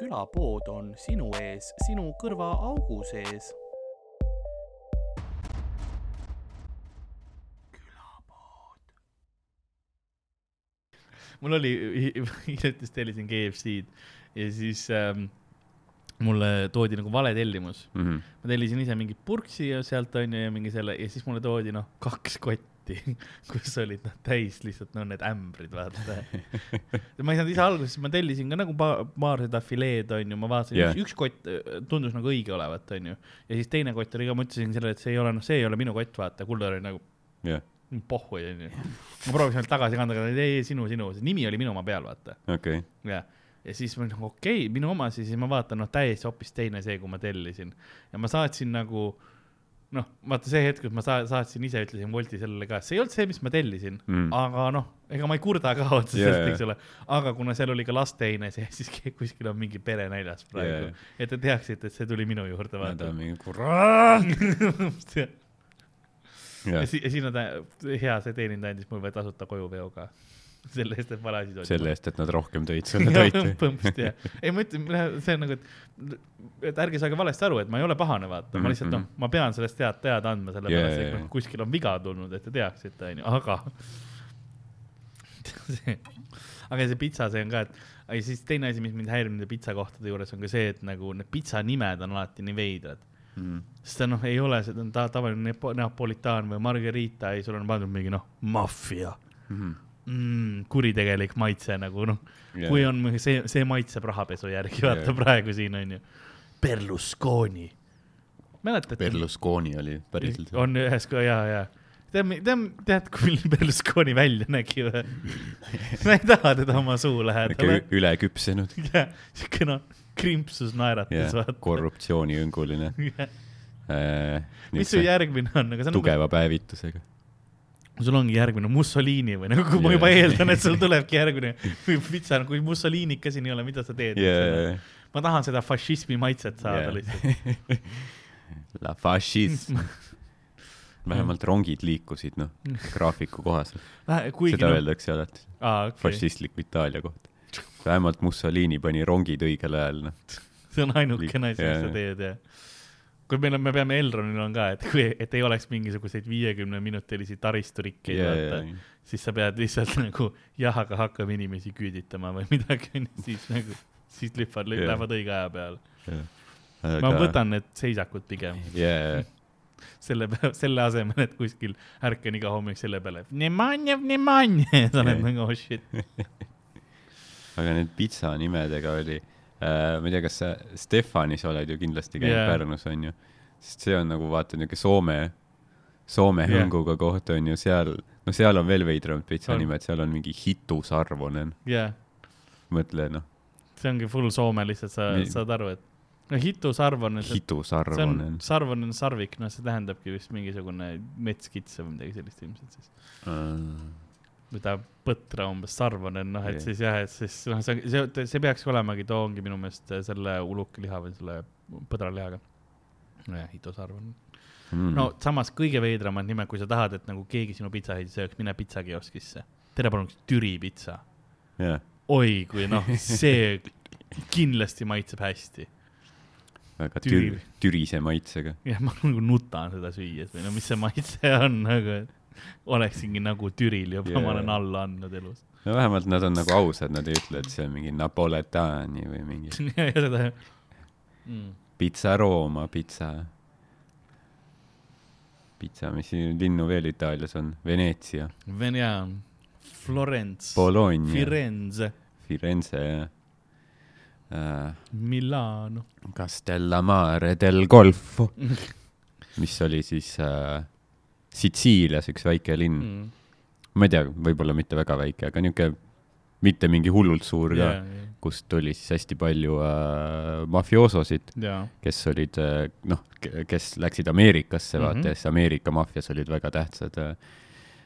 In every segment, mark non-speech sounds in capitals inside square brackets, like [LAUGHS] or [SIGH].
külapood on sinu ees, sinu kõrvaaugu sees. mul oli [LAUGHS] hiljuti tellisin KFC-d ja siis ähm, mulle toodi nagu vale tellimus mm. -hmm. ma tellisin ise mingi purksi ja sealt onju ja mingi selle ja siis mulle toodi noh kaks kotti, [LAUGHS] kus olid noh täis lihtsalt no need ämbrid vaata. ma ei saanud ise alguses, ma tellisin ka nagu pa- paar seda fileed onju, ma vaatasin Jah. yeah., üks kott äh, tundus nagu õige olevat onju ja siis teine kott oli ka, ma ütlesin sellele, et see ei ole noh, see ei ole minu kott, vaata, Kuldar oli nagu jah, pohhu onju. ma proovisin ainult tagasi kanda, aga ei, ei sinu, sinu, nimi oli minu oma peal, vaata okei okay.. ja, ja siis ma nagu okei okay,, minu oma siis ma vaatan, noh, täiesti hoopis teine see, kui ma tellisin ja ma saatsin nagu noh, vaata see hetk, kus ma sa- saatsin ise, ütlesin Wolti sellele ka, see ei olnud see, mis ma tellisin Mm. aga noh, ega ma ei kurda ka [LAUGHS] otseselt yeah,, eks ole, aga kuna seal oli ka lasteine sees, [LAUGHS] siis kuskil on mingi pere näljas praegu. Yeah. et te teaksite, et see tuli minu juurde, ta vaata. mingi kurat. [LAUGHS] ja jah, si- ja siin on ta, hea see teenindaja andis mulle tasuta kojuveo ka, [LAUGHS] selle eest, et vale asi toodi. selle eest, et nad rohkem tõid sulle [LAUGHS] toitu. põhimõtteliselt jah, ei ma ütlen, see on nagu, et, et ärge saage valesti aru, et ma ei ole pahane, vaata, ma lihtsalt noh, ma pean sellest tead teada andma, sellepärast Jaa, et jaa, noh kuskil on viga tulnud, et te teaksite, onju, aga [LAUGHS] see, aga see pitsa, see on ka, et ja siis teine asi, mis mind häirib nende pitsakohtade juures on ka see, et nagu need pitsa nimed on alati nii veidrad. Mm. sest ta noh, ei ole seda ta, tavaline napolitaan või margarita, ei, sul on pandud mingi noh, maffia Mhm. mm,, kuritegelik maitse nagu noh yeah., kui on see, see maitseb rahapesu järgi, vaata yeah. praegu siin on ju. Berlusconi, mäletad? Berlusconi oli päriselt. on ühes ka ja, ja. tead, tead, tead, kui Berlusconi välja nägi või? [LAUGHS] sa ei taha teda oma suu lähedale. üle küpsenud siuke noh, krimpsus naeratas ja vaata. korruptsiooniõnguline. [LAUGHS] mis su järgmine on, aga see on nagu tugeva päevitusega. Sul ongi järgmine Mussolini või nagu yeah. ma juba eeldan, et sul tulebki järgmine või pitsa, kui Mussolinit ka siin ei ole, mida sa teed Yeah. ma tahan seda fašismi maitset saada Yeah. lihtsalt. [LAUGHS] La fascism. [LAUGHS] vähemalt rongid liikusid, noh, graafiku kohaselt. kuigi seda noh, öeldakse alati aa okei, fašistliku Itaalia kohta. vähemalt Mussolini pani rongid õigel ajal, noh. [LAUGHS] see on ainukene asi, mis sa teed ja kui meil on, me peame Elronil on ka, et kui, et ei oleks mingisuguseid viiekümne minutilisi taristurikkeid ja, vaata ja, siis sa pead lihtsalt nagu jah, aga hakkame inimesi küüditama või midagi siis nagu, siis lüppad, Jaa. lähevad õige aja peale. ja. ma võtan need seisakud pigem jaa, [LAUGHS] selle, selle asemel, et kuskil ärkan iga hommik selle peale, vnemanje, vnemanje, [LAUGHS] sa oled Jaa. nagu oh shit. [LAUGHS] aga need pitsa nimedega oli ma ei tea, kas sa Stefanis oled ju kindlasti käinud yeah. Pärnus onju, sest see on nagu vaata niuke Soome, Soome Jah. hõnguga koht onju, seal, no seal on veel veidramad pitsa nimed, seal on mingi Hitu Sarvonen, jah, mõtle noh, see ongi full soome lihtsalt, sa Nii. saad aru, et no hitu sarvon, see Hitu on Sarvonen, sarvon on sarvik, noh, see tähendabki vist mingisugune metskits või midagi sellist ilmselt siis. või ta põtra umbes sarvonen, noh, et siis jah, et siis noh, see, see, see peakski olemagi, too ongi minu meelest selle ulukiliha või selle põdralihaga. nojah, hitu sarvon. mm. no samas kõige veidramad nimed, kui sa tahad, et nagu keegi sinu pitsaheidi sööks, mine pitsakioskisse. tere palun, Türi pitsa. jah, oi, kui noh, see [LAUGHS] kindlasti maitseb hästi. väga Türi- tür-, türise maitsega. jah, ma nagu nutan seda süües või no mis see maitse on nagu, et [LAUGHS] oleksingi nagu Türil juba yeah., ma olen alla andnud elus. no vähemalt nad on nagu ausad, nad ei ütle, et see on mingi Napoletani või mingi [LAUGHS] ja seda mm.. pitsa Rooma pitsa. pitsa, mis siin linnu veel Itaalias on, Veneetsia, Vene, Florence, Bologna, Firenze, Firenze ja äh, Milano. Castellamare del Golfo, [LAUGHS] mis oli siis äh, Sitsiilias üks väike linn mm., ma ei tea, võib-olla mitte väga väike, aga niisugune mitte mingi hullult suur ka ja, kust tuli siis hästi palju äh, mafioososid, ja, kes olid äh, noh, kes läksid Ameerikasse mm, -hmm. Mhm. vaata, ja siis Ameerika maffias olid väga tähtsad äh,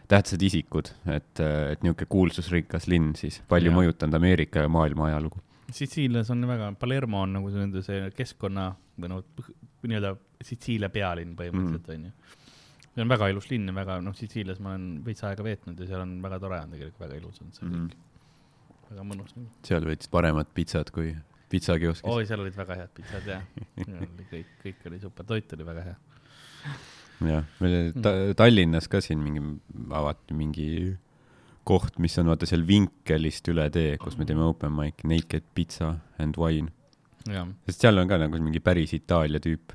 tähtsad isikud, et, et niisugune kuulsusrikas linn siis, palju Jaa. mõjutanud Ameerika ja maailma ajalugu. Sitsiilias on väga, Palermo on nagu nende see keskkonna või noh, nii-öelda Sitsiilia pealinn põhimõtteliselt onju mm.. See on väga ilus linn ja väga noh, Sitsiilias ma olen veits aega veetnud ja seal on väga tore on tegelikult, väga ilus on see Mhm. kõik. väga mõnus nagu. seal võttis paremat pitsat kui pitsakioskis. oi, seal olid väga head pitsad ja, kõik, kõik oli super, toit oli väga hea. jah, meil ta, Tallinnas ka siin mingi, avati mingi koht, mis on vaata seal Vinkelist üle tee, kus me teeme open mic, Naked Pizza and Wine. jah, sest seal on ka nagu mingi päris Itaalia tüüp.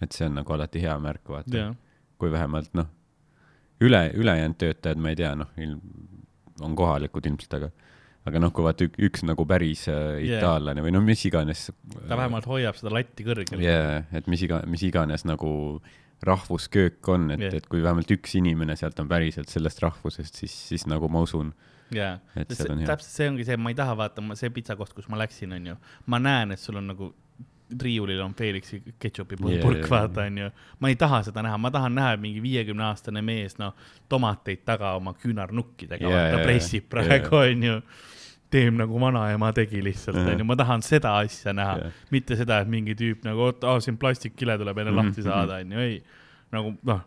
et see on nagu alati hea märk, vaata. Kui vähemalt noh, üle, ülejäänud töötajad, ma ei tea, noh, on kohalikud ilmselt, aga aga noh, kui vaata ük, üks nagu päris äh, itaallane või no mis iganes. ta vähemalt hoiab seda latti kõrgel. jaa, et mis iga, mis iganes nagu rahvusköök on, et yeah. et kui vähemalt üks inimene sealt on päriselt sellest rahvusest, siis, siis nagu ma usun, jaa, täpselt see ongi see, ma ei taha vaata, see pitsakoht, kus ma läksin, onju, ma näen, et sul on nagu riiulil on Felixi ketšupi yeah, jaa, yeah,, vaata onju. ma ei taha seda näha, ma tahan näha, mingi viiekümne aastane mees, noh, tomateid taga oma küünarnukkidega yeah,, jaa. pressib praegu onju teeb nagu vanaema tegi lihtsalt onju, ma tahan seda asja näha Jah. mitte seda, et mingi tüüp nagu, oot, aa siin plastikkile tuleb enne Mhm, lahti saada onju, ei. nagu noh,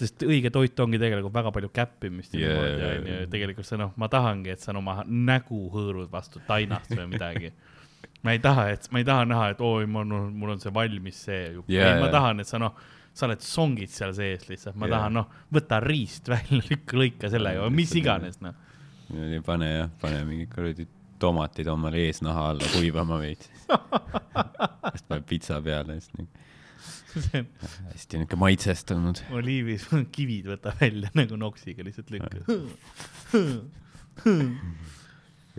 sest õige toit ongi tegelikult väga palju käppimist ja Jaa, niimoodi onju jaa., tegelikult see noh, ma tahangi, et sa oma nägu hõõrud vastu tainast või midagi. [LAUGHS] ma ei taha, et ma ei taha näha, et oi, mul on, see valmis see ju Jaa, ei, ma jaa. tahan, et sa noh, sa oled songid seal sees lihtsalt, ma Jaa. tahan noh, võta riist välja, [LAUGHS] lükka lõika sellega või mis iganes noh. pane jah, pane mingi kuradi tomatid omale eesnaha alla kuivama veits. siis paned pitsa peale, siis on hästi niuke maitsestunud. oliivis [LAUGHS] kivid võta välja [LAUGHS] nagu noksiga lihtsalt lükka.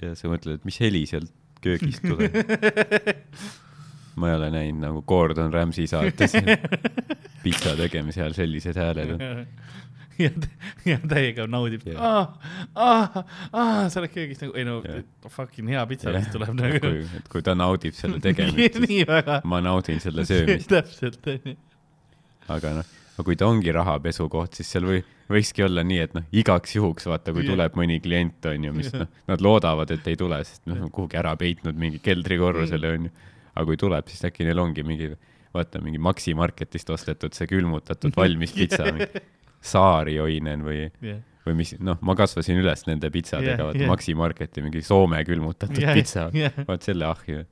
ja sa mõtled, et mis heli sealt köögist tuleb. [LAUGHS] ma ei ole näinud nagu Gordon Ramsay saates [LAUGHS] pitsa tegemise ajal sellised hääled on. ja, ja täiega naudib yeah.. Ah, ah, ah, sa oled köögis nagu, ei no Jah. fucking hea pitsa vist tuleb nagu. kui, et kui ta naudib selle [LAUGHS] tegemist, siis ma naudin selle söömist, täpselt, onju. aga noh, aga kui ta ongi rahapesu koht, siis seal või, võikski olla nii, et noh, igaks juhuks vaata, kui tuleb mõni klient, onju, mis Jah. noh, nad loodavad, et ei tule, sest noh, kuhugi ära peitnud mingi keldrikorrusele, Mm. onju. aga kui tuleb, siis äkki neil ongi mingi, vaata mingi Maxi Marketist ostetud see külmutatud valmis pitsa, [LAUGHS] saari oinen või, jah, või mis, noh, ma kasvasin üles nende pitsadega Jah, vaata jah. Maxi Marketi mingi Soome külmutatud Jah, pitsa, jah. vaat selle ahju.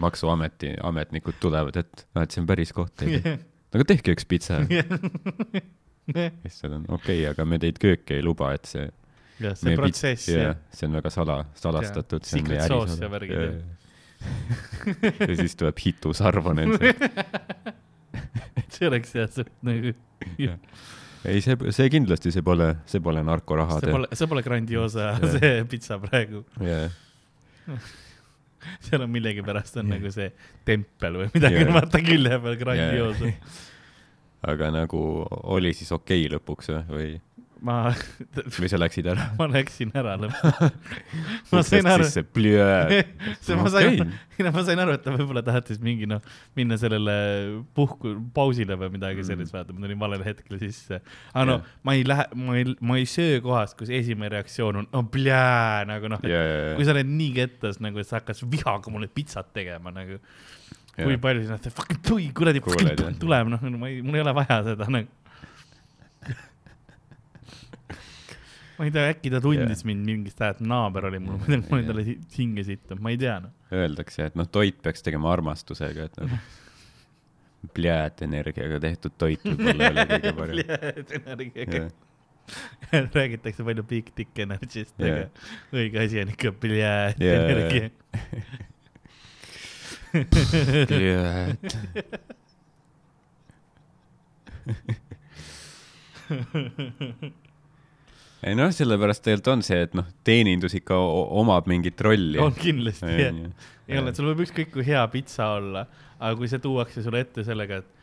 maksuameti ametnikud tulevad, et noh, et see on päris koht teil. Aga tehke üks pitsa. siis nad on okei okay,, aga me teid kööki ei luba, et see. jah, see protsess jah. see on väga sala, salastatud. secret sauce ja värgid, jah. [LAUGHS] ja siis tuleb hitu sarvonen see. [LAUGHS] see oleks jah, see nagu, ei, see, see kindlasti, see pole, see pole narkoraha see pole, see pole Grandiosa see pitsa praegu. jah, [LAUGHS] seal on millegipärast on nagu see tempel või midagi Jah. vaata külje peal Grandiosa. aga nagu oli siis okei okay lõpuks või, või, ma, või sa läksid ära? [LAUGHS] ma läksin ära lõpuks. [LAUGHS] ma sain aru, sisse, pljöö. [LAUGHS] see ma sain, no ma sain aru, et ta võib-olla tahtis mingi noh, minna sellele puhku, pausile või midagi sellist, vaata, ma tulin valel hetkel sisse. aga no Jah. ma ei lähe, ma ei, ma ei söö kohast, kus esimene reaktsioon on, no pljää nagu noh, ja, ja, kui ja, sa oled nii kettas nagu, et sa hakkad vihaga mulle pitsat tegema nagu. kui palju siis nad, fucking tui, kuradi tuleb, noh, ma ei, mul ei ole vaja seda nagu. Ma ei tea, äkki ta tundis Jah. mind mingist ajast, naaber oli mul, ma olin talle hinge sittunud, ma ei tea noh. öeldakse, et noh, toit peaks tegema armastusega, et noh, pljööt energiaga tehtud toit võib-olla ei ole kõige [LAUGHS] parem. energiaga jah, [LAUGHS] räägitakse palju big dick energy'st, Jah. aga õige asi on ikka Jaa, jaa, energia. pljööt. Ei noh, sellepärast tegelikult on see, et noh, teenindus ikka omab mingit rolli. on kindlasti jah. ei ole, sul võib ükskõik kui hea pitsa olla, aga kui see tuuakse sulle ette sellega, et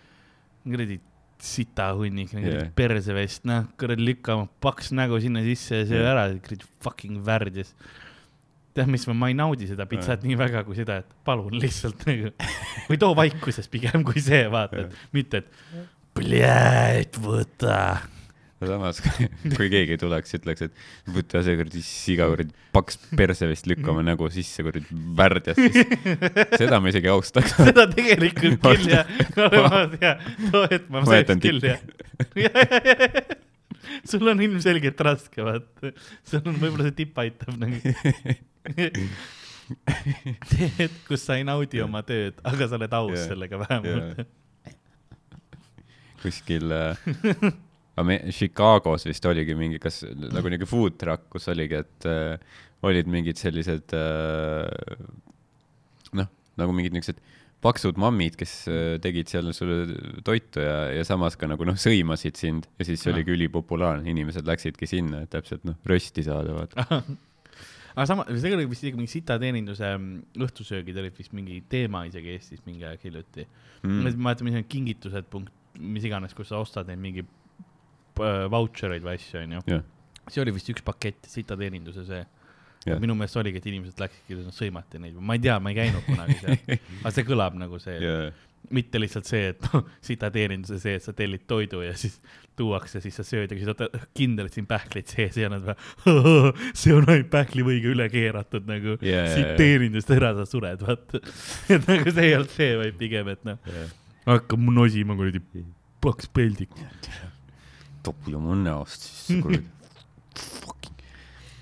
kuradi sitahunnik, kuradi Jah. persevest, noh, kuradi lükka oma paks nägu sinna sisse ja söö Jah. ära, kuradi fucking värdjas. tead, mis, ma ei naudi seda pitsat nii väga kui seda, et palun lihtsalt nagu või too vaikuses pigem kui see, vaata, et mitte, et pljööt, võta. No samas, [LAUGHS] kui keegi tuleks, ütleks, et võta see kuradi siga kuradi paks persevest lükkama nägu sisse kuradi värdjas, siis seda ma isegi austaks. [LAUGHS] seda tegelikult [LAUGHS] küll jah, ma tean, too hetk ma jätan küll jah. sul on ilmselgelt raske, vaata, sul on võib-olla see tipp aitab nagu. see hetk, kus sa ei naudi oma tööd, aga sa oled aus Jaa. sellega vähemalt. kuskil äh, Chicagos vist oligi mingi, kas nagu niuke food truck, kus oligi, et äh, olid mingid sellised äh, noh, nagu mingid niuksed paksud mammid, kes äh, tegid seal sulle toitu ja, ja samas ka nagu noh, sõimasid sind ja siis see oligi ülipopulaarne, inimesed läksidki sinna, et täpselt noh, rösti saada, vaata. aga sama, see oli vist isegi mingi sitateeninduse mm, õhtusöögid olid vist mingi teema isegi Eestis mingi aeg hiljuti mm.. ma ei mäleta, mis need kingitused punkt, mis iganes, kus sa ostad neid mingi vautšereid või asju, onju. see oli vist üks pakett sitateeninduse see. Jah. minu meelest oligi, et inimesed läksidki, sõimati neid, ma ei tea, ma ei käinud kunagi seal, [LAUGHS] aga see kõlab nagu see, ja, mitte lihtsalt see, et noh, sitateeninduse see, et sa tellid toidu ja siis tuuakse, siis sa sööd ja siis oota, kindel, et siin pähklid sees ei olnud või? see on ainult pähklivõiga üle keeratud nagu jaa. teenindust ära sa sured, vaata. [LAUGHS] et nagu see ei olnud see, vaid pigem, et noh, ja. hakkab nosima kuradi paks peldik. [LAUGHS] topi oma näost siis kuradi.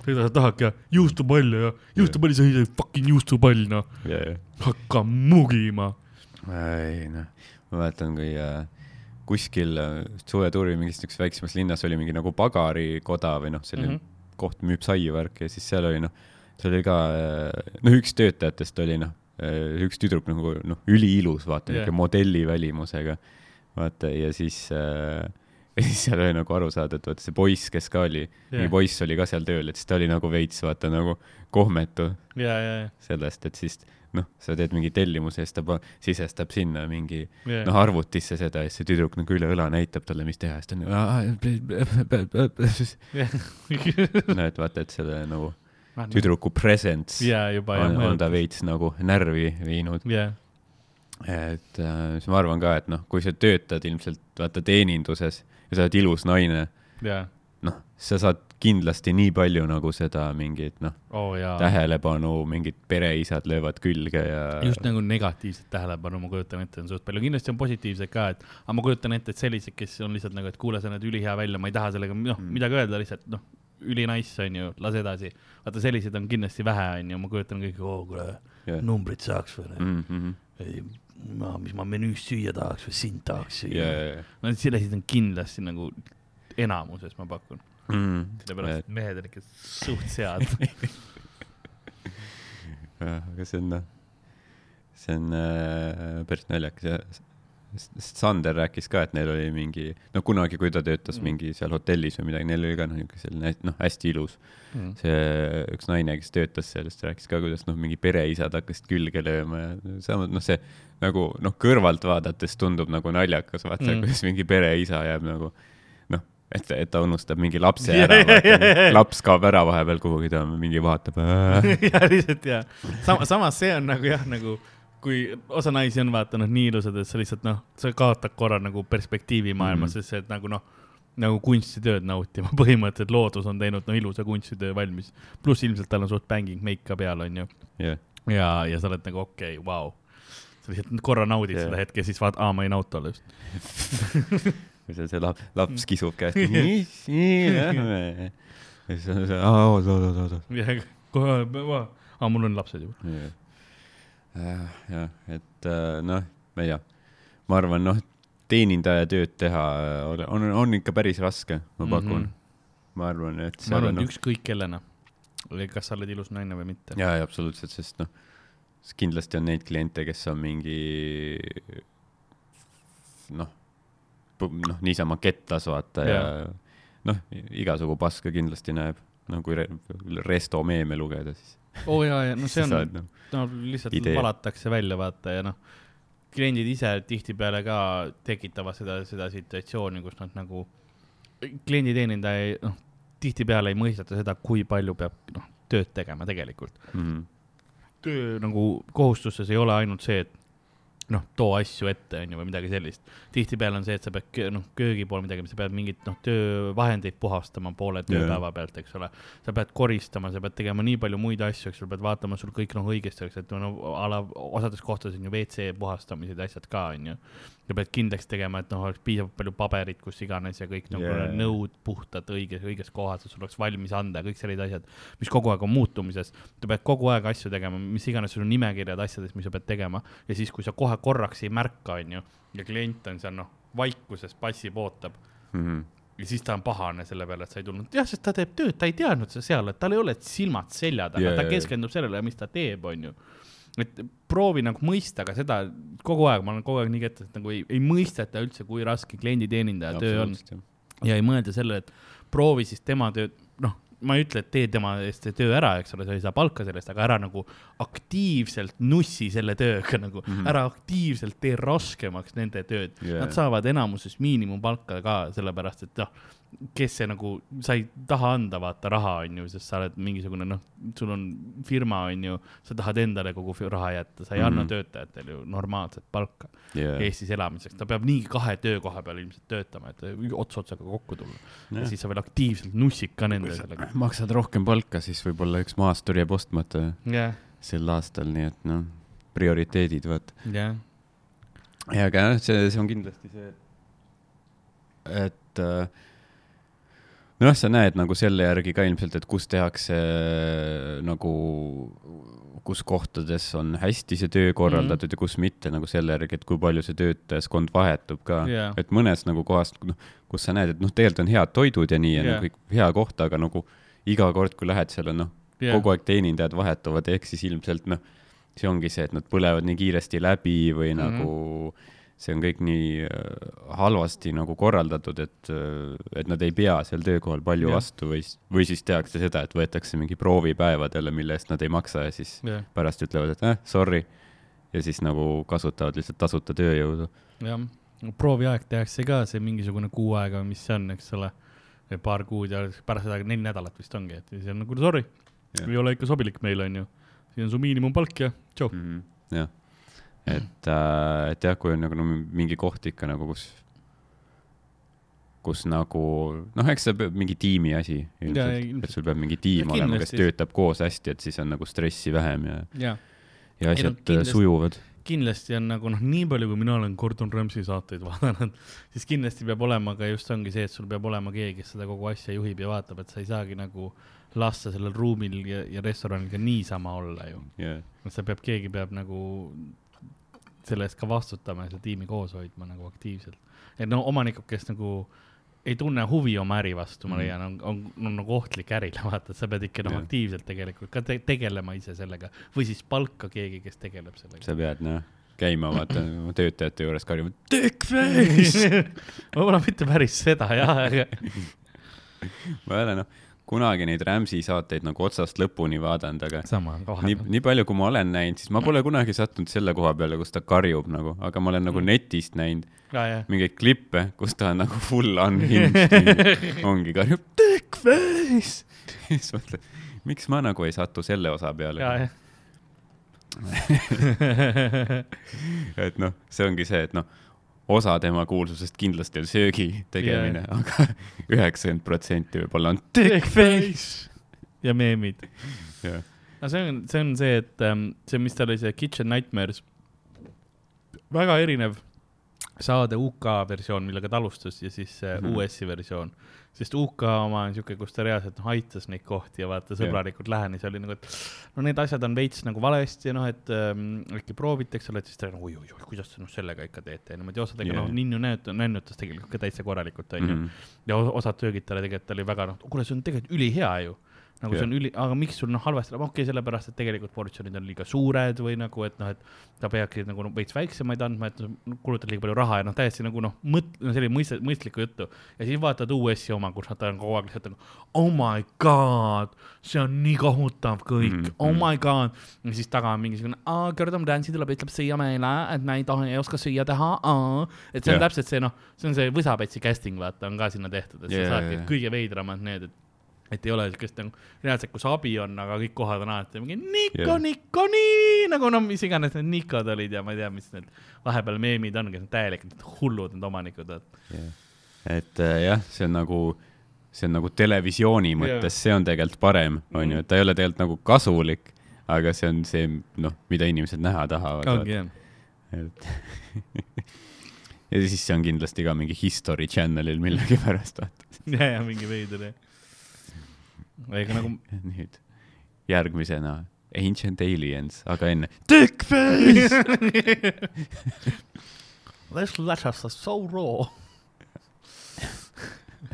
seda sa tahadki ja juustupall ja juustupalli sa ei saa fucking juustupall noh, ja, ja. hakka mugima. ei noh, ma mäletan, kui äh, kuskil äh, suvetuuril mingis niisuguses väiksemas linnas oli mingi nagu pagarikoda või noh, selline mm. -hmm. koht müüb saiu värki ja siis seal oli noh, seal oli ka äh, noh, üks töötajatest oli noh, üks tüdruk nagu noh, üliilus, vaata Jah. yeah., niisugune modelli välimusega. vaata ja siis äh, [LAUGHS] ja siis seal oli nagu aru saada, et vaata see poiss, kes ka oli yeah., mingi poiss oli ka seal tööl, et siis ta oli nagu veits vaata nagu kohmetu ja, ja, ja, sellest, et siis noh, sa teed mingi tellimuse ja siis ta sisestab sinna mingi ja noh, arvutisse seda ja siis see tüdruk nagu üle õla näitab talle, mis teha, siis ta on nagu. [LAUGHS] no et vaata, et selle nagu tüdruku presence ja juba on, on ta veits nagu närvi viinud. ja, et äh, siis ma arvan ka, et noh, kui sa töötad ilmselt vaata teeninduses ja sa oled ilus naine, ja, noh, sa saad kindlasti nii palju nagu seda mingit noh, oh, tähelepanu, mingid pereisad löövad külge ja. just nagu negatiivset tähelepanu, ma kujutan ette, on suht palju, kindlasti on positiivset ka, et aga ma kujutan ette, et sellised, kes on lihtsalt nagu, et kuule, sa näed ülihea välja, ma ei taha sellega noh Mm. midagi öelda, lihtsalt noh, ülinaiss on ju, lase edasi. vaata, selliseid on kindlasti vähe, on ju, ma kujutan kõik, oo kuule, Jah. numbrit saaks või mm. -hmm. ei, ma, mis ma menüüst süüa tahaks või sind tahaks süüa. ja, ja no selliseid on kindlasti nagu enamuses, ma pakun. mm.. sellepärast, et mehed on ikka suht sead. [LAUGHS] jah, aga see on noh, see on äh, päris naljakas ja Sander rääkis ka, et neil oli mingi, no kunagi, kui ta töötas Mm. mingi seal hotellis või midagi, neil oli ka noh, niisugune selline noh, hästi ilus. Mm. see üks naine, kes töötas sellest, rääkis ka, kuidas noh, mingi pereisad hakkasid külge lööma ja samas noh, see nagu noh, kõrvalt vaadates tundub nagu naljakas, vaata Mm. kuidas mingi pereisa jääb nagu noh, et, et ta unustab mingi lapse [LAUGHS] ära ja, ja, ja., laps kaob ära vahepeal kuhugi, ta mingi vaatab. [LAUGHS] ja lihtsalt ja, sama, samas see on nagu jah, nagu kui osa naisi on vaata noh, nii ilusad, et sa lihtsalt noh, sa kaotad korra nagu perspektiivi maailmas mm, -hmm. sest et nagu noh, nagu kunstitööd nautima, [LAUGHS] põhimõtteliselt loodus on teinud no ilusa kunstitöö valmis. pluss ilmselt tal on suht bänging meik ka peal, onju. jah, ja, ja sa oled nagu okei okay,, vau. sa lihtsalt korra naudid yeah. seda hetke, siis vaatad, aa, ma ei nauti alles. või see, see laps, laps kisub käest. [LAUGHS] nii, nii, lähme. ja siis on see, aa, oot, oot, oot, oot. kohe, aa, mul on lapsed juba. jah, jah, et äh, noh, ma ei tea, ma arvan, noh, teenindaja tööd teha äh, ole- on, on ikka päris raske, ma pakun mm. -hmm. ma arvan, et ma arvan, on et ükskõik kellena, kas sa oled ilus naine või mitte. jaa, jaa, absoluutselt, sest noh, kindlasti on neid kliente, kes on mingi noh, noh, niisama kettas vaata ja Jaa. noh, igasugu paska kindlasti näeb, no kui re resto meeme lugeda, siis [LAUGHS] oo oh, jaa, ja no see on no lihtsalt idee. valatakse välja, vaata ja noh, kliendid ise tihtipeale ka tekitavad seda, seda situatsiooni, kus nad nagu, klienditeenindaja, noh, tihtipeale ei mõisteta seda, kui palju peab, noh, tööd tegema tegelikult. mhm. töö nagu kohustustes ei ole ainult see, et noh, too asju ette, onju, või midagi sellist. tihtipeale on see, et sa pead, noh, köögi pool midagi, sa pead mingit, noh, töövahendeid puhastama poole tööpäeva pealt, eks ole. sa pead koristama, sa pead tegema nii palju muid asju, eks ole, pead vaatama, sul kõik noh õigesti oleks, et no a la osades kohtades on ju WC puhastamised ja asjad ka, onju. Ja pead kindlaks tegema, et noh, oleks piisavalt palju paberit, kus iganes ja kõik nagu yeah. nõud puhtad õiges, õiges kohas, et sul oleks valmis anda ja kõik sellised asjad, mis kogu aeg on muutumises. sa pead kogu aeg asju tegema, mis iganes sul on nimekirjad asjadest, mis sa pead tegema ja siis, kui sa kohe korraks ei märka, onju, ja klient on seal noh, vaikuses passib, ootab Mhm. ja siis ta on pahane selle peale, et sa ei tulnud, jah, sest ta teeb tööd, ta ei teadnud seda seal, et tal ei ole silmad selja taga yeah,, ta keskendub sellele, mis ta teeb, onju. Et proovi nagu mõista ka seda kogu aeg, ma olen kogu aeg nii kettas, et nagu ei, ei mõisteta üldse, kui raske klienditeenindaja töö on ja ei mõelda sellele, et proovi siis tema tööd, noh, ma ei ütle, et tee tema eest see töö ära, eks ole, sa ei saa palka selle eest, aga ära nagu aktiivselt nussi selle tööga nagu mm. -hmm. ära aktiivselt tee raskemaks nende tööd yeah.. Nad saavad enamuses miinimumpalka ka, sellepärast et noh, kes see nagu, sa ei taha anda vaata raha, onju, sest sa oled mingisugune noh, sul on firma, onju, sa tahad endale kogu raha jätta, sa ei mm -hmm. anna Mhm. töötajatele ju normaalset palka yeah. Eestis elamiseks, ta peab niigi kahe töökoha peal ilmselt töötama, et ots otsaga kokku tulla. ja Jah. siis sa veel aktiivselt nussid ka nende sellega. maksad rohkem palka, siis võib-olla üks maastur jääb ostmata jah, sel aastal, nii et noh, prioriteedid, vaata. jah, ja aga jah, see, see on kindlasti see, et äh, noh, sa näed nagu selle järgi ka ilmselt, et kus tehakse nagu, kus kohtades on hästi see töö korraldatud mm -hmm. ja kus mitte nagu selle järgi, et kui palju see töötajaskond vahetub ka Jaa. et mõnes nagu kohas, noh, kus sa näed, et noh, tegelikult on head toidud ja nii ja Jaa. nagu hea koht, aga nagu iga kord, kui lähed seal on noh, jah, kogu aeg teenindajad vahetuvad, ehk siis ilmselt noh, see ongi see, et nad põlevad nii kiiresti läbi või mm. -hmm. nagu see on kõik nii äh, halvasti nagu korraldatud, et, et nad ei pea seal töökohal palju yeah. vastu või, või siis tehakse seda, et võetakse mingi proovipäevadele, mille eest nad ei maksa ja siis jah, pärast ütlevad, et eh, sorry. ja siis nagu kasutavad lihtsalt tasuta tööjõudu. jah. prooviaeg tehakse ka see mingisugune kuu aega, mis see on, eks ole. paar kuud ja pärast seda neli nädalat vist ongi, et siis on nagu sorry, ei ole ikka sobilik meile, onju. siin on su miinimumpalk ja tšau. Mhm. jah, et äh,, et jah, kui on nagu no, mingi koht ikka nagu, kus, kus nagu noh, eks see peab mingi tiimi asi ilmselt, et sul peab mingi tiim Ja olema, kes töötab koos hästi, et siis on nagu stressi vähem ja, ja ja no asjad no, kindlasti- sujuvad. kindlasti on nagu noh, nii palju, kui mina olen Gordon Ramsay saateid [LAUGHS] vaadanud, siis kindlasti peab olema ka just ongi see, et sul peab olema keegi, kes seda kogu asja juhib ja vaatab, et sa ei saagi nagu lasta sellel ruumil ja, ja restoranil ka niisama olla ju. Yeah. et sa peab, keegi peab nagu selle eest ka vastutama ja seda tiimi koos hoidma nagu aktiivselt. et no omanikud, kes nagu ei tunne huvi oma äri vastu, ma Mhm. leian, on, on, on nagu ohtlik ärile, [LAUGHS] vaata, et sa pead ikka noh aktiivselt tegelikult ka te tegelema ise sellega või siis palka keegi, kes tegeleb sellega. sa pead noh, käima vaata [LAUGHS] töötajate juures karjuma, dickface. [LAUGHS] võib-olla mitte päris seda jah, aga ma ei ole noh, kunagi neid Rams'i saateid nagu otsast lõpuni vaadanud, aga sama nii nii palju, kui ma olen näinud, siis ma pole kunagi sattunud selle koha peale, kus ta karjub nagu, aga ma olen nagu Mm. netist näinud ja, ja, mingeid klippe, kus ta on nagu full unhinged, [LAUGHS] ongi karjub dickface. [LAUGHS] siis mõtled, miks ma nagu ei satu selle osa peale, [LAUGHS] et noh, see ongi see, et noh, osa tema kuulsusest kindlasti on söögi tegemine Jaa. aga [LAUGHS] üheksakümmend protsenti võib-olla on dickface. ja meemid. jah, no see on, see on see, et ähm, see, mis tal oli, see Kitchen Nightmares, väga erinev saade UK versioon, millega ta alustas ja siis äh, Mhm. US-i versioon. Sest UK oma on siuke, kus ta reaalselt noh aitas neid kohti ja vaata sõbralikult lähenes ja oli nagu, et no need asjad on veits nagu valesti ja noh, et ähm, äkki proovite, eks ole, et siis ta nagu oi-oi-oi, kuidas te noh sellega ikka teete ja niimoodi osadega yeah. noh, ninnu nännutas tegelikult ka täitsa korralikult onju Mhm. ja o- osad söögid talle tegelikult oli väga noh, kuule, see on tegelikult ülihea ju. Nagu see Jah. on üli, aga miks sul noh halvasti läheb, okei okay,, sellepärast et tegelikult portsjonid on liiga suured või nagu, et noh, et ta peabki nagu no, veits väiksemaid andma, et noh, kulutad liiga palju raha ja noh, täiesti nagu noh, mõt-, no selline mõist-, mõistlikku juttu. ja siis vaatad uuesti oma, kus nad on kogu aeg lihtsalt nagu oh my god, see on nii kohutav kõik mm, -hmm. oh mhm. my god. ja siis taga on mingisugune, Gordon Ramsay tuleb, ütleb süüa meile, et me ei tohi, ei oska süüa teha, et see on yeah. täpselt see noh, see on see võsapetsi casting, vaata, on ka sinna tehtud, et Jaa, sa saadki jaa, jaa. kõige veidramad need, et et ei ole siukest nagu reaalselt, kus abi on, aga kõik kohad on alati mingi Niko yeah., Niko, nii nagu no mis iganes need Nikod olid ja ma ei tea, mis need vahepeal meemid on, kes on täielikult hullud need omanikud, et et äh, jah, see on nagu, see on nagu televisiooni mõttes, see on tegelikult parem, on ju, et ta ei ole tegelikult nagu kasulik, aga see on see, noh, mida inimesed näha tahavad. ongi jah. et [LAUGHS] ja siis see on kindlasti ka mingi History Channelil millegipärast, vaata. ja, ja mingi veider jah. Ega nagu [LAUGHS] nüüd järgmisena Ancient Aliens, aga enne Dickface. [LAUGHS] This letters are so raw.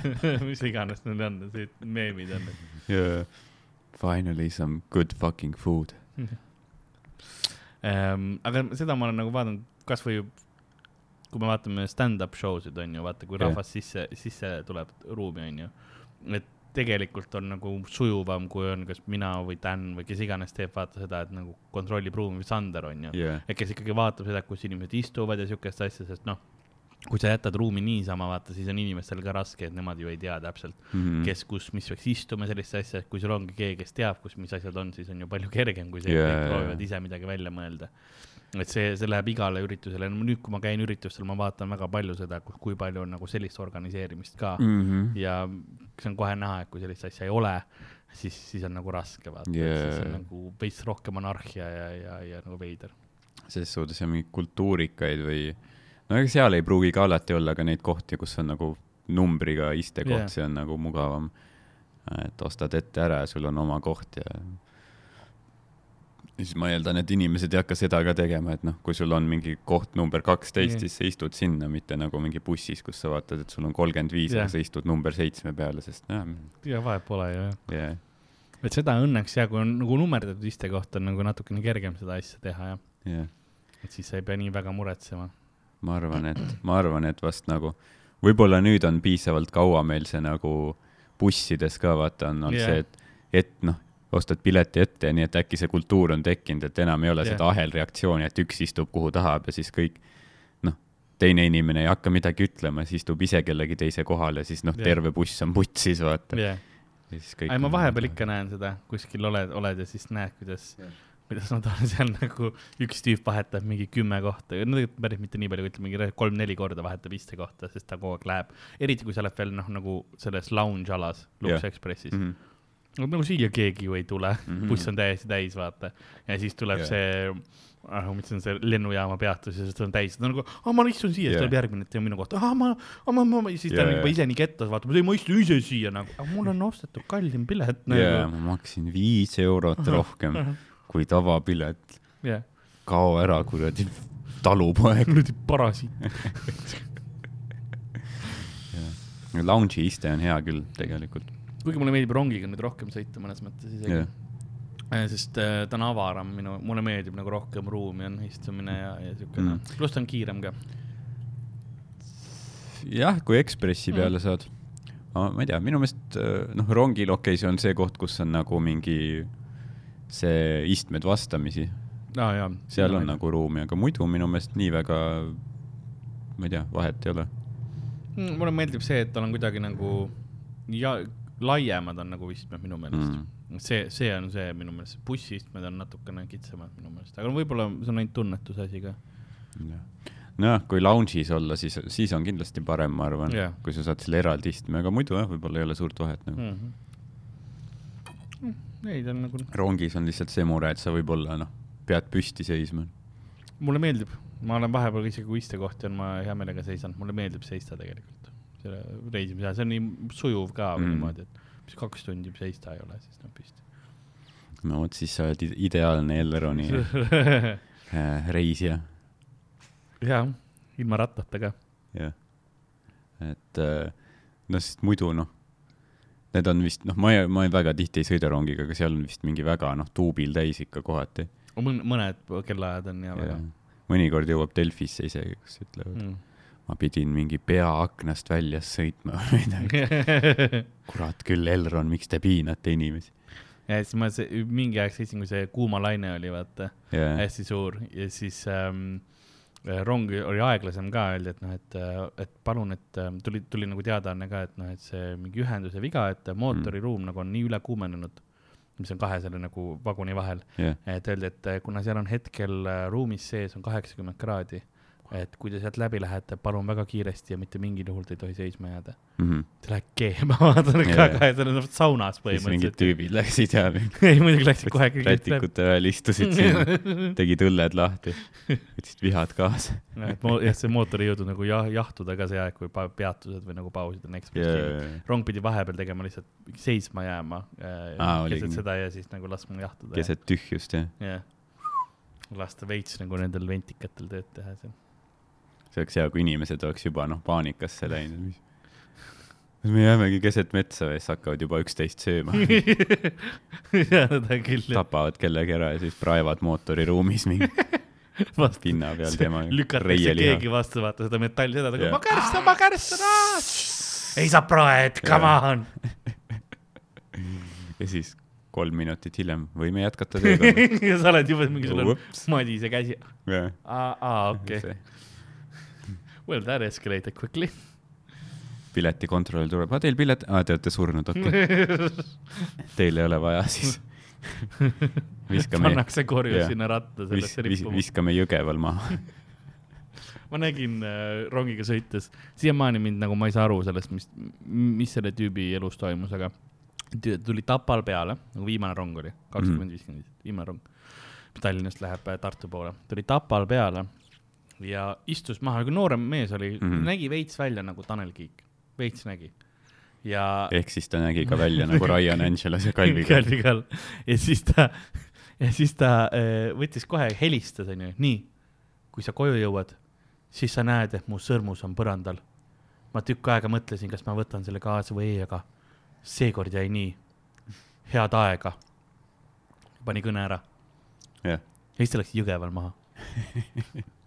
[LAUGHS] mis iganes need on, see meemid on. Yeah. Finally some good fucking food. Ähm, aga seda ma olen nagu vaadanud kasvõi kui me vaatame stand-up show sid onju, vaata kui rahvas sisse, sisse tuleb ruumi onju. et tegelikult on nagu sujuvam, kui on kas mina või Dan või kes iganes teeb, vaata seda, et nagu kontrollib ruumi Sander onju. Yeah. et kes ikkagi vaatab seda, kus inimesed istuvad ja siukest asja, sest noh, kui sa jätad ruumi niisama, vaata, siis on inimestel ka raske, et nemad ju ei tea täpselt, Mm. kes, kus, mis peaks istuma, sellist asja, kui sul ongi keegi, kes teab, kus, mis asjad on, siis on ju palju kergem, kui see yeah, proovivad ise midagi välja mõelda. Et see, see läheb igale üritusele, nüüd, kui ma käin üritustel, ma vaatan väga palju seda, kui palju on nagu sellist organiseerimist ka mm. Mm -hmm. ja see on kohe näha, et kui sellist asja ei ole, siis, siis on nagu raske vaata yeah., siis on nagu veits rohkem anarhia ja, ja, ja nagu veider. selles suhtes on mingeid kultuurikaid või, no ega seal ei pruugi ka alati olla ka neid kohti, kus on nagu numbriga istekoht yeah., see on nagu mugavam. et ostad ette ära ja sul on oma koht ja siis ma eeldan, et inimesed ei hakka seda ka tegema, et noh, kui sul on mingi koht number kaksteist yeah., siis sa istud sinna, mitte nagu mingi bussis, kus sa vaatad, et sul on kolmkümmend viis, aga sa istud number seitsme peale, sest noh, ja vahet pole ju jah. yeah. et seda õnneks ja kui on nagu nummerdatud istekoht, on nagu natukene kergem seda asja teha jah, yeah. et siis sa ei pea nii väga muretsema. ma arvan, et, ma arvan, et vast nagu, võib-olla nüüd on piisavalt kaua meil see nagu bussides ka vaata on olnud yeah. see, et, et noh, ostad pileti ette ja nii, et äkki see kultuur on tekkinud, et enam ei ole yeah. seda ahelreaktsiooni, et üks istub kuhu tahab ja siis kõik noh, teine inimene ei hakka midagi ütlema, siis istub ise kellegi teise kohale, siis noh yeah., terve buss on putsis, vaata ja kõik ei ma vahepeal ikka näen seda, kuskil oled, oled ja siis näed, kuidas Jah. kuidas nad on seal nagu, üks tüüp vahetab mingi kümme kohta, no tegelikult päris mitte nii palju, ütleme mingi kolm-neli korda vahetab istekohta, sest ta kogu aeg läheb. eriti kui sa oled veel noh, nagu selles lounge alas Lux Jah. Expressis Mhm. no,. nagu siia keegi ju ei tule mm. -hmm. buss on täiesti täis, vaata. ja siis tuleb yeah. see ah,, mis on see lennujaama peatus ja siis ta on täis, ta on nagu, aa ma istun siia, siis Jah. tuleb järgmine, et minu kohta, aa ma, ma, ma, siis ta on juba ise nii kettas, vaatab, ei ma istun ise siia nagu, aga mul on ostetud kallim pilet nagu. jaa, ma maksin viis eurot rohkem kui tavapilet. jah, kao ära, kuradi talupoeg. kuradi parasiit. [LAUGHS] Lounge'i iste on hea küll tegelikult. Kuigi mulle meeldib rongiga nüüd rohkem sõita mõnes mõttes isegi yeah.. sest äh, ta on avaram, minu, mulle meeldib nagu rohkem ruumi on istumine ja, ja siukene Mm. mm., pluss ta on kiirem ka. jah, kui Ekspressi Mm. peale saad. ma ei tea, minu meelest äh, noh, rongil okei okay,, see on see koht, kus on nagu mingi see istmed vastamisi, jaa. seal on nagu ruumi, aga muidu minu meelest nii väga, ma ei tea, vahet ei ole. mm,. mulle meeldib see, et tal on kuidagi nagu ja laiemad on nagu istmed minu meelest Mm. see, see on see minu meelest, bussiistmed on natukene kitsamad minu meelest, aga võib-olla see on ainult tunnetuse asi ka. nojah, kui lounge'is olla, siis, siis on kindlasti parem, ma arvan Jah. kui sa saad selle eraldi istme, aga muidu jah, võib-olla ei ole suurt vahet nagu mm.. Mm -hmm. ei, ta on nagu, rongis on lihtsalt see mure, et sa võib-olla noh, pead püsti seisma. mulle meeldib, ma olen vahepeal isegi kui istekohti on, ma hea meelega seisan, mulle meeldib seista tegelikult. Selle reisimise ajal, see on nii sujuv ka Mm. niimoodi, et mis kaks tundi seista ei ole, siis noh pist. no vot, siis sa oled ideaalne Elroni [LAUGHS] äh, reisija jah, ilma rattata ka. jah. et äh, noh, sest muidu noh, need on vist noh, ma ei, ma ei väga tihti ei sõida rongiga, aga seal on vist mingi väga noh, tuubil täis ikka kohati. mõn-, mõned kellaajad on ja väga. mõnikord jõuab Delfisse isegi, kus ütlevad Mm. Ma pidin mingi pea aknast väljas sõitma või midagi. [LAUGHS] kurat küll, Elron, miks te piinate inimesi? ja siis ma see, mingi aeg seisin, kui see kuumalaine oli, vaata, jah, hästi suur. Ja siis ähm, rong oli aeglasem ka, öeldi, et noh, et, et palun, et ähm, tuli, tuli nagu teadaanne ka, et noh, et see mingi ühenduse viga, et mootoriruum nagu on nii üle kuumenenud, mis on kahe selle nagu vaguni vahel, jah, et öeldi, et äh, kuna seal on hetkel äh, ruumis sees on kaheksakümmend kraadi, et kui te sealt läbi lähete, palun väga kiiresti ja mitte mingil juhul te ei tohi seisma jääda. Mhm. Te lähete keema, [LAUGHS] vaatan Jaa. väga, et see on saunas siis mingid põhimõtteliselt. tüübid läksid ja [LAUGHS] ei, muidugi läksid kohe rätikute ajal istusid siin, [LAUGHS] tegid õlled lahti, võtsid vihad kaasa. et mo- jah, see mootor ei jõudnud nagu jah, jahtuda ka see aeg, kui peatused või nagu pausid on yeah.. rong pidi vahepeal tegema lihtsalt seisma jääma äh, keset seda ja siis nagu laskma jahtuda. keset tühjust jah. jah, lasta veits nagu nendel ventikatel tööd teha seal. See oleks hea, kui inimesed oleks juba noh, paanikasse läinud, me jäämegi keset metsa või siis hakkavad juba üksteist sööma, ja seda küll. tapavad kellegi ära ja siis praevad mootoriruumis mingi [LAUGHS] pinna peal tema lükatakse keegi vastu, vaata seda metalli seda, nagu Jah. ma kärstan, ma kärstan, [LAUGHS] ei saa praed, come on. [LAUGHS] ja siis kolm minutit hiljem võime jätkata teekonda. ja sa oled juba mingi sul on Ups. Madise käsi. aa, okei. Well that escalated quickly. [LAUGHS] piletikontroll tuleb, teil pilet, aa te olete surnud, okei okay. [LAUGHS] teil ei ole vaja siis. [LAUGHS] viskame, pannakse korjus jah. sinna ratta vis, sellesse vis, rippuma. viskame Jõgeval maha. ma nägin äh, rongiga sõites, siiamaani mind nagu ma ei saa aru sellest, mis, mis selle tüübi elus toimus, aga tuli Tapal peale, nagu viimane rong oli, kakskümmend viiskümmend viis, viimane rong. Tallinnast läheb äh, Tartu poole, tuli Tapal peale ja istus maha, nagu noorem mees oli mm. -hmm. nägi veits välja nagu Tanel Kiik, veits nägi. ja ehk siis ta nägi ka välja nagu Ryan [LAUGHS] Angelos ja Kalvi. Kalvi Kall. ja siis ta, ja siis ta äh, võttis kohe, helistas, onju, nii, kui sa koju jõuad, siis sa näed, et mu sõrmus on põrandal. ma tükk aega mõtlesin, kas ma võtan selle kaasa või ei, aga seekord jäi nii. head aega. pani kõne ära jah, ja siis ta läks Jõgeval maha. [LAUGHS]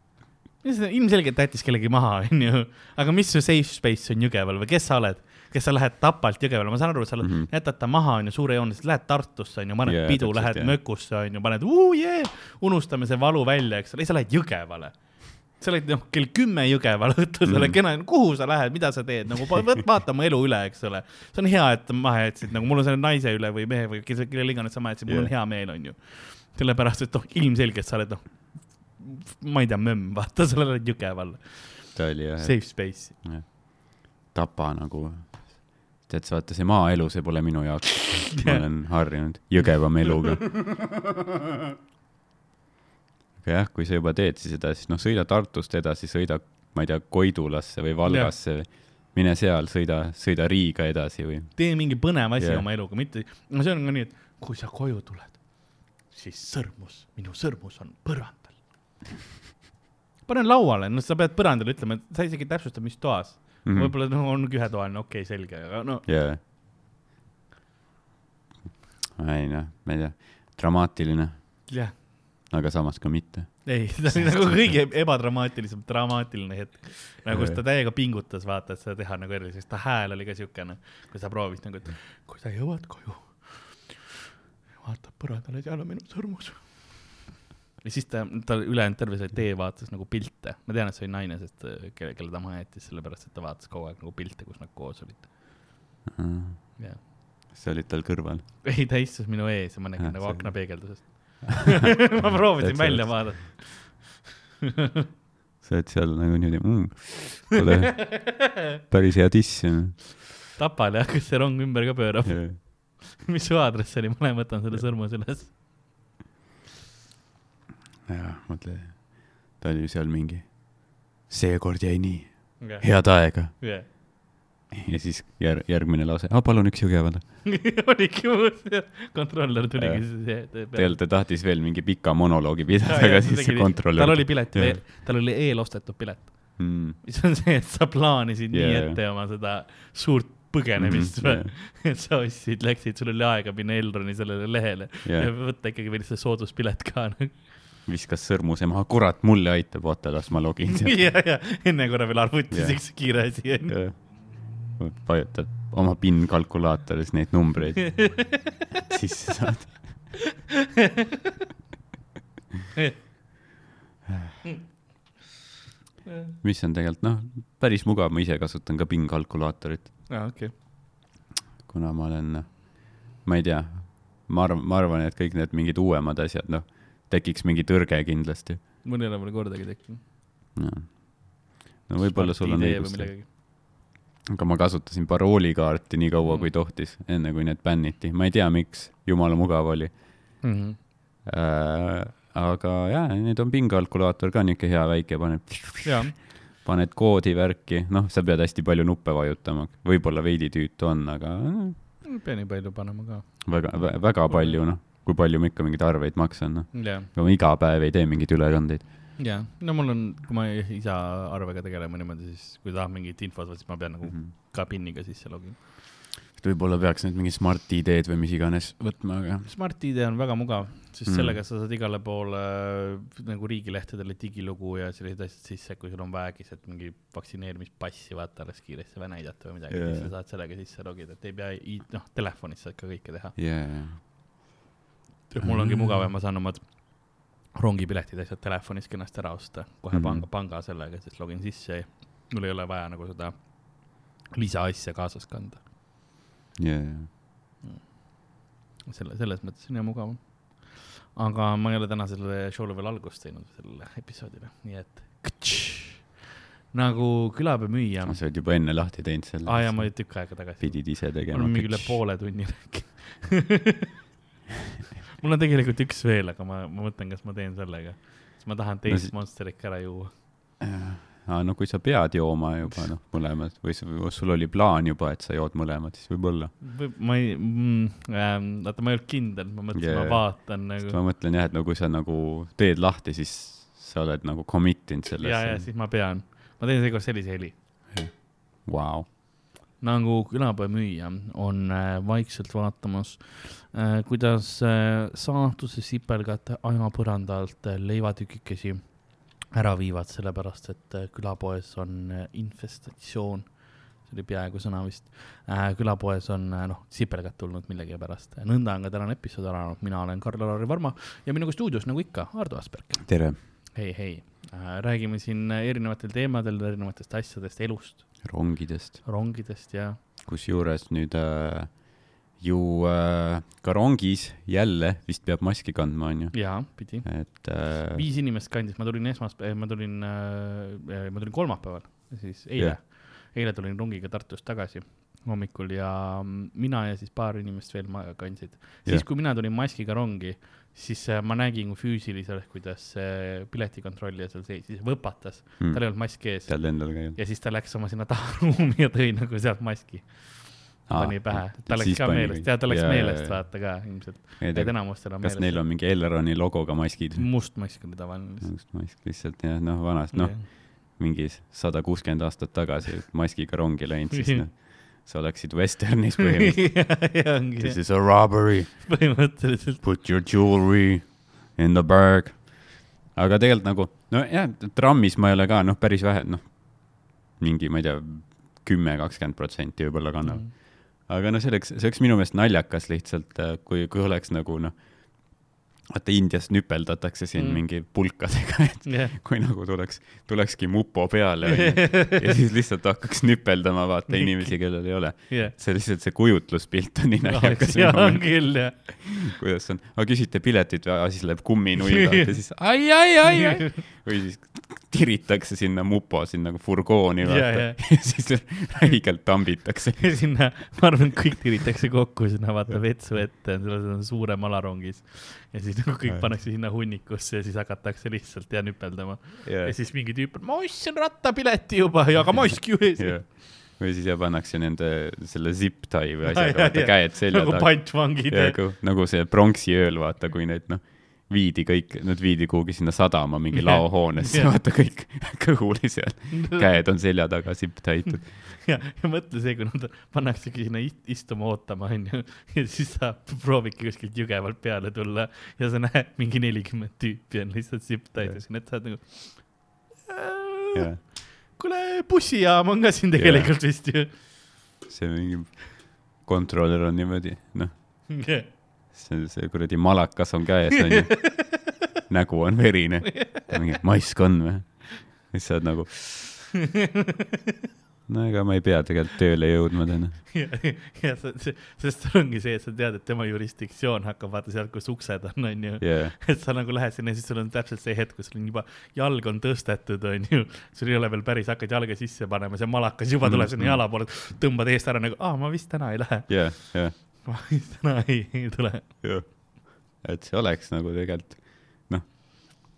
ilmselgelt jättis kellegi maha, [LAUGHS] onju, aga mis su safe space on Jõgeval või kes sa oled, kes sa lähed Tapalt Jõgevale, ma saan aru, sa mm. -hmm. jätad ta maha, onju, suurejoonelised, lähed Tartusse, onju, paned yeah, pidu, lähed jah. mökusse, onju, paned uu jee, unustame see valu välja, eks ole, sa lähed Jõgevale. sa oled noh, kell kümme Jõgeval õhtul, sa oled Mhm. kena, kuhu sa lähed, mida sa teed, nagu vaata oma elu üle, eks ole. see on hea, et maha jätsid, nagu mul on selle naise üle või mehe või kes, kellele iganes sa maha jätsid, mul on Jah. hea meel, onju. sellepärast, et noh, ilmselgelt sa oled noh, ma ei tea, mömm, vaata, [LAUGHS] sa oled Jõgeval, ta oli jah, safe space. Tapa nagu, tead sa vaata see maaelu, see pole minu jaoks. ma olen harjunud Jõgevamaa eluga. aga jah, kui sa juba teed siis edasi, noh, sõida Tartust edasi, sõida, ma ei tea, Koidulasse või Valgasse, mine seal, sõida, sõida Riiga edasi või. tee mingi põnev asi yeah. oma eluga, mitte, no see on ka nii, et kui sa koju tuled, siis sõrmus, minu sõrmus on põrandal. Pane lauale, no sa pead põrandale ütlema, et sa isegi täpsustad, mis toas mm. -hmm.. võib-olla no, on ühetoaline, okei okay,, selge, aga no jaa. ei noh, ma ei tea, dramaatiline, jah, aga samas ka mitte. ei, [LAUGHS] see oli nagu kõige ebadramaatilisem, dramaatiline hetk. nagu ta täiega pingutas, vaata, et seda teha nagu eriliseks, ta hääl oli ka siukene, kui sa proovid nagu, et kui sa jõuad koju, vaatad põrandale, seal on minu sõrmus. Ja siis ta, ta ülejäänud terve selle tee vaatas nagu pilte, ma tean, et see oli naine, sest äh, kelle, kelle ta maha jättis, sellepärast et ta vaatas kogu aeg nagu pilte, kus nad koos olid. jah, sa olid tal kõrval. ei, ta istus minu ees ja ma nägin Ah, nagu see- aknapeegeldusest. [LAUGHS] ma proovisin välja vaadata. [LAUGHS] sa oled seal nagu niimoodi mm,, kuule, päris hea diss. Tapal jah, kas see rong ümber ka pöörab? [LAUGHS] mis su aadress oli, ma lähen võtan selle sõrmus üles. jaa, mõtle, ta oli seal mingi, seekord jäi nii, head aega. ja siis jär-, järgmine lause, palun üks Jõgevale. oligi uus, kontrollör tuligi siis. tegelikult ta tahtis veel mingi pika monoloogi pidada, aga siis see kontrollör. tal oli pilet veel, tal oli eelostetud pilet, mm,. mis on see, et sa plaanisid nii Jaa, ette oma seda suurt põgenemist Mhm, või, [LAUGHS] et sa ostsid, läksid, sul oli aega minna Elroni sellele lehele Jah. ja võtta ikkagi veel see sooduspilet ka. Viskas sõrmuse maha, kurat, mulle aitab, oota, las ma login [LAUGHS] sealt. ja, ja enne korra veel arvutis üks kiire asi onju. vajutad oma PIN kalkulaatoris neid numbreid [LAUGHS] sisse saad. [LAUGHS] mis on tegelikult noh, päris mugav, ma ise kasutan ka PIN kalkulaatorit, aa, okei. kuna ma olen, ma ei tea, ma arvan, ma arvan, et kõik need mingid uuemad asjad, noh, tekiks mingi tõrge kindlasti mul ei ole veel kordagi tekkinud. no,. no võib-olla sul on õigus, aga ma kasutasin paroolikaarti nii kaua Mm. kui tohtis, enne kui need bänniti, ma ei tea, miks, jumala mugav oli Mhm. äh,. aga jaa, nüüd on pingekalkulaator ka niuke hea väike, paned, jaa, paned koodi värki, noh, sa pead hästi palju nuppe vajutama, võib-olla veidi tüütu on, aga ei pea nii palju panema ka. väga, väga palju, noh, kui palju ma ikka mingeid arveid maksan, noh. jah, ma iga päev ei tee mingeid ülekandeid. jah, no mul on, kui ma isa arvega tegelema niimoodi, siis kui tahab mingit infot, siis ma pean nagu Mhm. ka PIN-iga sisse logima. võib-olla peaks nüüd mingi Smart ID-d või mis iganes võtma, aga Smart ID on väga mugav, sest Mm. mm. sellega sa saad igale poole äh, nagu riigilehtedele digilugu ja sellised asjad sisse, kui sul on väegis, et mingi vaktsineerimispassi vaata alles kiiresti või näidata või midagi yeah., siis sa saad sellega sisse logida, et ei pea, noh, telefonis saad ka kõike teha. yeah.. Mul ongi Mm. mugav ja ma saan omad rongipiletid asjad telefonis kenasti ära osta, kohe Mhm. panga, panga sellega, siis login sisse ja mul ei ole vaja nagu seda lisaasja kaasas kanda. Yeah. selle, selles mõttes on hea mugav. aga ma ei ole tänasele show'le veel algust teinud, sellele episoodile, nii et ktš, nagu külapea müüja. sa oled juba enne lahti teinud selle aa jaa, ma olin tükk aega tagasi. pidid ise tegema. olen mingi üle poole tunni rääkinud. [LAUGHS] mul on tegelikult üks veel, aga ma, ma mõtlen, kas ma teen sellega. siis ma tahan teist siis- no, Monsterit ka ära juua. aa, no kui sa pead jooma juba noh, mõlemad või sul, oli plaan juba, et sa jood mõlemad, siis võib-olla. või ma ei mm,, ähm, vaata, ma ei olnud kindel, ma mõtlesin yeah., ma vaatan nagu. ma mõtlen jah, et no kui sa nagu teed lahti, siis sa oled nagu commit inud ja, ja sellesse. siis ma pean, ma teen seekord sellise heli Vau. Nagu külapäevamüüja on äh, vaikselt vaatamas äh,, kuidas äh, saatuse sipelgad ajapõranda alt leivatükikesi ära viivad, sellepärast et külapoes on infestatsioon. see oli peaaegu sõna vist äh,. külapoes on noh, sipelgad tulnud millegipärast. nõnda on ka tänane episood alanud, mina olen Karl-Lari Varma ja minuga stuudios nagu ikka, Ardo Asperg. tere. hei, hei äh,, räägime siin erinevatel teemadel, erinevatest asjadest, elust, rongidest, rongidest ja kusjuures nüüd äh, ju äh, ka rongis jälle vist peab maski kandma, onju, jaa, pidi. et äh, viis inimest kandis, ma tulin esmaspäeval, ma tulin äh,, ma tulin kolmapäeval, siis eile Jah. yeah., eile tulin rongiga Tartust tagasi hommikul ja mm, mina ja siis paar inimest veel kandsid. siis Jah. kui mina tulin maskiga rongi, siis äh, ma nägin füüsiliselt, kuidas see piletikontrollija seal seisis, võpatas mm., tal ei olnud maski ees tead endal ka ju. ja siis ta läks oma sinna taharuumi ja tõi nagu sealt maski, pani pähe, tal läks ka meelest, jaa, tal läks meelest. vaata ka ilmselt, et enamustel on kas neil meelest. on mingi Elroni logoga maskid? must mask oli tavaline lihtsalt. must mask lihtsalt jah, noh, vanasti, noh, mingi sada kuuskümmend aastat tagasi maskiga rongi läinud, siis [LAUGHS] noh, sa oleksid vesternis põhimõtteliselt. [LAUGHS] This is a robbery, põhimõtteliselt. put your jewelry in the bag. aga tegelikult nagu, nojah, trammis ma ei ole ka, noh, päris vähe, noh, mingi, ma ei tea, kümme, kakskümmend protsenti võib-olla kannab. Mm. aga no see oleks, see oleks minu meelest naljakas lihtsalt, kui, kui oleks nagu noh, vaata Indias nüpeldatakse siin Mm. mingi pulkadega, et jah, kui nagu tuleks, tulekski mupo peale ja siis lihtsalt hakkaks nüpeldama vaata inimesi, kellel ei ole. jah. see lihtsalt see kujutluspilt on nii naljakas ja minu on küll jah. kuidas on, aga küsite piletit või, siis läheb kumminull ja siis [LAUGHS] ai, ai, ai, ai või siis tiritakse sinna mupo sinna nagu furgooni vaata ja. [LAUGHS] ja siis räigelt tambitakse. [LAUGHS] sinna, ma arvan, et kõik tiritakse kokku sinna vaata vetsu ette, selles on suurem alarongis. ja siis nagu kõik pannakse sinna hunnikusse ja siis hakatakse lihtsalt ja nüpeldama. ja ja siis mingi tüüp ma ostsin rattapileti juba ja aga mask [LAUGHS] ju ees. ja või siis ja pannakse nende selle zip-tie või Ja, asjaga, ja, vaata ja. käed selja nagu taga. pantvangid. nagu, nagu see pronksi ööl, vaata, kui need noh, viidi kõik, nad viidi kuhugi sinna sadama mingi Jah. laohoonesse, Jah. vaata kõik [LAUGHS] kõhuli seal, [LAUGHS] käed on selja taga zip-taitud. [LAUGHS] ja, ja mõtle see, kui nad pannaksegi sinna ist- istuma ootama, onju, ja siis sa proovidki kuskilt jõgevalt peale tulla ja sa näed mingi nelikümmend tüüpi on lihtsalt ja siis need saad nagu. jah, kuule, bussijaam on ka siin tegelikult vist ju. see mingi kontrollör on niimoodi, noh, see, see kuradi malakas on käes, onju. [LAUGHS] nägu on verine. mingi mask on või? siis sa oled nagu, no ega ma ei pea tegelikult tööle jõudma täna. ja, ja sest sul ongi see, et sa tead, et tema jurisdiktsioon hakkab vaata sealt, kus uksed on, onju. jaa, et sa nagu lähed sinna ja siis sul on täpselt see hetk, kus sul on juba jalg on tõstetud, onju. sul ei ole veel päris, hakkad jalga sisse panema, see malakas juba tuleb sinna Mhm. jala poole, tõmbad eest ära nagu, aa, ma vist täna ei lähe. jaa, jaa, ma [LAUGHS] vist täna ei, ei tule. et see oleks nagu tegelikult, noh,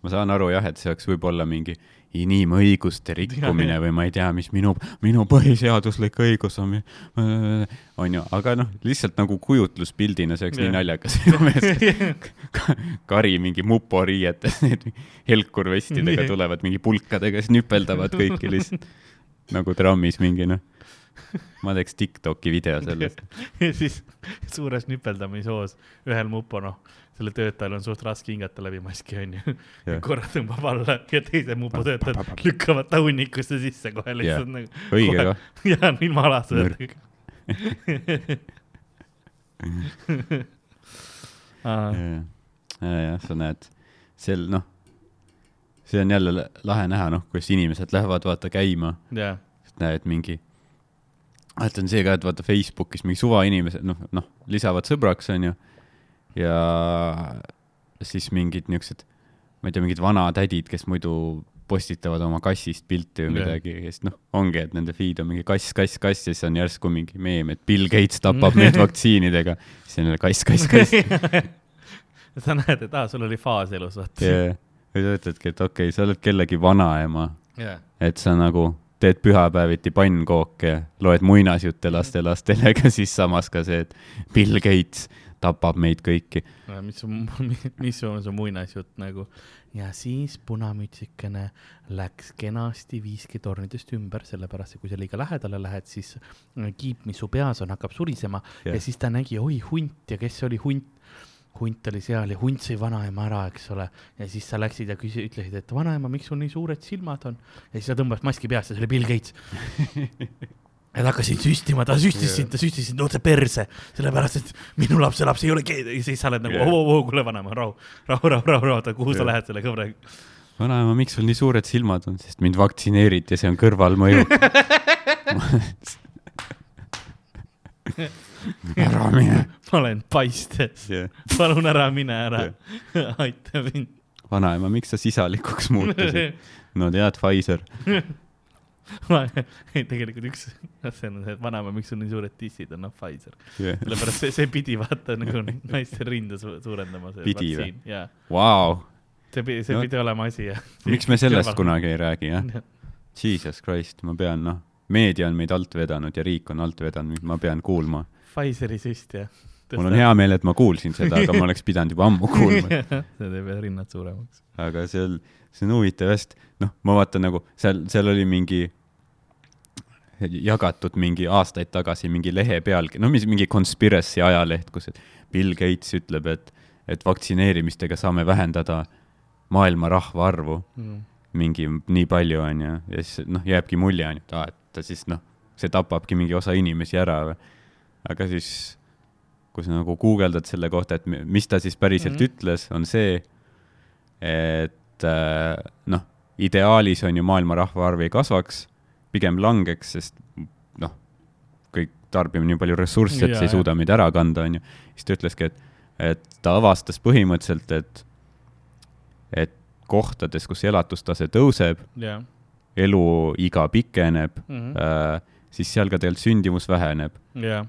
ma saan aru jah, et see oleks võib-olla mingi inimõiguste rikkumine või ma ei tea, mis minu, minu põhiseaduslik õigus on, onju, aga noh, lihtsalt nagu kujutluspildina see oleks nii Jah. naljakas [LAUGHS] kari mingi mupo riietes, need helkurvestidega Nii. tulevad mingi pulkadega, siis nüpeldavad kõiki lihtsalt nagu trammis mingi noh. Ma teeks Tiktoki video sellest. [LAUGHS] ja siis suures nüpeldamishoos ühel mupo, noh, selle töötajal on suht raske hingata läbi maski, onju. Korra tõmbab alla ja teise mupo töötajad lükkavad ta hunnikusse sisse kohe lihtsalt nagu. õige kah. ja ilma ja, jah, sa näed, sel, noh, see on jälle la- lahe näha, noh, kuidas inimesed lähevad vaata käima, jaa, näed mingi, alati on see ka, et vaata Facebookis mingi suvainimesed, noh, noh, lisavad sõbraks, onju, ja siis mingid niisugused, ma ei tea, mingid vanatädid, kes muidu postitavad oma kassist pilti või midagi ja siis noh, ongi, et nende feed on mingi kass, kass, kass ja siis on järsku mingi meem, et Bill Gates tapab meid vaktsiinidega, siis on jälle kass, kass, kass. [LAUGHS] sa näed, et aa, sul oli faas elus, vaata. ja, või sa ütledki, et okei okay,, sa oled kellegi vanaema, jaa, et sa nagu teed pühapäeviti pannkooke, loed muinasjutte lastelastele, aga siis samas ka see, et Bill Gates tapab meid kõiki. mis su, mis on su [LAUGHS] muinasjutt nagu. ja siis punamütsikene läks kenasti 5G tornidest ümber, sellepärast et kui sa liiga lähedale lähed, siis äh, kiip, mis su peas on, hakkab surisema Jah. ja siis ta nägi, oi hunt ja kes see oli hunt hunt oli seal ja hunt sõi vanaema ära, eks ole, ja siis sa läksid ja küsi-, ütlesid, et vanaema, miks sul nii suured silmad on? ja siis ta tõmbas maski peast ja see oli Bill Gates. [LAUGHS] ja ta hakkasid süstima, ta süstis sind, ta süstis sind otse perse, sellepärast et minu lapse laps ei ole ja siis sa oled nagu Jah. oo, oo, kuule vanaema, rahu, rahu, rahu, rahu, rahu, kuhu sa Jah. lähed selle kõvraga? vanaema, miks sul nii suured silmad on, sest mind vaktsineeriti ja see on kõrvalmõju. [LAUGHS] [LAUGHS] ära mine. [LAUGHS] ma olen paistes, palun ära mine ära, [LAUGHS] aita mind. vanaema, miks sa sisalikuks muutusid? [LAUGHS] no tead, Pfizer. ei, tegelikult üks, see on see, et vanaema, miks sul nii suured tissid on, noh, Pfizer. sellepärast see, see pidi vaata nagu naiste rinde su suurendama, see Pidi vaktsiin, jaa. Vau, see pidi, see No- pidi olema asi, jah. miks me sellest kunagi ei räägi, jah? Jesus Christ, ma pean, noh, meedia on meid alt vedanud ja riik on alt vedanud, ma pean kuulma. Pfizeri süst, jah. Mul on hea meel, et ma kuulsin seda, aga ma oleks pidanud juba ammu kuulma. see teeb jah rinnad suuremaks. aga seal, see on huvitav hästi, noh, ma vaatan nagu seal, seal oli mingi jagatud mingi aastaid tagasi mingi lehe pealkiri, no mis mingi conspiracy ajaleht, kus Bill Gates ütleb, et, et vaktsineerimistega saame vähendada maailma rahvaarvu mingi nii palju, onju, ja siis noh, jääbki mulje, onju, et aa, et ta siis noh, see tapabki mingi osa inimesi ära või. aga siis, kui sa nagu guugeldad selle kohta, et mi- mis ta siis päriselt mm. -hmm. ütles, on see, et äh, noh, ideaalis on ju maailma rahvaarv ei kasvaks, pigem langeks, sest noh, kõik tarbime nii palju ressursse, et Jaa, see ei suuda meid ära kanda, onju. siis ta ütleski, et, et ta avastas põhimõtteliselt, et, et kohtades, kus elatustase tõuseb, jah. eluiga pikeneb Mhm. äh,, siis seal ka tegelikult sündimus väheneb. jah,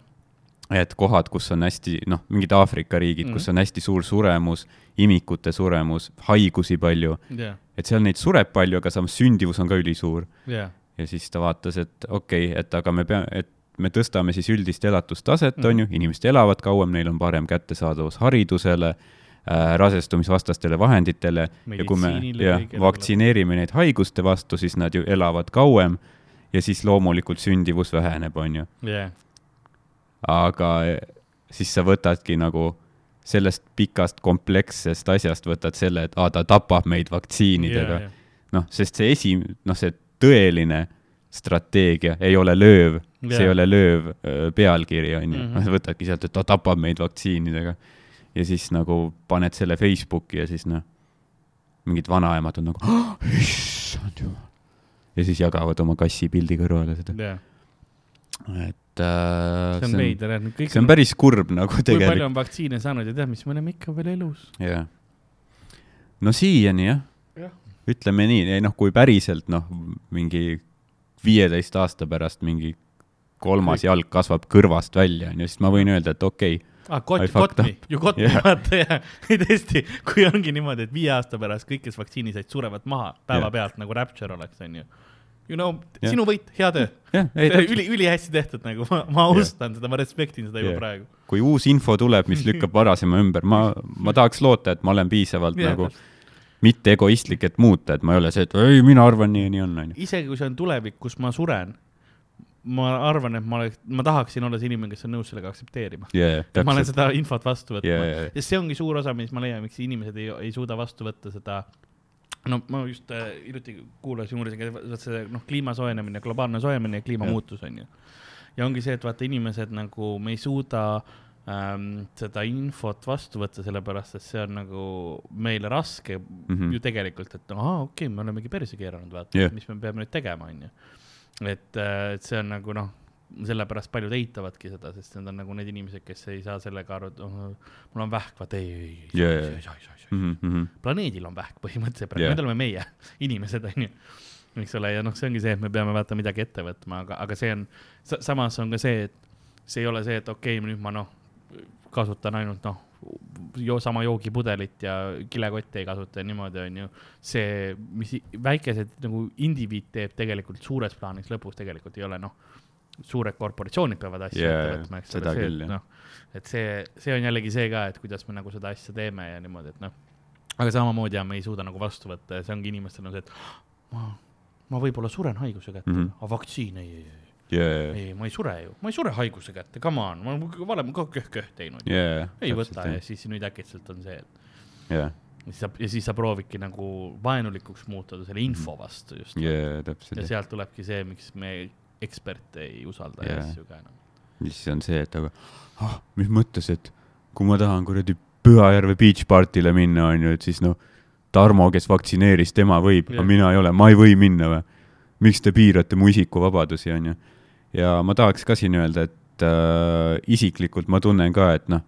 et kohad, kus on hästi, noh, mingid Aafrika riigid mm, -hmm. kus on hästi suur suremus, imikute suremus, haigusi palju, jah, et seal neid sureb palju, aga samas sündivus on ka ülisuur. jah, ja siis ta vaatas, et okei okay,, et aga me peame, et me tõstame siis üldist elatustaset mm, Mhm. -hmm. on ju, inimesed elavad kauem, neil on parem kättesaadavus haridusele äh,, rasestumisvastastele vahenditele ja kui me kõigele vaktsineerime neid haiguste vastu, siis nad ju elavad kauem ja siis loomulikult sündivus väheneb, on ju. jah, aga siis sa võtadki nagu sellest pikast komplekssest asjast võtad selle, et aa, ta tapab meid vaktsiinidega. noh, sest see esi, noh, see tõeline strateegia ei ole lööv, see Jaa. ei ole lööv öö, pealkiri, on ju Mhm., võtadki sealt, et ta tapab meid vaktsiinidega. ja siis nagu paned selle Facebooki ja siis noh, mingid vanaemad on nagu, issand jumal. ja siis jagavad oma kassi pildi kõrvale seda. jah, et äh, see on veider jah, kõik see on päris kurb nagu kui palju tegelikult, on vaktsiine saanud ja tead, mis me oleme ikka veel elus. jah. no siiani jah Jah., ütleme nii, noh, kui päriselt noh, mingi viieteist aasta pärast mingi kolmas Kõik. jalg kasvab kõrvast välja, onju, siis ma võin öelda, et okei okay,, ah, got, got me, you got me Jah., vaata ja, ei tõesti, kui ongi niimoodi, et viie aasta pärast kõik, kes vaktsiini said, surevad maha päevapealt nagu Rapture oleks, onju. You know, Jah. sinu võit, hea töö. [LAUGHS] täpselt, üli, ülihästi tehtud nagu, ma, ma austan seda, ma respektin seda juba Jah. praegu. kui uus info tuleb, mis lükkab varasema ümber, ma, ma tahaks loota, et ma olen piisavalt Jah, nagu mitte egoistlik, et muuta, et ma ei ole see, et ei, mina arvan nii ja nii on, onju. isegi kui see on tulevik, kus ma suren, ma arvan, et ma oleks, ma tahaksin olla see inimene, kes on nõus sellega aktsepteerima. et ma olen seda infot vastu võtma Jaa, jaa, jaa. sest see ongi suur osa, mis ma leian, miks inimesed ei, ei suuda vastu võtta seda no ma just äh, hiljuti kuulasin, uurisin, et see noh, kliima soojenemine, globaalne soojenemine ja kliimamuutus on ju. ja ongi see, et vaata, inimesed nagu, me ei suuda ähm, seda infot vastu võtta, sellepärast et see on nagu meile raske mm. -hmm. ju tegelikult, et aa, okei okay,, me olemegi perse keeranud, vaata yeah., mis me peame nüüd tegema, on ju. et, et see on nagu noh, sellepärast paljud eitavadki seda, sest need on nagu need inimesed, kes ei saa sellega aru, et oh, mul on vähk, vaata ei, ei, ei, ei ei ei ei. Mhm, planeedil on vähk põhimõtteliselt praegu yeah., need oleme meie, inimesed on ju, eks ole, ja noh, see ongi see, et me peame vaata midagi ette võtma, aga, aga see on, samas on ka see, et see ei ole see, et okei okay,, nüüd ma noh, kasutan ainult noh, jo-, sama joogipudelit ja kilekotti ei kasuta ja niimoodi on ju. see, mis väikesed nagu indiviid teeb tegelikult suures plaanis lõpus tegelikult ei ole noh, suured korporatsioonid peavad asju Jaa, ette võtma, eks ole, see, et noh, et see, see on jällegi see ka, et kuidas me nagu seda asja teeme ja niimoodi, et noh, aga samamoodi ja me ei suuda nagu vastu võtta ja see ongi inimestel on see, et ma, ma võib-olla suren haiguse kätte mm, Mhm. -hmm. aga vaktsiin ei, ei, ei, jaa, ei, ma ei sure ju, ma ei sure haiguse kätte, come on, ma olen varem ka köh-köh teinud. jaa. ei võta ja siis nüüd äkitselt on see, et jaa, ja siis sa, ja siis sa proovidki nagu vaenulikuks muutuda selle info vastu just. jaa, ja sealt tulebki see, miks me eksperte ei usalda ja Jaa. asju ka enam. ja siis on see, et aga ah, mis mõttes, et kui ma tahan kuradi Pühajärve beach party'le minna, onju, et siis noh, Tarmo, kes vaktsineeris, tema võib, aga Jah. mina ei ole, ma ei või minna või? miks te piirate mu isikuvabadusi, onju. ja ma tahaks ka siin öelda, et äh, isiklikult ma tunnen ka, et noh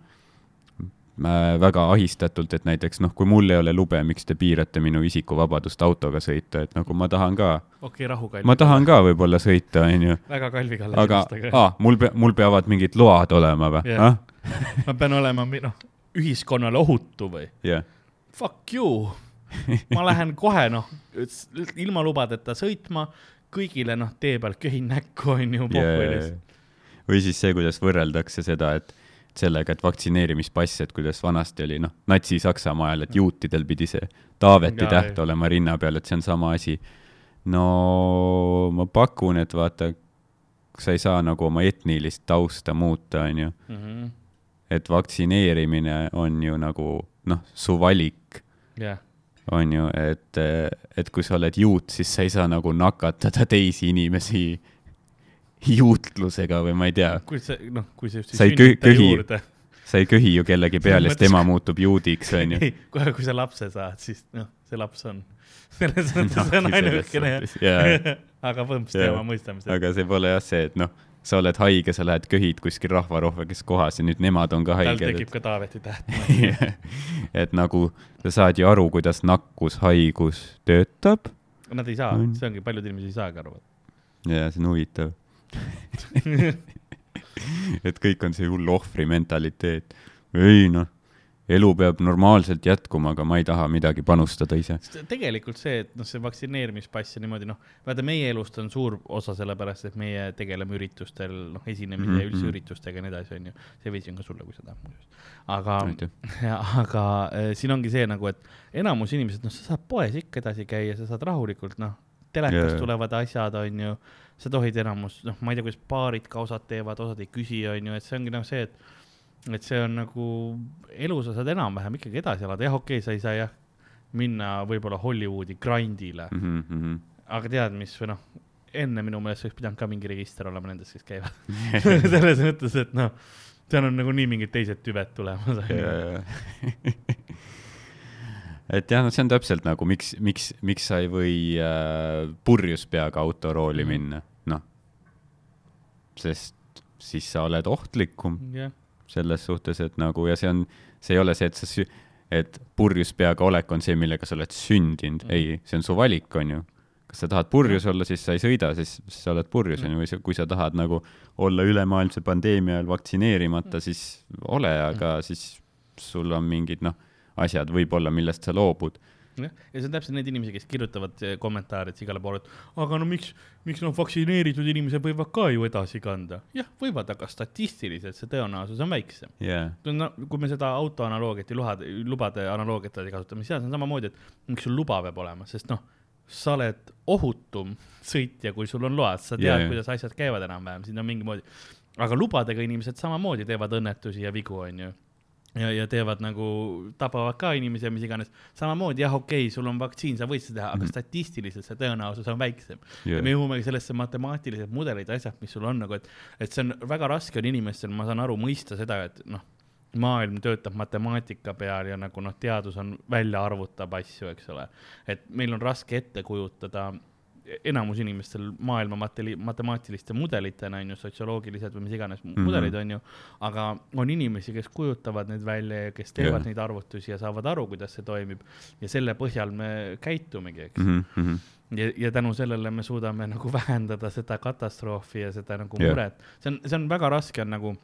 väga ahistatult, et näiteks noh, kui mul ei ole lube, miks te piirate minu isikuvabadust autoga sõita, et nagu ma tahan ka, okei okay,, rahu, Kalvi. ma tahan ka võib-olla sõita, onju väga Kalvi Kalle aga aa, mul pea-, mul peavad mingid load olema või Jah. ah? [LAUGHS] ma pean olema, noh, ühiskonnale ohutu või? jah, Fuck you. ma lähen kohe noh, ilma lubadeta sõitma, kõigile noh, tee peal köhin näkku onju, pohhu lihtsalt. või siis see, kuidas võrreldakse seda, et sellega, et vaktsineerimispass, et kuidas vanasti oli noh, Natsi-Saksamaa ajal, et juutidel pidi see Taaveti Jaa, täht jah. olema rinna peal, et see on sama asi. no ma pakun, et vaata, sa ei saa nagu oma etnilist tausta muuta, onju. Mhm. et vaktsineerimine on ju nagu noh, su valik jah, on ju, et, et kui sa oled juut, siis sa ei saa nagu nakatada teisi inimesi juutlusega või ma ei tea, kui see noh, kui see just Sa ei köhi- juurde. sa ei köhi ju kellegi peale, siis tema muutub juudiks, on ju. ei, kohe kui sa lapse saad, siis noh, see laps on, [LAUGHS] selles mõttes see on ainukene jaa, [LAUGHS] aga põhimõtteliselt Jaa. jah, ma mõistan seda. aga see pole jah see, et noh, sa oled haige, sa lähed köhid kuskil rahvarohkes kohas ja nüüd nemad on ka tal haiged tekib. ka Taaveti täht. [LAUGHS] et nagu sa saad ju aru, kuidas nakkushaigus töötab Nad ei saa On., see ongi, paljud inimesed ei saagi aru. ja see on huvitav. [LAUGHS] et kõik on see hull ohvri mentaliteet. ei noh, elu peab normaalselt jätkuma, aga ma ei taha midagi panustada ise. Tegelikult see, et noh, see vaktsineerimispass ja niimoodi noh, vaata meie elust on suur osa sellepärast, et meie tegeleme üritustel, noh, esinemise mm -hmm. ja üldse Mhm. üritustega ja nii edasi, onju. see veits on ka sulle, kui sa tahad muuseas. aga, [LAUGHS] aga äh, siin ongi see nagu, et enamus inimesed, noh, sa saad poes ikka edasi käia, sa saad rahulikult, noh, telekast yeah. tulevad asjad, onju, sa tohid enamus, noh, ma ei tea, kuidas baarid ka osad teevad, osad ei küsi, onju, et see ongi noh, see, et et see on nagu elu, sa saad enam-vähem ikkagi edasi elada, jah, okei okay,, sa ei saa jah minna võib-olla Hollywoodi grindile mm, -hmm. aga tead, mis või noh, enne minu meelest oleks pidanud ka mingi register olema nendest, kes käivad [LAUGHS] selles mõttes, et noh, seal on nagunii mingid teised tüved tulemas. [LAUGHS] et jah, no see on täpselt nagu miks, miks, miks sa ei või äh, purjus peaga autorooli Mhm. minna. Sest siis sa oled ohtlikum jah, selles suhtes, et nagu ja see on, see ei ole see, et sa sü-, et purjus peaga olek on see, millega sa oled sündinud. Mm., ei, see on su valik, on ju. kas sa tahad purjus olla, siis sa ei sõida, siis sa oled purjus, on ju, või sa, kui sa tahad nagu olla ülemaailmse pandeemia ajal vaktsineerimata, siis ole, aga siis sul on mingid noh, asjad võib-olla, millest sa loobud. jah, ja see on täpselt need inimesed, kes kirjutavad eh, kommentaarides igale poole, et aga no miks, miks noh, vaktsineeritud inimesed võivad ka ju edasi kanda. jah, võivad, aga statistiliselt see tõenäosus on väiksem. jaa, no kui me seda auto analoogiat ja lubade, lubade analoogiat edasi kasutame, siis seal on samamoodi, et miks sul luba peab olema, sest noh, sa oled ohutum sõitja, kui sul on load, sa tead yeah,, jaa. kuidas asjad käivad enam-vähem, siin on mingi moodi. aga lubadega inimesed samamoodi teevad õnnetusi ja vigu, onju ja, ja teevad nagu, tapavad ka inimesi ja mis iganes. samamoodi jah, okei okay,, sul on vaktsiin, sa võid seda teha, aga Mhm. statistiliselt see tõenäosus on väiksem. jaa me, jõuamegi sellesse matemaatilised mudelid ja asjad, mis sul on nagu, et, et see on väga raske on inimestel, ma saan aru, mõista seda, et noh, maailm töötab matemaatika peal ja nagu noh, teadus on välja arvutab asju, eks ole. et meil on raske ette kujutada, enamus inimestel maailma mateli-, matemaatiliste mudelitena on ju, sotsioloogilised või mis iganes mm. -hmm. mudelid on ju, aga on inimesi, kes kujutavad neid välja ja kes teevad yeah. neid arvutusi ja saavad aru, kuidas see toimib ja selle põhjal me käitumegi, eks Mhm, mhm. ja, ja tänu sellele me suudame nagu [LAUGHS] vähendada seda katastroofi ja seda nagu Jah. muret. see on, see on väga raske on nagu,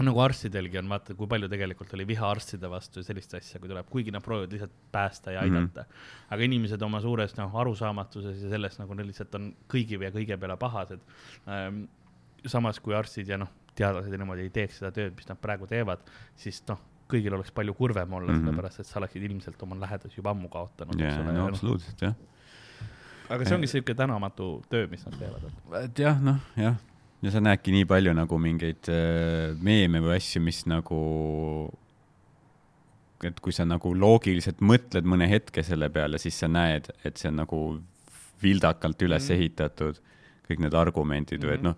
nagu arstidelgi on, vaata, kui palju tegelikult oli viha arstide vastu ja sellist asja, kui tuleb, kuigi nad proovivad lihtsalt päästa ja Mhm. aidata mm. -hmm. aga inimesed oma suures noh, arusaamatuses ja selles nagu neil lihtsalt on kõigi ja kõige peale pahased ähm,. samas kui arstid ja noh, teadlased ja niimoodi ei teeks seda tööd, mis nad praegu teevad, siis noh, kõigil oleks palju kurvem olla mm. -hmm. sellepärast et sa oleksid ilmselt oma lähedasi juba ammu kaotanud, ole no ja noh, absoluutselt jah. aga see ongi siuke tänamatu töö, mis nad teevad. et jah, noh, jah, ja sa näedki nii palju nagu mingeid äh, meeme või asju, mis nagu, et kui sa nagu loogiliselt mõtled mõne hetke selle peale, siis sa näed, et see on nagu vildakalt üles Mhm. ehitatud, kõik need argumendid või et Mhm. noh,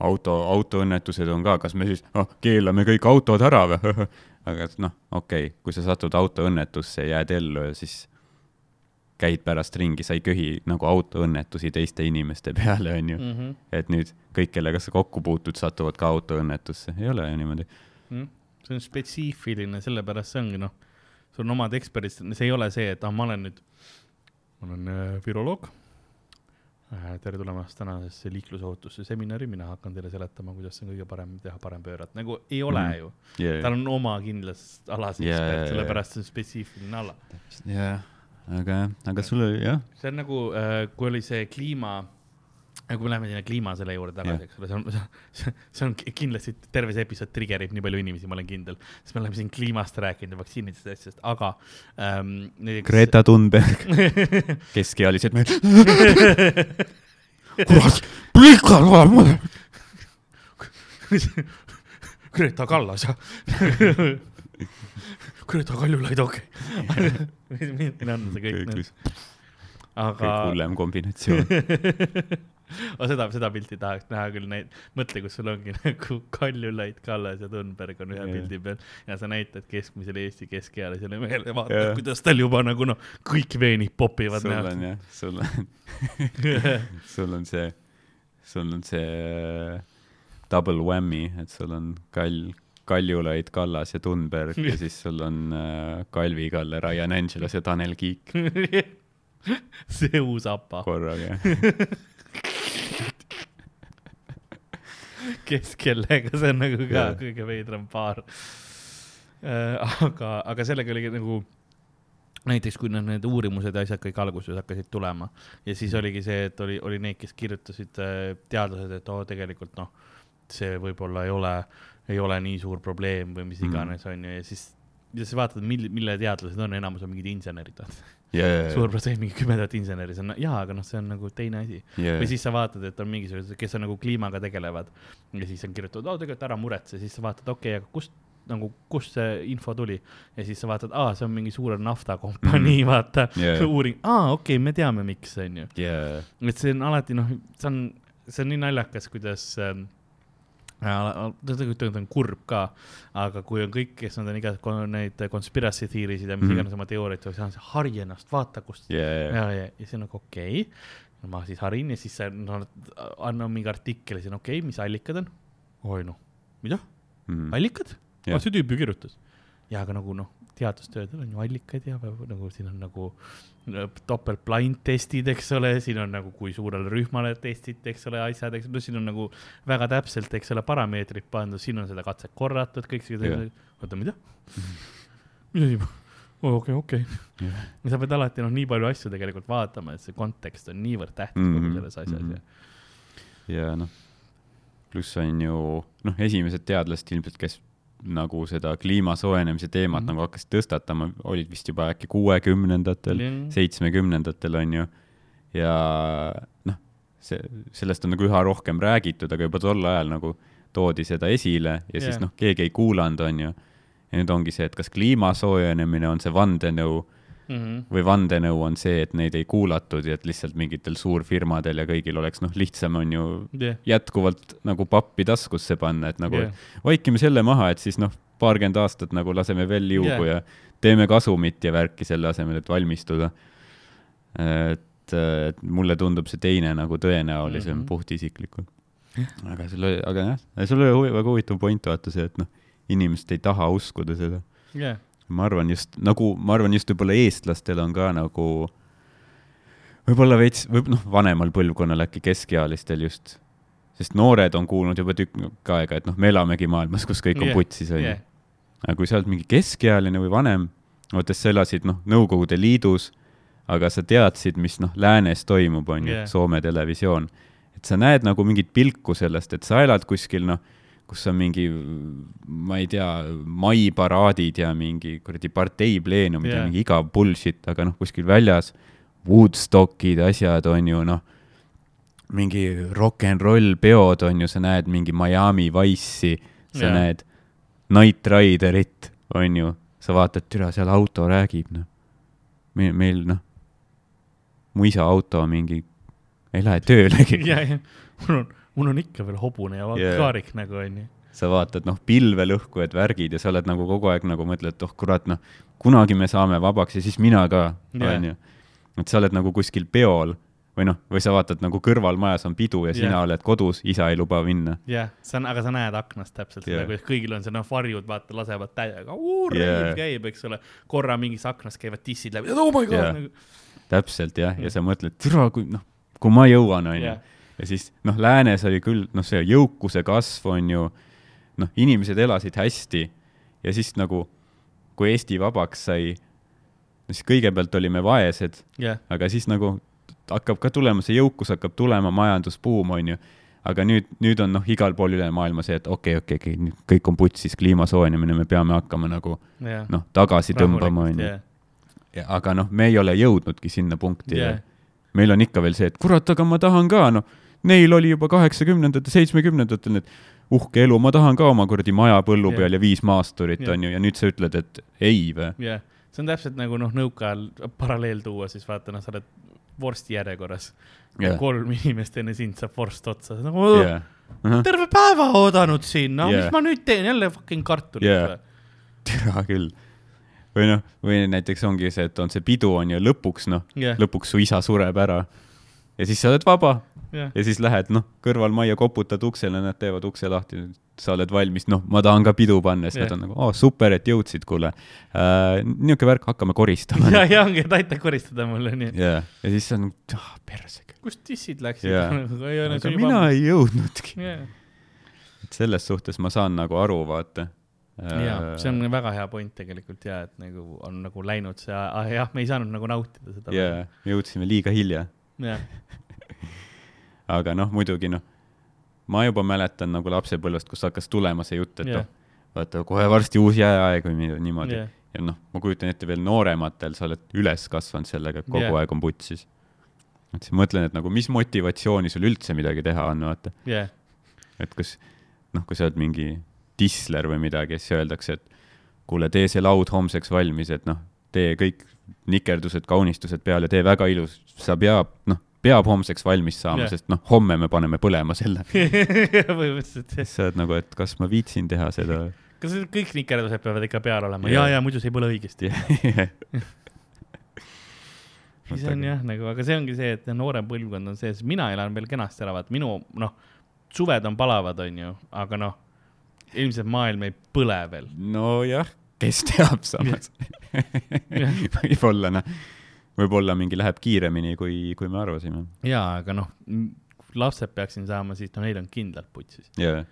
auto, autoõnnetused on ka, kas me siis oh, keelame kõik autod ära või? [LAUGHS] aga noh, okei okay,, kui sa satud autoõnnetusse ja jääd ellu ja siis käid pärast ringi, sa ei köhi nagu autoõnnetusi teiste inimeste peale, onju. mm. -hmm. et nüüd kõik, kellega sa kokku puutud, satuvad ka autoõnnetusse, ei ole ju niimoodi. Mm. see on spetsiifiline, sellepärast see ongi noh, sul on omad eksperdid, see ei ole see, et ah, ma olen nüüd, ma olen äh, viroloog äh,. tere tulemast tänasesse liiklusohutuse seminari, mina hakkan teile seletama, kuidas on kõige parem teha parempööret, nagu ei ole mm. ju. tal on oma kindlas alas Jaa, ekspert jaa. sellepärast see on spetsiifiline ala. jah, aga aga sul oli jah, see on nagu, kui oli see kliima, kui me läheme sinna kliima selle juurde tagasi, eks ole, see on, see, see on kindlasti terve see episood triggerib nii palju inimesi, ma olen kindel, sest me oleme siin kliimast rääkinud ja vaktsiinidest ja asjadest, aga ähm,. Greta Thunberg, keskealised mehed, [LAUGHS] kurat, plikad olema. Greta Kallas [LAUGHS] Greta Kaljulaid, okei okay.. mina annan see kõik, kõige aga. hullem kombinatsioon. [LAUGHS] aga seda, seda pilti tahaks näha küll neid, mõtle, kus sul ongi [LAUGHS] nagu Kaljulaid, Kallas ja Thunberg on ühe yeah. pildi peal ja sa näitad keskmisele Eesti keskealisele mehele, vaatad Jaa. yeah., kuidas tal juba nagu noh, kõik veenid popivad sul on näost. jah, sul on, [LAUGHS] sul on see, sul on see äh, double whammy, et sul on Kall, Kaljulaid, Kallas ja Thunberg ja [LAUGHS] siis sul on äh, Kalvi Kalle, Ryan Angelos ja Tanel Kiik [LAUGHS] see uus apa, korraga. kes kellega, see on nagu ka Jaa. kõige veidram paar. aga, aga sellega oligi nagu näiteks kui need, uurimused ja asjad kõik alguses hakkasid tulema ja siis oligi see, et oli, oli neid, kes kirjutasid äh, teadlased, et oo, tegelikult noh, see võib-olla ei ole, ei ole nii suur probleem või mis Mhm. iganes, on ju, ja siis ja siis vaatad, mil-, mille teadlased on, enamus on mingid insenerid, yeah, suur protsent, mingi kümme tuhat inseneri, see on, jaa, aga noh, see on nagu teine asi. yeah. või siis sa vaatad, et on mingisugused, kes on nagu kliimaga tegelevad ja siis on kirjutatud, oo tegelikult ära muretse, siis sa vaatad, okei okay,, aga kust nagu, kust see info tuli ja siis sa vaatad, aa, see on mingi suure naftakompanii mm, -hmm. vaata Jaa. [LAUGHS] uuring, aa, okei okay,, me teame, miks, on ju. yeah. et see on alati noh, see on, see on nii naljakas, kuidas ähm, äh, tegelikult on kurb ka, aga kui on kõik, kes on igasugu neid conspiracy theory sid ja mis Mhm. iganes oma teooriaid, siis harja ennast, vaata, kust yeah. ja, ja, ja see on nagu okei okay., ma siis harin ja siis no annan mingi artikli siin, okei okay,, mis allikad on? oi noh, mida mm.? allikad? Jah. see tüüp ju kirjutas. ja aga nagu noh, teadustöödel on ju allikaid ja peab nagu siin on nagu äh, topelt blind testid, eks ole, siin on nagu kui suurele rühmale testid, eks ole, asjad, eks ole, siin on nagu väga täpselt, eks ole, parameetrid pandud, siin on seda katset korratud, kõik see Jah., oota, mida? mis asi? okei, okei. Ja sa pead alati noh, nii palju asju tegelikult vaatama, et see kontekst on niivõrd tähtis mm -hmm. Mhm, kogu selles asjas mm. mhm. -hmm. ja noh, pluss on ju noh, esimesed teadlased ilmselt, kes nagu seda kliima soojenemise teemat mm. -hmm. nagu hakkasid tõstatama, olid vist juba äkki kuuekümnendatel, ja. seitsmekümnendatel on ju. ja noh, see, sellest on nagu üha rohkem räägitud, aga juba tol ajal nagu toodi seda esile ja siis Jah. noh, keegi ei kuulanud, on ju. ja nüüd ongi see, et kas kliima soojenemine on see vandenõu Mm -hmm. või vandenõu on see, et neid ei kuulatud ja et lihtsalt mingitel suurfirmadel ja kõigil oleks noh, lihtsam on ju jah, jätkuvalt nagu pappi taskusse panna, et nagu yeah., vaikime selle maha, et siis noh, paarkümmend aastat nagu laseme veel liugu yeah. ja teeme kasumit ja värki selle asemel, et valmistuda. et, et mulle tundub see teine nagu tõenäolisem mm. -hmm. puhtisiklikult. aga sul oli, aga jah, sul oli huvi- väga huvitav point vaata see, et noh, inimesed ei taha uskuda seda. jah, ma arvan just nagu, ma arvan just võib-olla eestlastel on ka nagu võib-olla veits, võib noh, vanemal põlvkonnal äkki keskealistel just, sest noored on kuulnud juba tükk aega, et noh, me elamegi maailmas, kus kõik on Jah, putsis onju jah, aga kui sa oled mingi keskealine või vanem, vaata sa elasid noh, Nõukogude Liidus, aga sa teadsid, mis noh, läänes toimub, onju Jah. Soome televisioon. et sa näed nagu mingit pilku sellest, et sa elad kuskil noh, kus on mingi, ma ei tea, maiparaadid ja mingi kuradi parteipleenumid yeah. Ja mingi igav bullshit, aga noh, kuskil väljas Woodstockid, asjad on ju noh, mingi rock n roll peod on ju, sa näed mingi Miami Wice'i, sa yeah. näed Knight Riderit, on ju, sa vaatad, türa, seal auto räägib, noh. meil, meil, noh, mu isa auto mingi ei lähe töölegi. [LAUGHS] ja, ja mul on, mul on ikka veel hobune ja Jaa. kaarik nagu onju. sa vaatad, noh, pilvelõhkujad, värgid ja sa oled nagu kogu aeg nagu mõtled, et oh kurat, noh, kunagi me saame vabaks ja siis mina ka, onju. et sa oled nagu kuskil peol või noh, või sa vaatad nagu kõrvalmajas on pidu ja sina Jah. oled kodus, isa ei luba minna. jah, see on, aga sa näed aknast täpselt seda Jah. kuidas kõigil on see noh, varjud vaata lasevad täiega, reiv käib, eks ole. korra mingis aknas käivad dissid läbi, oh my god Jah. nagu. täpselt jah, Mm. ja sa mõtled, türa, kui noh, kui ma jõuan, onju ja siis noh, läänes oli küll noh, see jõukuse kasv on ju noh, inimesed elasid hästi ja siis nagu, kui Eesti vabaks sai, siis kõigepealt olime vaesed, jah, aga siis nagu hakkab ka tulema, see jõukus hakkab tulema, majandusbuum on ju. aga nüüd, nüüd on noh, igal pool üle maailma see, et okei okay,, okei okay,, kõik on putsis, kliima soojenemine, me peame hakkama nagu jah. noh, tagasi tõmbama, on ju. jah, aga noh, me ei ole jõudnudki sinna punkti jah, meil on ikka veel see, et kurat, aga ma tahan ka, noh, neil oli juba kaheksakümnendatel, seitsmekümnendatel need uhke elu, ma tahan ka oma kuradi maja põllu Jah. peal ja viis maasturit Jah. on ju, ja nüüd sa ütled, et ei või? jah, see on täpselt nagu noh, nõukaajal paralleel tuua, siis vaata, noh, sa oled vorsti järjekorras Jah. kolm inimest enne sind saab vorst otsa, nagu jah, terve päeva oodanud siin, no Jah. mis ma nüüd teen, jälle fucking kartulit Jah. või? [LAUGHS] tere küll. või noh, või näiteks ongi see, et on see pidu on ju lõpuks noh, jah, lõpuks su isa sureb ära ja siis sa oled vaba jah, ja siis lähed noh, kõrvalmajja koputad uksele, nad teevad ukse lahti, sa oled valmis, noh, ma tahan ka pidu panna, siis Jah. nad on nagu, oo super, et jõudsid, kuule äh,. niisugune värk, hakkame koristama. ja, ja ongi, et aita koristada mulle, nii. ja, ja siis on, ah perse küll. kust dissid läksid yeah. [LAUGHS] aga mina ei jõudnudki. yeah.. et selles suhtes ma saan nagu aru, vaata. jaa, see on väga hea point tegelikult ja et nagu on nagu läinud see, ah jah, me ei saanud nagu nautida seda. jaa, jõudsime liiga hilja. jah, [LAUGHS] aga noh, muidugi noh, ma juba mäletan nagu lapsepõlvest, kus hakkas tulema see jutt, et jah noh, vaata kohe varsti uus jääaeg või niimoodi. jah, ja noh, ma kujutan ette veel noorematel, sa oled üles kasvanud sellega, et kogu yeah. aeg on putsis. et siis mõtlen, et nagu mis motivatsiooni sul üldse midagi teha on, vaata. jah, et kas noh, kui sa oled mingi dissler või midagi, siis öeldakse, et kuule, tee see laud homseks valmis, et noh, tee kõik nikerdused, kaunistused peale, tee väga ilus, sa peab, noh, peab homseks valmis saama yeah., sest noh, homme me paneme põlema selle. [LAUGHS] põhimõtteliselt jah. sa oled nagu, et kas ma viitsin teha seda. kas kõik nikerdused peavad ikka peal olema Jah. ja, ja muidu see ei põle õigesti. [LAUGHS] siis on jah nagu, aga see ongi see, et noorem põlvkond on see, sest mina elan veel kenasti ära, vaata minu noh, suved on palavad, onju, aga noh, ilmselt maailm ei põle veel. nojah, kes teab samas. [LAUGHS] võib-olla noh, võib-olla mingi läheb kiiremini, kui, kui me arvasime. jaa, aga noh, lapsed peaksin saama, siis no neil on kindlalt putsis. jaa,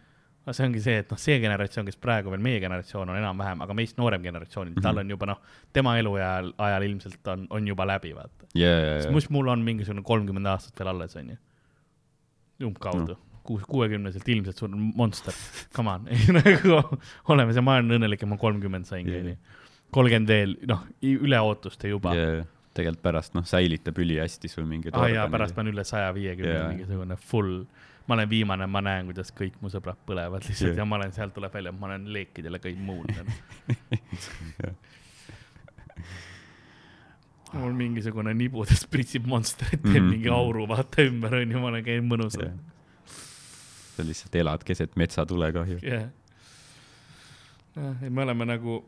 no see ongi see, et noh, see generatsioon, kes praegu veel meie generatsioon on enam-vähem, aga meist noorem generatsioon mm, -hmm. tal on juba noh, tema eluajal, ajal ilmselt on, on juba läbi, vaata. jaa, jaa, jaa. mis mul on mingisugune kolmkümmend aastat veel alles, onju. umbkaudu no., kuus, kuuekümneselt ilmselt suur monster, come on, [LAUGHS] nagu oleme see, ma olen õnnelik, et ma kolmkümmend saingi, Jaa. onju. kolmkümmend veel, noh, üle ootuste juba. jaa, tegelikult pärast noh, säilitab ülihästi sul mingi ah jaa, pärast ma olen üle saja viiekümne mingisugune full, ma olen viimane, ma näen, kuidas kõik mu sõbrad põlevad lihtsalt Jah. ja ma olen, sealt tuleb välja, ma olen leekidele kõik muud. [LAUGHS] mul mingisugune nibudes pritsib monsterit, teeb Mhm. mingi auru vaata ümber onju, ma olen käinud mõnusalt. sa lihtsalt elad keset metsatulekahju. jah. me oleme nagu,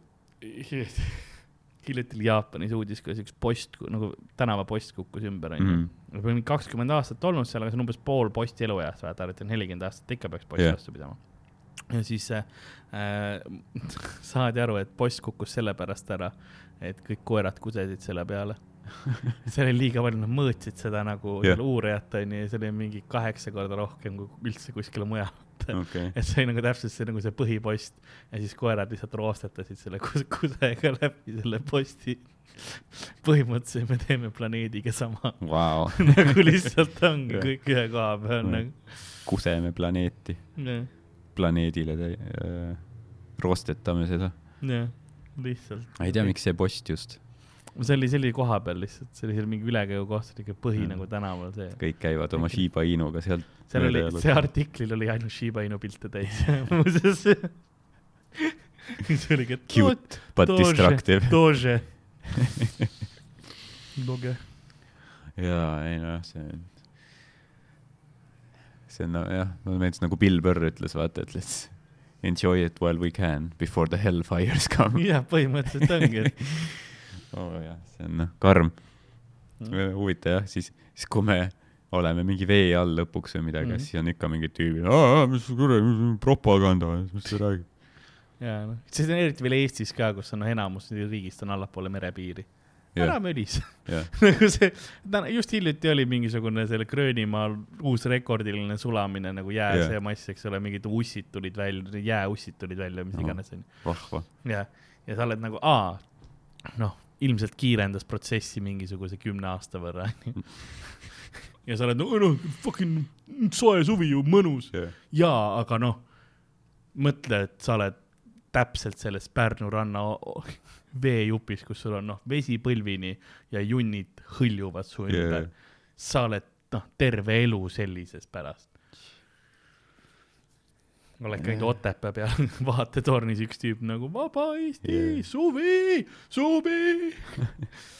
hiljuti oli Jaapanis uudis, kuidas üks post, nagu tänavapost kukkus ümber onju Mhm. me oleme kakskümmend aastat olnud seal, aga see on umbes pool posti elueast, vaata, arvati, et nelikümmend aastat ikka peaks posti yeah. vastu pidama. ja siis äh, [LAUGHS] saadi aru, et post kukkus sellepärast ära, et kõik koerad kusesid selle peale. [LAUGHS] seal oli liiga palju, nad mõõtsid seda nagu yeah. uurijat onju ja see oli mingi kaheksa korda rohkem kui üldse kuskil mujal. okei, et see oli nagu täpselt see nagu see põhipost ja siis koerad lihtsalt roostetasid selle kus- kusega läbi selle posti. põhimõtteliselt me teeme planeediga sama vau, [LAUGHS] nagu lihtsalt ongi kõik ühe koha peal nagu. kuseme planeeti, planeedile te- äh, roostetame seda. jah, lihtsalt. ma ei tea, miks see post just, see oli, see oli koha peal lihtsalt, see oli seal mingi ülekäigu koht, see oli ikka põhi Mm. nagu tänaval see. kõik käivad oma Shiba Inuga sealt. seal oli, see artiklil oli ainult Shiba Inu pilte täis [LAUGHS] muuseas. see oligi, et Cute but destructive. Doge. Doge. jaa, ei noh, see on, see on no, jah, mulle meeldis nagu Bill Burr ütles, vaata, et let's enjoy it while we can before the hellfires come. jah, põhimõtteliselt ongi, et [LAUGHS] oo oh, jah, see on noh, karm. Mm. huvitav jah, siis, siis kui me oleme mingi vee all lõpuks või midagi mm. -hmm. siis on ikka mingid tüübid, mis kuradi propaganda, mis sa [LAUGHS] räägid. ja noh, siis on eriti veel Eestis ka, kus on noh, enamus riigist on allapoole merepiiri. ära jah, mölis. jah, nagu see, täna just hiljuti oli mingisugune selle Gröönimaal uus rekordiline sulamine nagu jääs Jah. ja mass, eks ole, mingid ussid tulid välja, jääussid tulid välja, mis iganes onju. vahva. ja, ja sa oled nagu, aa, noh, ilmselt kiirendas protsessi mingisuguse kümne aasta võrra [LAUGHS] ja sa oled nagu, noh, fucking soe suvi ju, mõnus. jaa, aga noh, mõtle, et sa oled täpselt selles Pärnu ranna veejupis, kus sul on noh, vesi põlvini ja junnid hõljuvad su ümber yeah.. sa oled noh, terve elu sellises pärast. Oled käinud. Otepää peal [LAUGHS] vaatetornis üks tüüp nagu vaba Eesti yeah., suvi, suvi.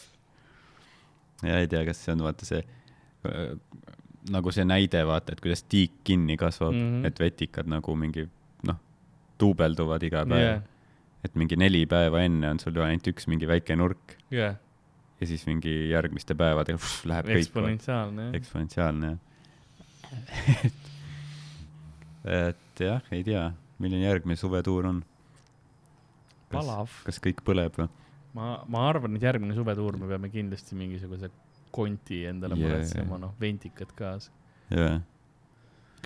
[LAUGHS] ja ei tea, kas see on vaata see äh, nagu see näide, vaata, et kuidas tiik kinni kasvab mm. -hmm. et vetikad nagu mingi noh, duubelduvad iga päev yeah., et mingi neli päeva enne on sul ju ainult üks mingi väike nurk jah, ja siis mingi järgmiste päevadega pff, läheb kõik eksponentsiaalne eksponentsiaalne jah [LAUGHS] et jah, ei tea, milline järgmine suvetuur on. palav. kas kõik põleb või? ma, ma arvan, et järgmine suvetuur me peame kindlasti mingisuguse konti endale Jaa, muretsema, noh, ventikad kaasa. jaa,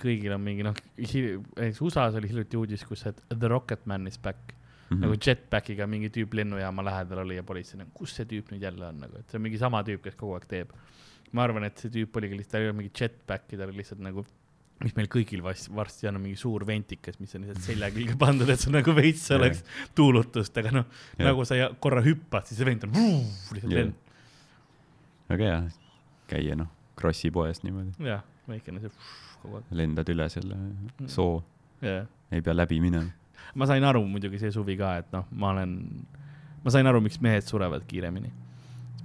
kõigil on mingi noh, näiteks USA-s oli hiljuti uudis, kus, et The Rocket Man is back mm. -hmm. nagu jetpackiga mingi tüüp lennujaama lähedal oli ja politsei nagu, kus see tüüp nüüd jälle on nagu, et see on mingi sama tüüp, kes kogu aeg teeb. ma arvan, et see tüüp oligi lihtsalt, tal ei olnud mingit jetpacki, tal oli lihtsalt nagu mis meil kõigil vast- varsti on, mingi suur ventikas, mis on lihtsalt selja külge pandud, et sul nagu veits oleks tuulutust, aga noh, nagu sa ja- korra hüppad, siis see vent on vuu, lihtsalt lend. väga hea käia noh, Krossi poes niimoodi, jah, väikene see kogu aeg, lendad üle selle soo, jah. ei pea läbi minema. ma sain aru muidugi see suvi ka, et noh, ma olen, ma sain aru, miks mehed surevad kiiremini.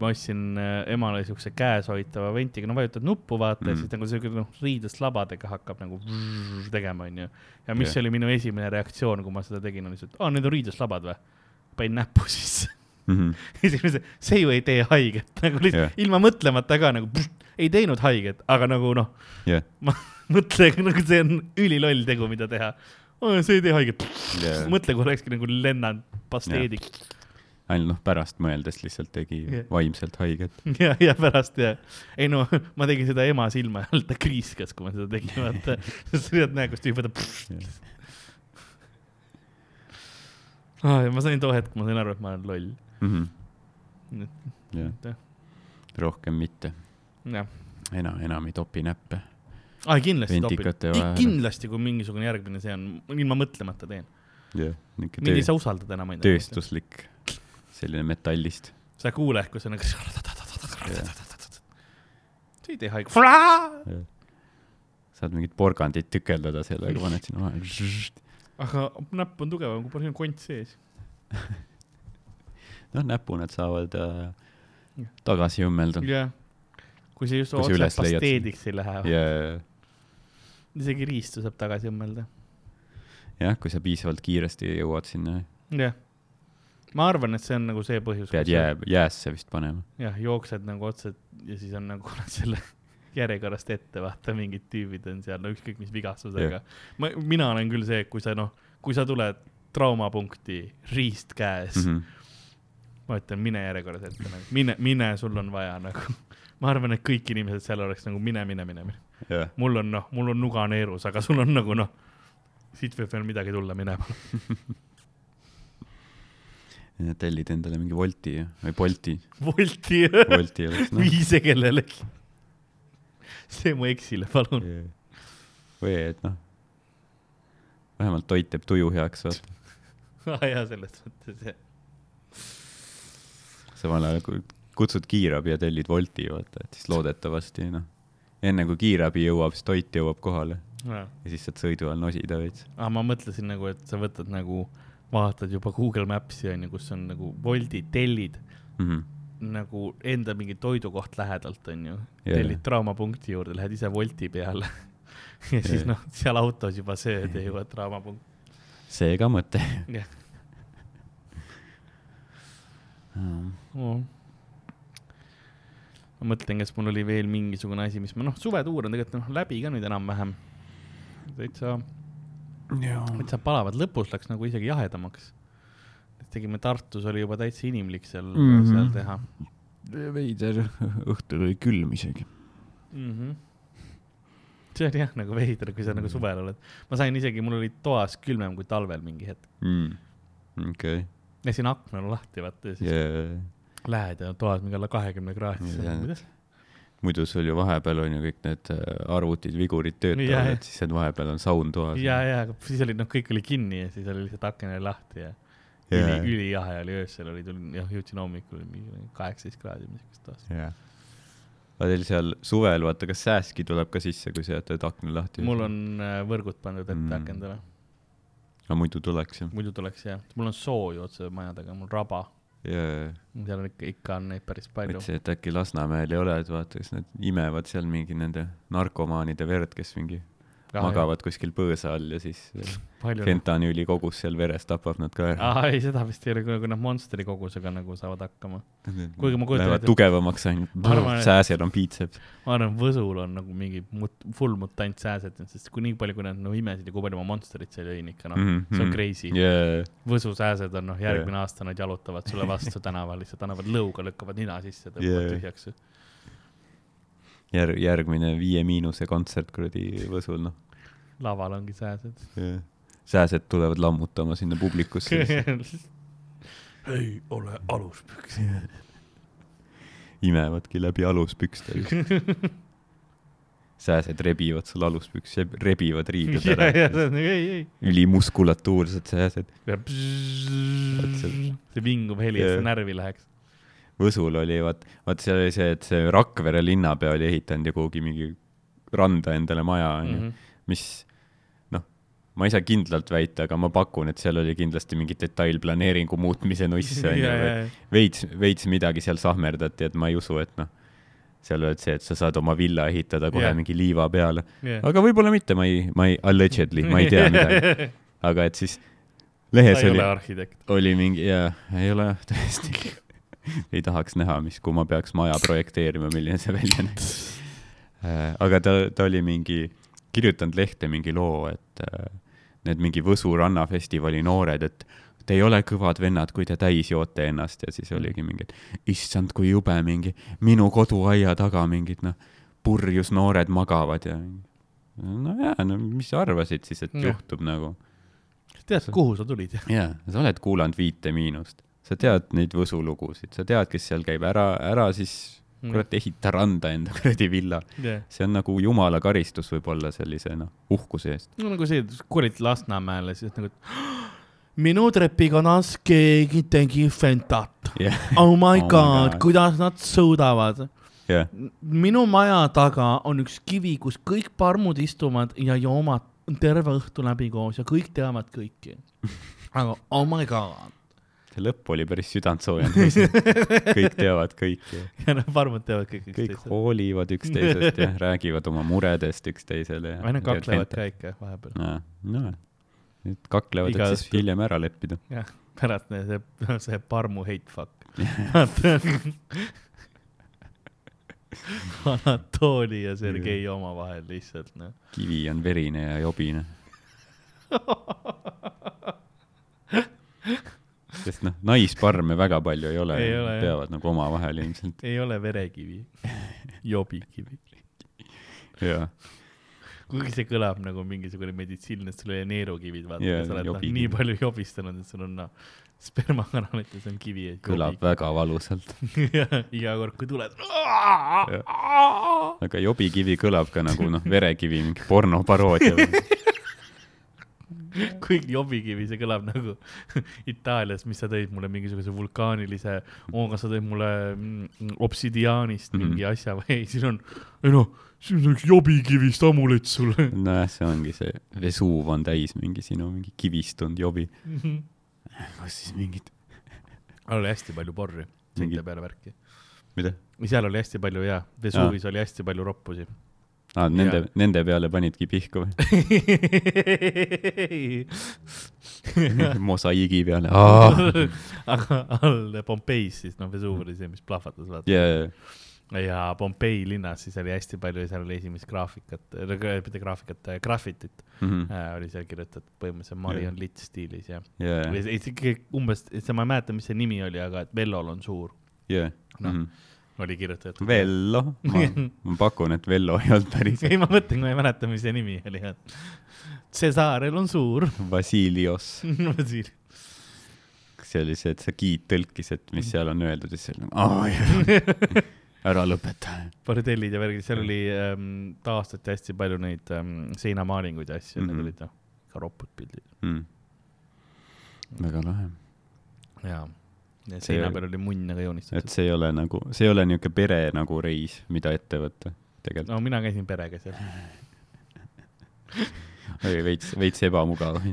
Ma ostsin äh, emale siukse käes hoitava ventiga, no vajutad nuppu, vaata mm., ja Mm. siis nagu siuke noh, riidest labadega hakkab nagu vrrr tegema, onju. ja mis yeah. oli minu esimene reaktsioon, kui ma seda tegin, on lihtsalt, aa, need on riidest labad või? panin näppu sisse. Mhm. ja [LAUGHS] siis ma ütlesin, see ju ei tee haiget, [LAUGHS] nagu lihtsalt yeah. ilma mõtlemata ka nagu pst, ei teinud haiget, aga nagu noh, jah, [LAUGHS] ma mõtlen nagu see on üliloll tegu, mida teha. see ei tee haiget, Jah. mõtle, kui olekski nagu lennanud pasteediks ainult noh, pärast mõeldes lihtsalt tegi Jah. vaimselt haiget. ja, ja pärast ja, ei no ma tegin seda ema silma all, ta kriiskas, kui ma seda tegin, vaata. [LAUGHS] sa tead, näe, kus tüüp võtab. Ah, [LAUGHS] ma sain too hetk, ma sain aru, et ma olen loll. Mhm. jah, rohkem mitte, enam, enam ei topi näppe. ah, kindlasti topin kindlasti, kui mingisugune järgmine see on, ilma mõtlemata teen. jah, niuke mind ei saa usaldada enam. tööstuslik, selline metallist. sa ei kuule, kui see on nagu. see ei tee haiget. saad mingit porgandit tükeldada sellega, paned sinna vahele. aga näpp on tugevam, kui palju on kont sees. [LAUGHS] noh, näpunad saavad äh, tagasi õmmelda. jah, kui see just Kui sa otse üles leiad pasteediks ei lähe. ja, isegi riistu saab tagasi õmmelda. jah, kui sa piisavalt kiiresti jõuad sinna, jah. Ma arvan, et see on nagu see põhjus. pead jää, jäässe vist panema. jah, jooksed nagu otse ja siis on nagu [LAUGHS] selle järjekorrast ette, vaata, mingid tüübid on seal, no ükskõik mis vigastusega. ma, mina olen küll see, kui sa noh, kui sa tuled traumapunkti, riist käes mm. -hmm. ma ütlen, mine järjekorras ette nagu, mine, mine, sul on vaja nagu. [LAUGHS] ma arvan, et kõik inimesed seal oleks nagu mine, mine, mine, mine. jah, mul on noh, mul on nuga neerus, aga sul on nagu noh, siit võib veel midagi tulla minema. [LAUGHS] tellid endale mingi Wolti või Bolti, Wolti Wolti oleks [LAUGHS] noh. vii see kellelegi. see mu eksile, palun. või et noh, vähemalt toit teeb tuju heaks, vaata. [LAUGHS] aa Ah, jaa, selles mõttes jah. samal ajal kui kutsud kiirabi ja tellid Wolti, vaata, et siis loodetavasti noh, enne kui kiirabi jõuab, siis toit jõuab kohale aa, ja siis saad sõidu all nosida veits. Ah, ma mõtlesin nagu, et sa võtad nagu, vaatad juba Google Maps'i onju, kus on nagu Woldi tellid Mhm. nagu enda mingi toidukoht lähedalt onju. Jaa. tellid traumapunkti juurde, lähed ise Wolti peale. [LAUGHS] ja siis Jaa. noh, seal autos juba sööd ja jõuad traumapunkti. see ka mõte. jah. Mm. ma mõtlen, kas mul oli veel mingisugune asi, mis ma noh, suvetuur on tegelikult noh läbi ka nüüd enam-vähem. täitsa, täitsa palavad, lõpus läks nagu isegi jahedamaks. tegime Tartus oli juba täitsa inimlik seal mm. -hmm. seal teha veider, [LAUGHS] õhtul oli külm isegi. mm. -hmm. see oli jah nagu veider, kui sa nagu suvel oled. ma sain isegi, mul oli toas külmem kui talvel mingi hetk. okei, lasin akna lahti, vaata ja siis yeah. lähed ja toas mingi alla kahekümne kraadi yeah.. Muidu sul ju vahepeal on ju kõik need äh, arvutid, vigurid töötavad jah., et siis on vahepeal on saun toas. ja, ja, aga siis oli noh, kõik oli kinni ja siis oli lihtsalt aken oli lahti ja Jaa. üli, ülijahe oli öösel oli, tulin jah, jõudsin hommikul mingi kaheksateist kraadi või siukest toas. jah. aga teil seal suvel, vaata, kas sääski tuleb ka sisse, kui sa jätad akna lahti? mul on äh, võrgud pandud ette Mm. akendele, aga muidu tuleks ju. muidu tuleks jah, mul on sooju otse maja taga, mul raba, jaa, seal on ikka, ikka on neid päris palju. mõtlesin, et äkki Lasnamäel ei ole, et vaata, kas nad imevad seal mingi nende narkomaanide verd, kes mingi magavad kuskil põõsa all ja siis palju. fentanüüli kogus seal veres tapab nad ka ära. aa, ei, seda vist ei ole, kui nad Monsteri kogusega nagu saavad hakkama. kuigi ma kujutan ette- tugevamaks ainult sääsel on piitseps. ma arvan, Võsul on nagu mingi mut-, full mutant sääsed, sest kui nii palju, kui nad no imesid ja kui palju ma Monsterit seal jõin ikka noh mm, Mhm, -hmm. see on crazy yeah.. Võsu sääsed on noh, järgmine aasta nad jalutavad sulle vastu [LAUGHS] tänaval, lihtsalt annavad lõuga, lükkavad nina sisse, tõmbavad yeah. tühjaks. järg-, järgmine Viie Miinuse kontsert kuradi Võsul, noh. Laval ongi sääsed. sääsed tulevad lammutama sinna publikusse. [LAUGHS] ei ole aluspüksi. [LAUGHS] imevadki läbi aluspükste. [LAUGHS] sääsed rebivad sul aluspüksi, rebivad riided ära ja. see on nagu ei, ei. ülimuskulatuursed sääsed. ja see vingub heli, et see närvi läheks. Võsul oli vaat, vaat seal oli see, et see Rakvere linnapea oli ehitanud ju kuhugi mingi randa endale maja onju Mhm. mis ma ei saa kindlalt väita, aga ma pakun, et seal oli kindlasti mingi detailplaneeringu muutmise nuss [LAUGHS] onju. veits, veits midagi seal sahmerdati, et ma ei usu, et noh, seal oled see, et sa saad oma villa ehitada kohe yeah. mingi liiva peale. aga võib-olla mitte, ma ei, ma ei, allegedly, ma ei tea [LAUGHS] midagi. aga et siis ta lehes ei oli oli mingi, jaa, ei ole jah, tõesti. [LAUGHS] ei tahaks näha, mis, kui ma peaks maja projekteerima, milline see välja näeks. aga ta, ta oli mingi, kirjutanud lehte mingi loo, et äh, need mingi Võsu rannafestivali noored, et te ei ole kõvad vennad, kui te täis joote ennast. Ja siis oligi mingi, et issand, kui jube mingi minu koduaia taga mingid noh, purjus noored magavad ja no jaa, no mis sa arvasid siis, et Jah. juhtub nagu? Tead, kuhu sa tulid? [LAUGHS] jaa, sa oled kuulanud Viite Miinust, sa tead neid Võsu lugusid, sa tead, kes seal käib, ära, ära siis kurat ehita randa enda [LAUGHS] kuradi villa. jah, see on nagu jumala karistus võib-olla sellise noh, uhkuse eest. no nagu see, et kolid Lasnamäele, siis nagu, minu trepikonas keegi tegi Fentat. jah, Oh my Oh god God., kuidas nad suudavad. jah, minu maja taga on üks kivi, kus kõik parmud istuvad ja joomad terve õhtu läbi koos ja kõik teavad kõiki. [LAUGHS] aga oh my god. See lõpp oli päris südantsoojav. [LAUGHS] kõik teavad kõike, ja noh, parmud teavad kõik kõik üksteist. hoolivad üksteisest ja räägivad oma muredest üksteisele. või noh, kaklevad ka ikka vahepeal. no, no, nüüd kaklevad, et siis hiljem ära leppida. jah, pärast see, see parmu hate fuck. [LAUGHS] Anatoli ja Sergei omavahel lihtsalt noh. kivi on verine ja jobine. [LAUGHS] sest noh, naisparme väga palju ei ole jah. peavad nagu omavahel ilmselt ei ole verekivi, [LAUGHS] jobikivi. ja kuigi see kõlab nagu mingisugune meditsiin, et sul ei ole neerukivid, vaata yeah,, sa oled noh, jobikivi. nii palju jobistanud, et sul on noh, spermakanalites on kivi. kõlab väga valusalt. [LAUGHS] iga kord, kui tuled. aga jobikivi kõlab ka nagu noh, verekivi mingi pornoparoodia [LAUGHS] kuigi jobikivi, see kõlab nagu [LAUGHS] Itaalias, mis sa tõid mulle mingisuguse vulkaanilise, oo, kas sa tõid mulle mm, obsidiaanist Mhm. mingi asja või [LAUGHS] ei, siin on, ei noh, siin on üks jobikivist amulett sulle. [LAUGHS] nojah, see ongi see, Vesuv on täis mingi sinu mingi kivistunud jobi. kus siis mingid, oli hästi palju porri, Mingi- seinte peale värki. mida? seal oli hästi palju jaa, Vesuvis oli hästi palju roppusi. aa, nende nende peale panidki pihku või? [LAUGHS] mosaiigi peale. [LAUGHS] aga all Pompeis siis noh, Vesuv oli see, mis plahvatas vaata jaa, ja Pompei linnas siis oli hästi palju, seal oli esimest graafikat, mitte graafikat, graffitit Mhm. äh, oli seal kirjutatud põhimõtteliselt Marion Litt stiilis ja. ikkagi umbes, ma ei mäleta, mis see nimi oli, aga et Vellol on suur, jaa. Noh. Oli kirjutatud. Vello, ma, ma pakun, et Vello ei olnud päris ei, ma mõtlen, ma ei mäleta, mis see nimi oli, Cesarel on suur. Vasilios. Vasiil. see oli see, et sa giid tõlkis, et mis seal on öeldud ja siis oli [LAUGHS] ära lõpeta. bordellid ja värgid, seal oli ähm,, taastati hästi palju neid ähm, seinamaalinguid ja asju mm, Mhm. -hmm. olid noh, ka ropud pildid mm.. väga lahe, ja. Seina peal oli munn aga et joonistatud. see ei ole nagu, see ei ole niisugune pere nagu reis, mida ette võtta tegelikult no mina käisin perega seal. [LAUGHS] oli veits, veits ebamugav. [LAUGHS]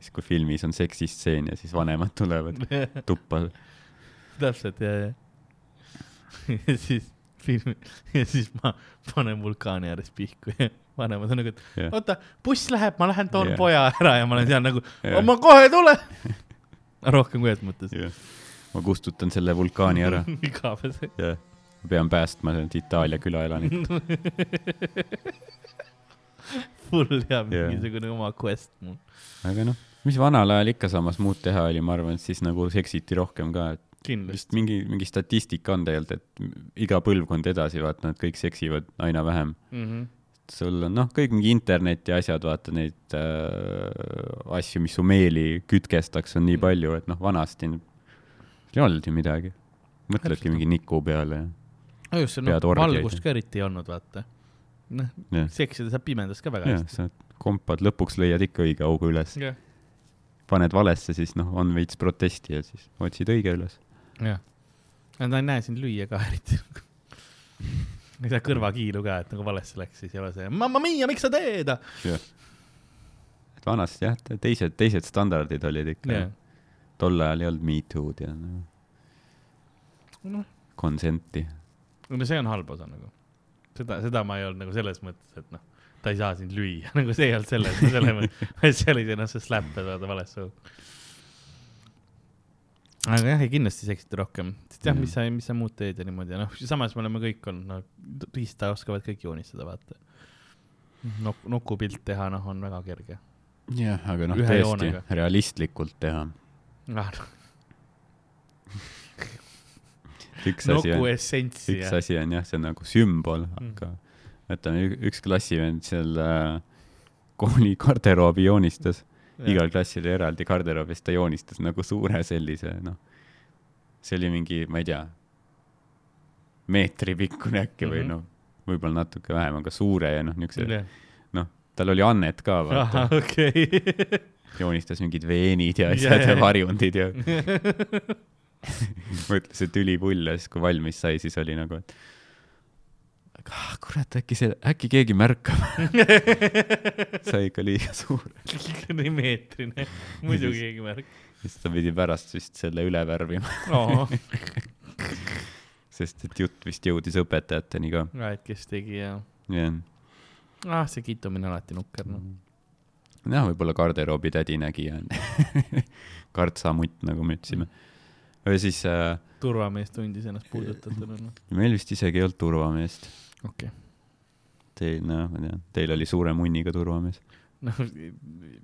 siis kui filmis on seksistseen ja siis vanemad tulevad tuppa. [LAUGHS] täpselt ja, ja. ja siis film ja siis ma panen vulkaani ääres pihku ja vanemad on nagu, et Jah. oota, buss läheb, ma lähen toon Jah. poja ära ja ma olen seal nagu ma kohe tulen. Rohkem kui et mõttes. ma kustutan selle vulkaani ära [LAUGHS] igavese. ja ma pean päästma need Itaalia külaelanikud. full ja Jah. mingisugune oma quest mul. aga noh, mis vanal ajal ikka samas muud teha oli, ma arvan, et siis nagu seksiti rohkem ka, et vist kindlasti. mingi, mingi statistika on tegelikult, et iga põlvkond edasi, vaata, nad kõik seksivad aina vähem. Mhm. Sul on noh, kõik mingi interneti asjad, vaata neid äh, asju, mis su meeli kütkestaks, on nii Mm. palju, et noh, vanasti ei olnud ju midagi. mõtledki mingi niku peale no just noh, orgiaid valgust ja- ka eriti ei olnud, vaata. noh, ja, seksida saab pimedas ka väga ja hästi. sa kompad, lõpuks leiad ikka õige augu üles. paned valesse, siis noh, on veits protesti ja siis otsid õige üles. jah. Nad ei näe sind lüüa ka eriti. [LAUGHS] [LAUGHS] ei saa kõrvakiilu ka, et nagu valesse läks, siis ei ole see mamma mia, miks sa teed? et vanasti jah, teised, teised standardid olid ikka jah, tol ajal ei olnud me too'd ja no, noh, consent'i. no see on halb osa nagu. seda, seda ma ei olnud nagu selles mõttes, et noh, ta ei saa sind lüüa, [LAUGHS] nagu see ei olnud selles, selles mõttes, [LAUGHS] see oli see noh, see slap, et vaata vales suhu. Aga jah, ei kindlasti seksiti rohkem, sest jah, mis sa, mis sa muud teed ja niimoodi ja noh, samas me oleme kõik olnud, no riista oskavad kõik joonistada, vaata. Nok-, nukupilt teha, noh, on väga kerge. jah, aga noh, tõesti joonega., realistlikult teha. ah, [LAUGHS] üks asi on, üks ja asi on jah, see on nagu sümbol, Mm. aga ütleme, üks klassivend seal äh, kooli garderoobi joonistas, igal klassil eraldi garderoob ja siis ta joonistas nagu suure sellise, noh, see oli mingi, ma ei tea, meetri pikkune äkki või Mhm. noh, võib-olla natuke vähem, aga suure ja noh, niisuguse, jah. noh, tal oli annet ka, vaata okei. [LAUGHS] joonistas mingid veenid ja asjad jaa, ja varjundid ja [LAUGHS] [LAUGHS] mõtles, et ülipull ja siis, kui valmis sai, siis oli nagu, et ah, kurat, äkki see, äkki keegi märkab. [LAUGHS] sai ikka liiga suur. meetrine, muidu keegi märkab. siis ta pidi pärast vist selle üle värvima, [LAUGHS] sest et jutt vist jõudis õpetajateni ka. et kes tegi ja, jah, ah see kiitumine alati nukker noh. jah, võib-olla garderoobi tädi nägi ja [LAUGHS] kartsamutt, nagu me ütlesime. või siis äh, turvamees tundis ennast puudutatuna noh. meil vist isegi ei olnud turvameest. okei. Teil, noh, ma tean, teil oli suure munniga turvamees. noh.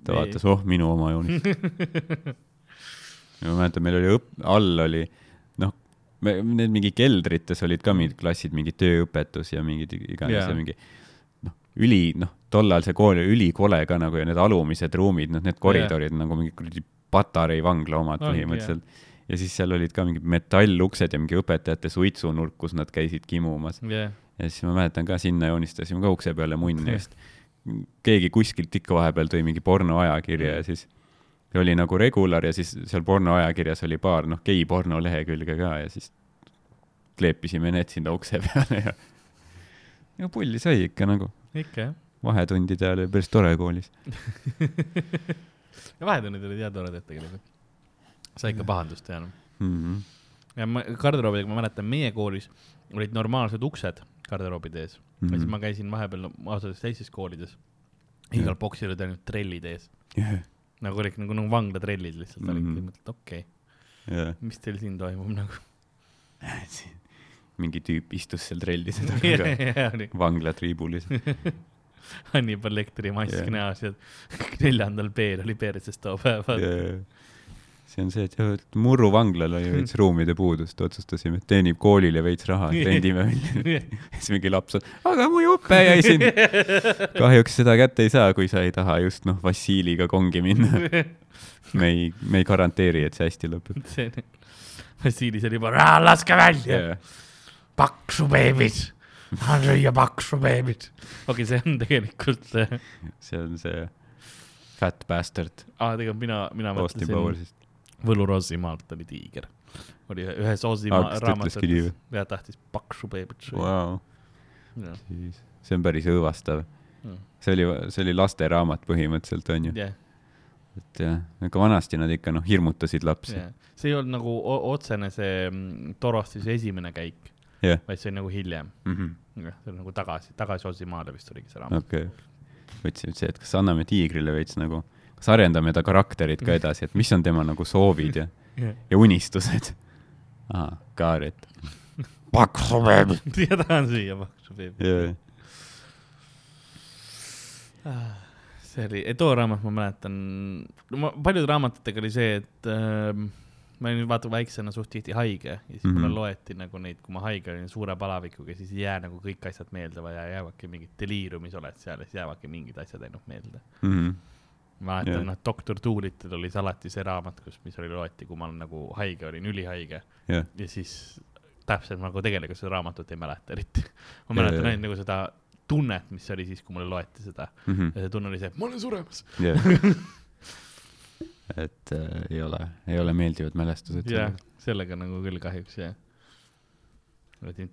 ta vaatas, oh, minu oma joonis. [LAUGHS] ma mäletan, meil oli õp-, all oli, noh, me, need mingi keldrites olid ka mingid klassid, mingi tööõpetus ja mingid iganes yeah. ja mingi noh, üli, noh, tollal see kool oli ülikole ka nagu ja need alumised ruumid, noh, need koridorid yeah. nagu mingi kuradi Patarei vangla omad Ongi, põhimõtteliselt. ja siis seal olid ka mingid metalluksed ja mingi õpetajate suitsunurk, kus nad käisid kimumas. jah, ja siis ma mäletan ka sinna joonistasime ka ukse peale munni [LAUGHS] ja siis keegi kuskilt ikka vahepeal tõi mingi pornoajakirja ja siis oli nagu regular ja siis seal pornoajakirjas oli paar noh, geiporno lehekülge ka ja siis kleepisime need sinna ukse [LAUGHS] peale ja ja pulli sai ikka nagu ikka jah. vahetundide ajal oli päris tore koolis. [LAUGHS] ja vahetunnid olid hea toredad tegelikult. sai ikka pahandust teha noh. Mm -hmm. ja ma garderoobidega ma mäletan, meie koolis olid normaalsed uksed garderoobide ees mm. -hmm. ja siis ma käisin vahepeal ausalt öeldes teistes koolides. igal Jah. boksil olid ainult trellid ees, yeah. nagu olid nagu, nagu vanglatrellid lihtsalt mm -hmm. Mhm. olid, mõtled okei okay,, yeah. mis teil siin toimub nagu. mingi tüüp istus seal [LAUGHS] oli vanglatriibulis. [LAUGHS] Hannibal Lecteri mask yeah. näos ja [LAUGHS] neljandal B-l oli perses too päev. Yeah. See on see, et Murru vanglal oli veits ruumide puudust, otsustasime, et teenib koolile veits raha, rendime välja. [LAUGHS] siis mingi laps on, aga mu jupe jäi siin. kahjuks seda kätte ei saa, kui sa ei taha just noh, Vassiliga kongi minna. [LAUGHS] me ei, me ei garanteeri, et see hästi lõpeb Vassilis oli juba, laske välja yeah.. paksu beebit, tahan süüa paksu beebit. okei okay,, see on tegelikult see, see on see Fat Bastard aa tegelikult mina, mina mõtlesin Powersist. Võlu Roosimaalt oli tiiger. oli ühes Aa, Oosimaa kas ta raamatus ja tahtis paksu beebit süüa Wow. see on päris õõvastav. see oli, see oli lasteraamat põhimõtteliselt onju, jah, et jah, aga vanasti nad ikka noh, hirmutasid lapsi. jah, see ei olnud nagu otsene see mm, Torostise esimene käik, jah, vaid see oli nagu hiljem. jah, see oli nagu tagasi, tagasi Oosimaale vist oligi see raamat. okei. mõtlesin, et see, et kas anname tiigrile veits nagu, kas arendame ta karakterit ka edasi, et mis on tema nagu soovid ja, [LAUGHS] ja unistused. ahah, Kaaret. [LAUGHS] paksu beebi. ja tahan süüa paksu beebit. jaa, see oli, too raamat ma mäletan, ma paljude raamatutega oli see, et äh, ma olin vaata väiksena suht tihti haige ja siis mm -hmm. mulle Mhm. loeti nagu neid, kui ma haige olin suure palavikuga, siis ei jää nagu kõik asjad meelde, vaid jäävadki mingid deliiriumis oled seal ja siis jäävadki mingid asjad ainult meelde. Mhm. Ma mäletan yeah., noh, doktor Doolittle oli alati see raamat, kus, mis oli loeti, kui ma nagu haige olin, ülihaige jah, ja siis täpselt nagu tegelikult seda raamatut ei mäleta eriti. ma mäletan ainult nagu seda tunnet, mis oli siis, kui mulle loeti seda Mhm. ja see tunne oli see, et ma olen suremas. jah. [LAUGHS] et äh, ei ole, ei ole meeldivad mälestused jah, sellega nagu küll kahjuks jah.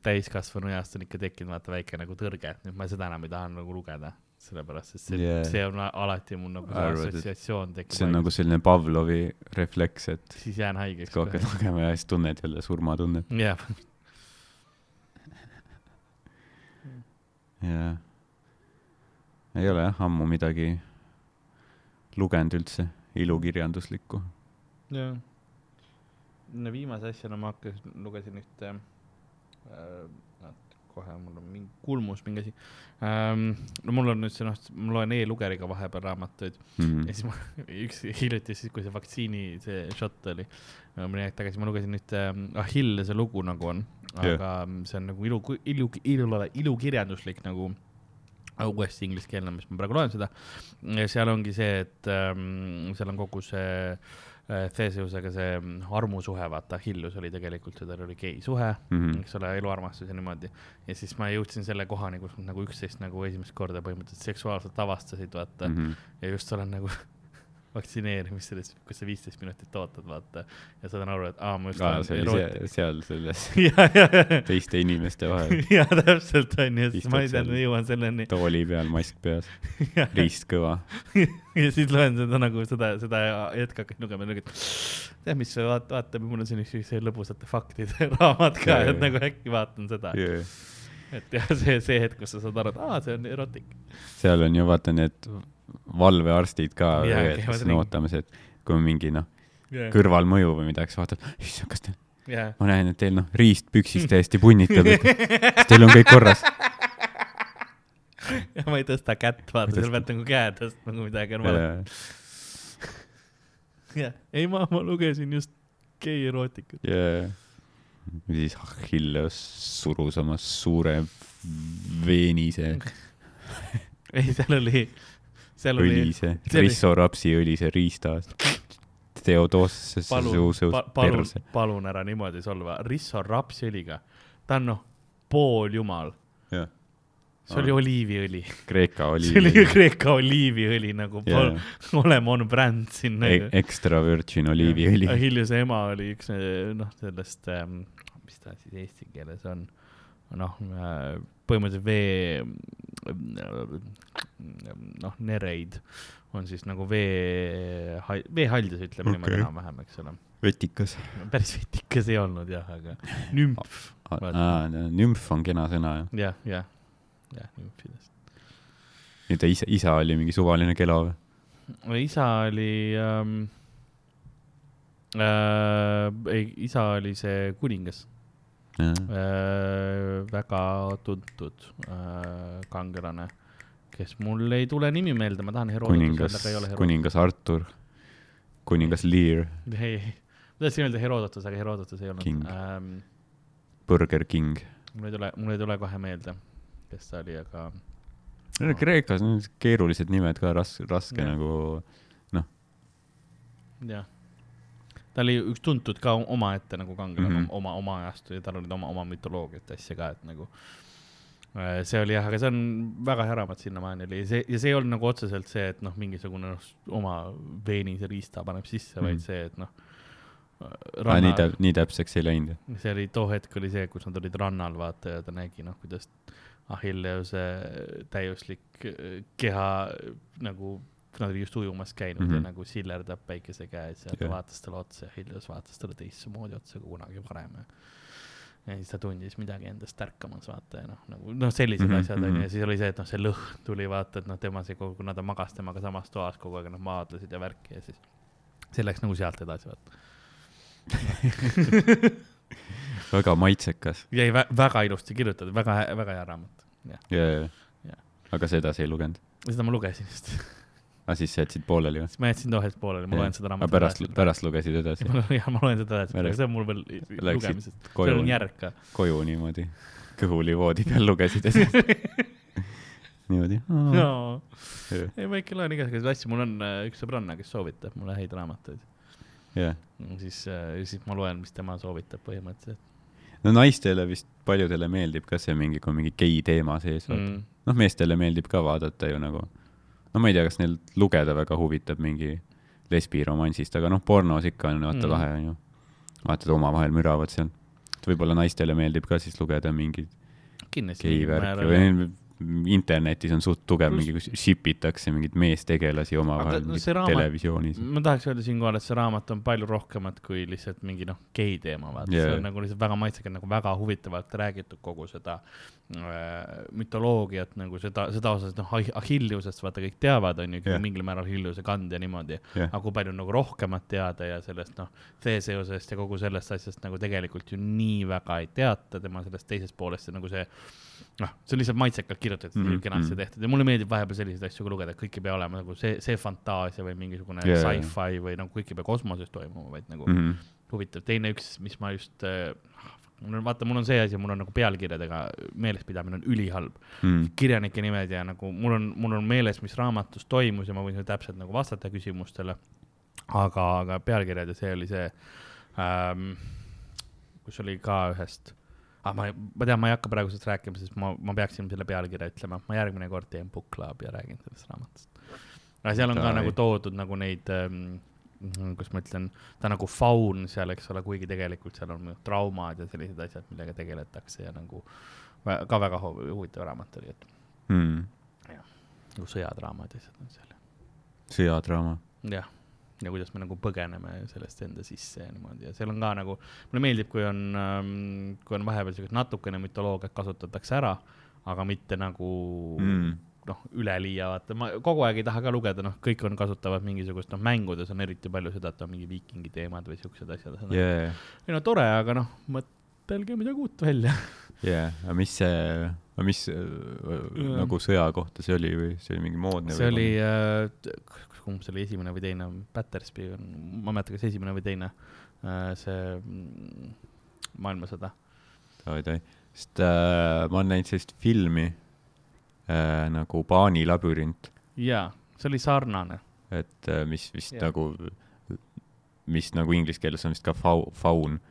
täiskasvanu east on ikka tekkinud vaata väike nagu tõrge, et nüüd ma seda enam ei taha nagu lugeda, sellepärast et see yeah., see on alati mul nagu see assotsiatsioon tekib. see on nagu selline Pavlovi refleks, et siis jään haigeks. kui hakkad lugema ja siis tunned jälle surmatunnet. jah, [LAUGHS] jah. ei ole jah ammu midagi lugenud üldse ilukirjanduslikku. jah. no viimase asjana ma hakkasin, lugesin ühte äh,, kohe mul on mingi kulmus mingi asi ähm,. no mul on nüüd see noh, ma loen e-lugeriga vahepeal raamatuid Mhm. ja siis ma [LAUGHS] üks hiljuti siis, kui see vaktsiini see šott oli, mõni aeg tagasi ma lugesin ühte ähm, Achilleuse lugu nagu on, aga see on nagu ilu, ilu, ilu, ilukirjanduslik nagu äh, uuesti ingliskeelne, mis ma praegu loen seda. seal ongi see, et ähm, seal on kogu see äh, Theseusega see mm, armusuhe, vaata, Achilleus oli tegelikult, tal oli geisuhe Mhm. eks ole, eluarmastus ja niimoodi. ja siis ma jõudsin selle kohani, kus nad nagu üksteist nagu esimest korda põhimõtteliselt seksuaalselt avastasid, vaata mm. Mhm. ja just olen nagu [LAUGHS] vaktsineerimisel, kus sa viisteist minutit ootad, vaata. ja saad aru, et aa, ma just aa, see oli eroot- seal, selles [LAUGHS] teiste inimeste vahel, [LAUGHS] ja täpselt on ju, siis ma ei seal. teadnud, jõuan selleni. tooli peal, mask peas, [LAUGHS] riist kõva. ja siis loen seda nagu seda, seda hetke hakkasin lugema nagu, et tead, mis vaata, vaata, mul on siin üks üks lõbusate faktide raamat ka, Jaa, et jaa. nagu äkki vaatan seda. et jah, see, see hetk, kus sa saad aru, et aa, see on erotik. seal on ju vaata need valvearstid ka kes on ringi. ootamas, et kui on mingi noh, jah, kõrvalmõju või midagi, siis vaatad, issand, kas te, jah. ma näen, et teil noh, riist püksis täiesti punnitab, et [LAUGHS] kas teil on kõik korras. ja ma ei tõsta kätt, vaata, seal pead nagu käe tõstma, kui midagi on valesti. jah, ei ma, ma lugesin just gei erootikat. ja siis Achilleus surus oma suure veenise, [LAUGHS] ei, seal oli, oli õlise, [LAUGHS] see oli- rissorapsi õlise riista Theodosiuse palun, suus palun perse., palun ära niimoodi solva, Risso rapsõliga, ta on noh, pooljumal, jah, [LAUGHS] see oli oliiviõli, Kreeka see oli Kreeka oliiviõli nagu pol- olema on bränd sinna. extra virgin oliiviõli. Achilleuse ema oli üks eh, noh, sellest ähm,, mis ta siis eesti keeles on, noh põhimõtteliselt vee, noh, nereid on siis nagu vee, veehaldjas, ütleme okay. niimoodi enam-vähem, eks ole. vetikas. päris vetikas ei olnud jah, aga nümf, nümf on kena sõna jah. jah, jah, jah, nümfidest. ja ta isa, isa oli mingi suvaline kelo või? isa oli ähm,, äh, ei, isa oli see kuningas väga tuntud äh, kangelane, kes mul ei tule nimi meelde, ma tahan Herodotus aga ei ole, Herodotus. kuningas Artur, kuningas Lear, ei, ma tahtsin öelda Herodotus, aga Herodotus ei olnud ähm,. Burger King. mul ei tule, mul ei tule kohe meelde, kes ta oli, aga Kreekas on keerulised nimed ka raske, raske Jah. nagu, jah. Ta oli üks tuntud ka omaette nagu kangelane mm Mhm. -hmm. oma, oma ajastu ja tal olid oma, oma mütoloogiat ja asja ka, et nagu äh, see oli jah, aga see on väga hea raamat sinnamaani oli ja see, ja see ei olnud nagu otseselt see, et noh, mingisugune noh, oma veenise riista paneb sisse mm, -hmm. Mhm. vaid see, et noh. aa nii täp-, nii täpseks ei läinud. see oli, too hetk oli see, kus nad olid rannal, vaata, ja ta nägi noh, kuidas Achilleuse täiuslik äh, keha äh, nagu, nad olid just ujumas käinud mm -hmm. ja Mhm. nagu sillerdab päikese käes ja ta Jah. vaatas talle otsa ja Achilleus vaatas talle teistmoodi otsa kui kunagi varem ja ja siis ta tundis midagi endast tärkamas, vaata ja noh, nagu noh, sellised mm Mhm, -hmm, asjad onju mhm. ja siis oli see, et noh, see lõhn tuli vaata, et noh, tema see kogu, kuna ta magas temaga samas toas kogu aeg, noh, maadlesid ja värki ja siis see läks nagu sealt edasi, vaata. [LAUGHS] väga maitsekas. jäi vä väga ilusti kirjutatud, väga, väga hea raamat, jah. ja, ja Jah., aga seda sa ei lugenud? seda ma lugesin just, aga siis sa jätsid pooleli või? siis ma jätsin too hetk pooleli, ma loen seda aga raamatut pärast, pärast lugesid edasi [LAUGHS] jah, ma loen seda edasi, aga see on mul veel lugemisest, seal on, järg ka. koju niimoodi, kõhuli voodi peal lugesid edasi. [LAUGHS] niimoodi. no ei, ma ikka loen igasuguseid asju, mul on äh, üks sõbranna, kes soovitab mulle häid raamatuid. jah, siis, siis ma loen, mis tema soovitab põhimõtteliselt no naistele vist paljudele meeldib ka see mingi, kui on mingi gei teema sees mm.. mm.. noh, meestele meeldib ka vaadata ju nagu, no ma ei tea, kas neil lugeda väga huvitab mingi lesbiromansist, aga noh, pornos ikka on vaata Mm. lahe on ju. vaatad omavahel müravad seal. võib-olla naistele meeldib ka siis lugeda mingeid kindlasti. gei värki või internetis on suht tugev Pluss- mingi, kus ship itakse mingeid meestegelasi omavahel no raamat- televisioonis. ma tahaks öelda siinkohal, et see raamat on palju rohkemat kui lihtsalt mingi noh, gei teema, vaata yeah., see on nagu lihtsalt väga maitsekalt nagu väga huvitavalt räägitud kogu seda äh, mütoloogiat nagu seda, seda osas, noh, Achilleusest vaata kõik teavad, on ju yeah. mingil määral Achilleuse kand ja niimoodi Jah. aga kui palju nagu rohkemat teada ja sellest noh, Theseusest ja kogu sellest asjast nagu tegelikult ju nii väga ei teata tema sellest teisest poolest ja nagu see noh, see on lihtsalt maitsekalt kirjutatud mm, Mhm, -hmm. mhm. tehtud ja mulle meeldib vahepeal selliseid asju ka lugeda, et kõik ei pea olema nagu see, see fantaasia või mingisugune yeah. sci-fi või nagu kõik ei pea kosmoses toimuma, vaid nagu mm. -hmm. huvitav. teine üks, mis ma just äh,, mul on, vaata, mul on see asi, mul on nagu pealkirjadega meelespidamine on ülihalb. Mhm. kirjanike nimed ja nagu mul on, mul on meeles, mis raamatus toimus ja ma võin täpselt nagu vastata küsimustele. aga, aga pealkirjad ja see oli see ähm,, kus oli ka ühest ah,, ma, ma tean, ma ei hakka praegu sellest rääkima, sest ma, ma peaksin selle pealkirja ütlema, ma järgmine kord teen book club ja räägin sellest raamatust. aga seal on ka Davai. nagu toodud nagu neid ähm,, kuidas ma ütlen, ta nagu faun seal, eks ole, kuigi tegelikult seal on traumad ja sellised asjad, millega tegeletakse ja nagu ka väga hu- huvitav raamat oli, et Mhm. nagu sõjadraamad ja asjad on seal. sõjadraama. jah, ja kuidas me nagu põgeneme sellest enda sisse ja niimoodi ja seal on ka nagu, mulle meeldib, kui on ähm,, kui on vahepeal siukest natukene mütoloogiat kasutatakse ära, aga mitte nagu mm. Noh, üleliia, vaata, ma kogu aeg ei taha ka lugeda, noh, kõik on, kasutavad mingisugust, noh, mängudes on eriti palju seda, et on mingi viikingi teemad või siuksed asjad. jaa, ei no tore, aga noh, mõtelge midagi uut välja. jaa, aga mis see, mis äh, nagu sõja kohta see oli või see oli mingi moodne see oli äh,, kumb see oli, esimene või teine, Battersby on, ma ei mäleta, kas esimene või teine äh,, see mm, maailmasõda. oi-oi, sest äh, ma olen näinud sellist filmi äh, nagu Paani labürint, jaa, see oli sarnane. et mis vist yeah. nagu, mis nagu inglise keeles on vist ka fau-, faun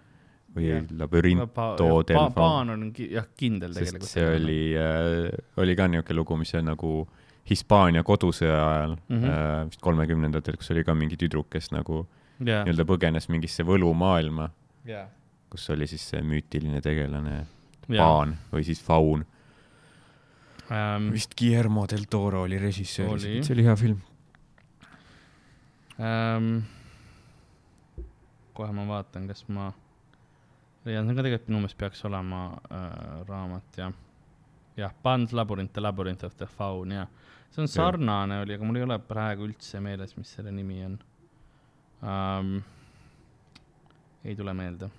või yeah. labürinto del pa,. faun, paan on jah kindel sest tegelikult. see oli äh,, oli ka niisugune lugu, mis on nagu Hispaania kodusõja ajal mm. -hmm. äh, vist kolmekümnendatel, kus oli ka mingi tüdruk, kes nagu jah, nii-öelda põgenes mingisse võlumaailma, jah, kus oli siis see müütiline tegelane jah. paan või siis faun. Ähm, vist Guillermo del Toro oli režissöör see oli hea film. ähm, kohe ma vaatan, kas ma leian, see on ka tegelikult minu meelest peaks olema äh, raamat ja, jah, Pan's Labyrinth, The Labyrinth of the Faun ja see on sarnane oli, aga mul ei ole praegu üldse meeles, mis selle nimi on ähm,. ei tule meelde.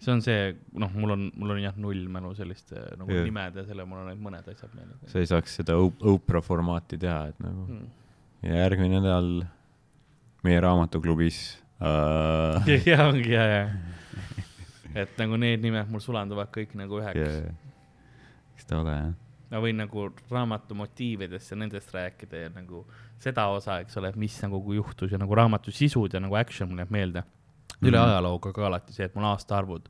see on see, noh, mul on, mul on jah null mälu selliste nagu Jah. yeah. nimede, selle mul on ainult mõned asjad meeles sa ei saaks seda Op- Oprah formaati teha, et nagu mm.. ja järgmine nädal meie raamatuklubis. Ja [LAUGHS] ongi ja, ja. et nagu need nimed mul sulanduvad kõik nagu üheks eks ta ole jah. ma võin nagu raamatu motiividest ja nendest rääkida ja nagu seda osa, eks ole, mis nagu juhtus ja nagu raamatu sisud ja nagu action mulle jääb meelde. üle Mhm. ajalooga ka alati see, et mul aastaarvud,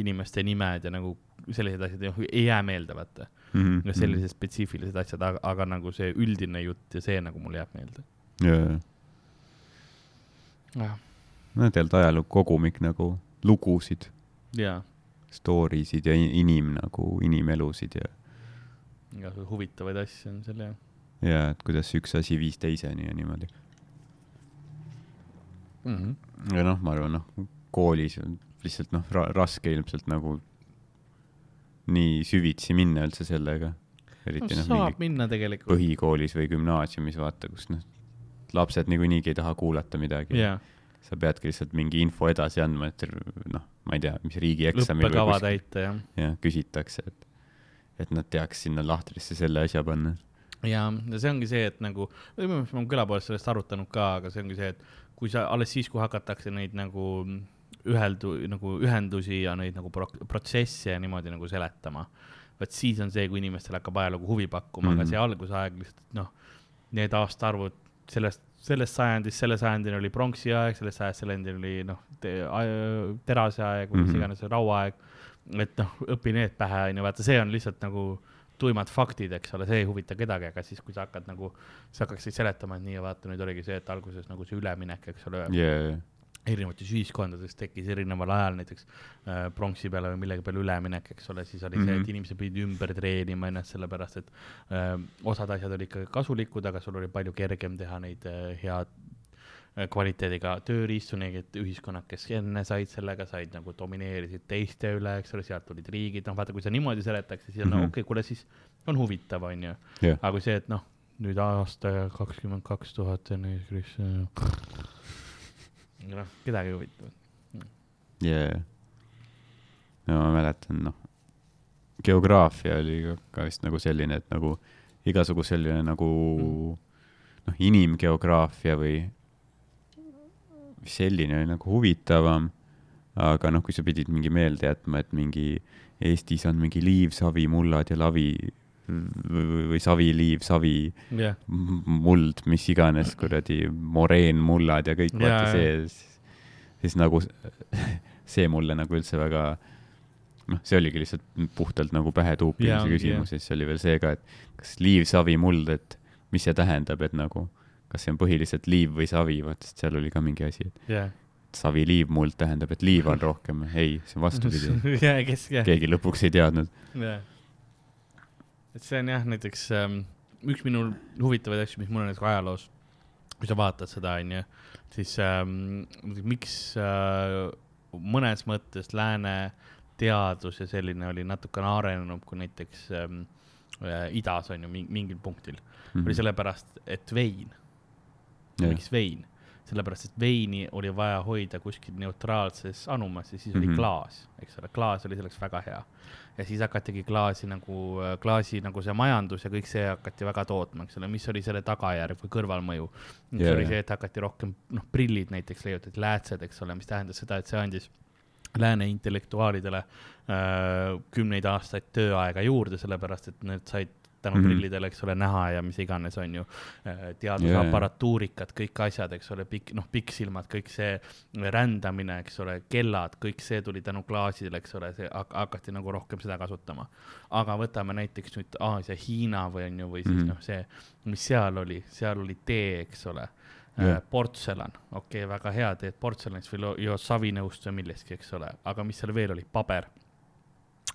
inimeste nimed ja nagu sellised asjad ei jää meelde, vaata. Mhm. ja sellised spetsiifilised asjad, aga, aga nagu see üldine jutt ja see nagu mul jääb meelde. jah, no tegelikult ajalugu kogumik nagu lugusid, ja story sid ja in- inim nagu inimelusid ja, igasugu huvitavaid asju on seal ja ja et kuidas üks asi viis teiseni ja niimoodi. mm. -hmm. ja noh, ma arvan, noh, koolis on lihtsalt noh ra, raske ilmselt nagu nii süvitsi minna üldse sellega. eriti no, noh, saab mingi minna tegelikult. põhikoolis või gümnaasiumis, vaata, kus noh, lapsed niikuinii ei taha kuulata midagi jaa, sa peadki lihtsalt mingi info edasi andma, et noh, ma ei tea, mis riigieksamil õppekava täita jah. jah, küsitakse, et, et nad teaks sinna lahtrisse selle asja panna. ja, ja see ongi see, et nagu, me oleme küla poolest sellest arutanud ka, aga see ongi see, et kui sa alles siis, kui hakatakse neid nagu üheldu-, nagu ühendusi ja neid nagu pro- protsesse ja niimoodi nagu seletama, vot siis on see, kui inimestele hakkab ajalugu huvi pakkuma mm, -hmm. Mhm. aga see algusaeg lihtsalt noh, need aastaarvud sellest, sellest sajandist selle sajandini oli pronksi aeg, sellest ajast selleni oli noh te,, terase aeg või mis Mhm. iganes, rauaaeg. et noh, õpi need pähe, onju, vaata, see on lihtsalt nagu tuimad faktid, eks ole, see ei huvita kedagi, aga siis, kui sa hakkad nagu, sa hakkaksid seletama, et nii ja vaata, nüüd oligi see, et alguses nagu see üleminek, eks ole jaa, erinevates ühiskondades tekkis erineval ajal näiteks äh, pronksi peale või millegi peale üleminek, eks ole, siis oli mm -hmm. see, Mhm. et inimesed pidid ümber treenima ennast sellepärast, et äh, osad asjad olid ikkagi kasulikud, aga sul oli palju kergem teha neid äh, head kvaliteediga tööriistu, nii et ühiskonnad, kes enne said sellega, said nagu domineerisid teiste üle, eks ole, sealt tulid riigid, noh vaata, kui sa niimoodi seletaks, siis on mm Mhm. -hmm. okei okay,, kuule siis on huvitav, onju. jah, aga kui see, et noh, nüüd aasta kakskümmend kaks tuhat enne Krist, noh, kedagi ei huvita. jaa. no ma mäletan, noh, geograafia oli ka- vist nagu selline, et nagu igasugu selline nagu noh, inimgeograafia või selline oli nagu huvitavam. aga noh, kui sa pidid mingi meelde jätma, et mingi Eestis on mingi liiv, savi, mullad ja lavi või, või savi, liiv, savi, jah, muld, mis iganes kuradi moreen, mullad ja kõik Jaa, vaata see, siis nagu [LAUGHS] see mulle nagu üldse väga noh, see oligi lihtsalt puhtalt nagu pähe tuupimise küsimus ja siis oli veel see ka, et kas liiv, savi, muld, et mis see tähendab, et nagu kas see on põhiliselt liiv või savi, vaata, sest seal oli ka mingi asi, et jah. savi, liiv, muld tähendab, et liiva on rohkem, ei, see on vastupidi. [LAUGHS] kes, jah, keegi lõpuks ei teadnud. jah. Et see on jah, näiteks ähm, üks minu huvitavaid asju, mis mul on näiteks ajaloos, kui sa vaatad seda, onju, siis ähm, miks äh, mõnes mõttes lääne teadus ja selline oli natukene arenenum kui näiteks ähm, äh, idas on ju mi- mingil punktil mm, Mhm. -hmm. oli sellepärast, et vein, miks vein, sellepärast et veini oli vaja hoida kuskil neutraalses anumas ja siis oli mm Mhm. -hmm. klaas, eks ole, klaas oli selleks väga hea. Ja siis hakatigi klaasi nagu, klaasi nagu see majandus ja kõik see hakati väga tootma, eks ole, mis oli selle tagajärg või kõrvalmõju. see Jaa, oli jaa. see, et hakati rohkem, noh, prillid näiteks leiutati, läätsed, eks ole, mis tähendas seda, et see andis lääne intellektuaalidele äh, kümneid aastaid tööaega juurde, sellepärast et need said tänu mm. -hmm. prillidele, eks ole, näha ja mis iganes, on ju äh, teadusaparatuurikad, kõik asjad, eks ole, pikk, noh, pikksilmad, kõik see rändamine, eks ole, kellad, kõik see tuli tänu klaasidele, eks ole, see hak- hakati nagu rohkem seda kasutama. aga võtame näiteks nüüd Aasia, Hiina või on ju, või siis mm. -hmm. noh, see, mis seal oli, seal oli tee, eks ole yeah. portselan, okei okay,, väga hea, teed portselanist või savinõust või millestki, eks ole, aga mis seal veel oli, paber,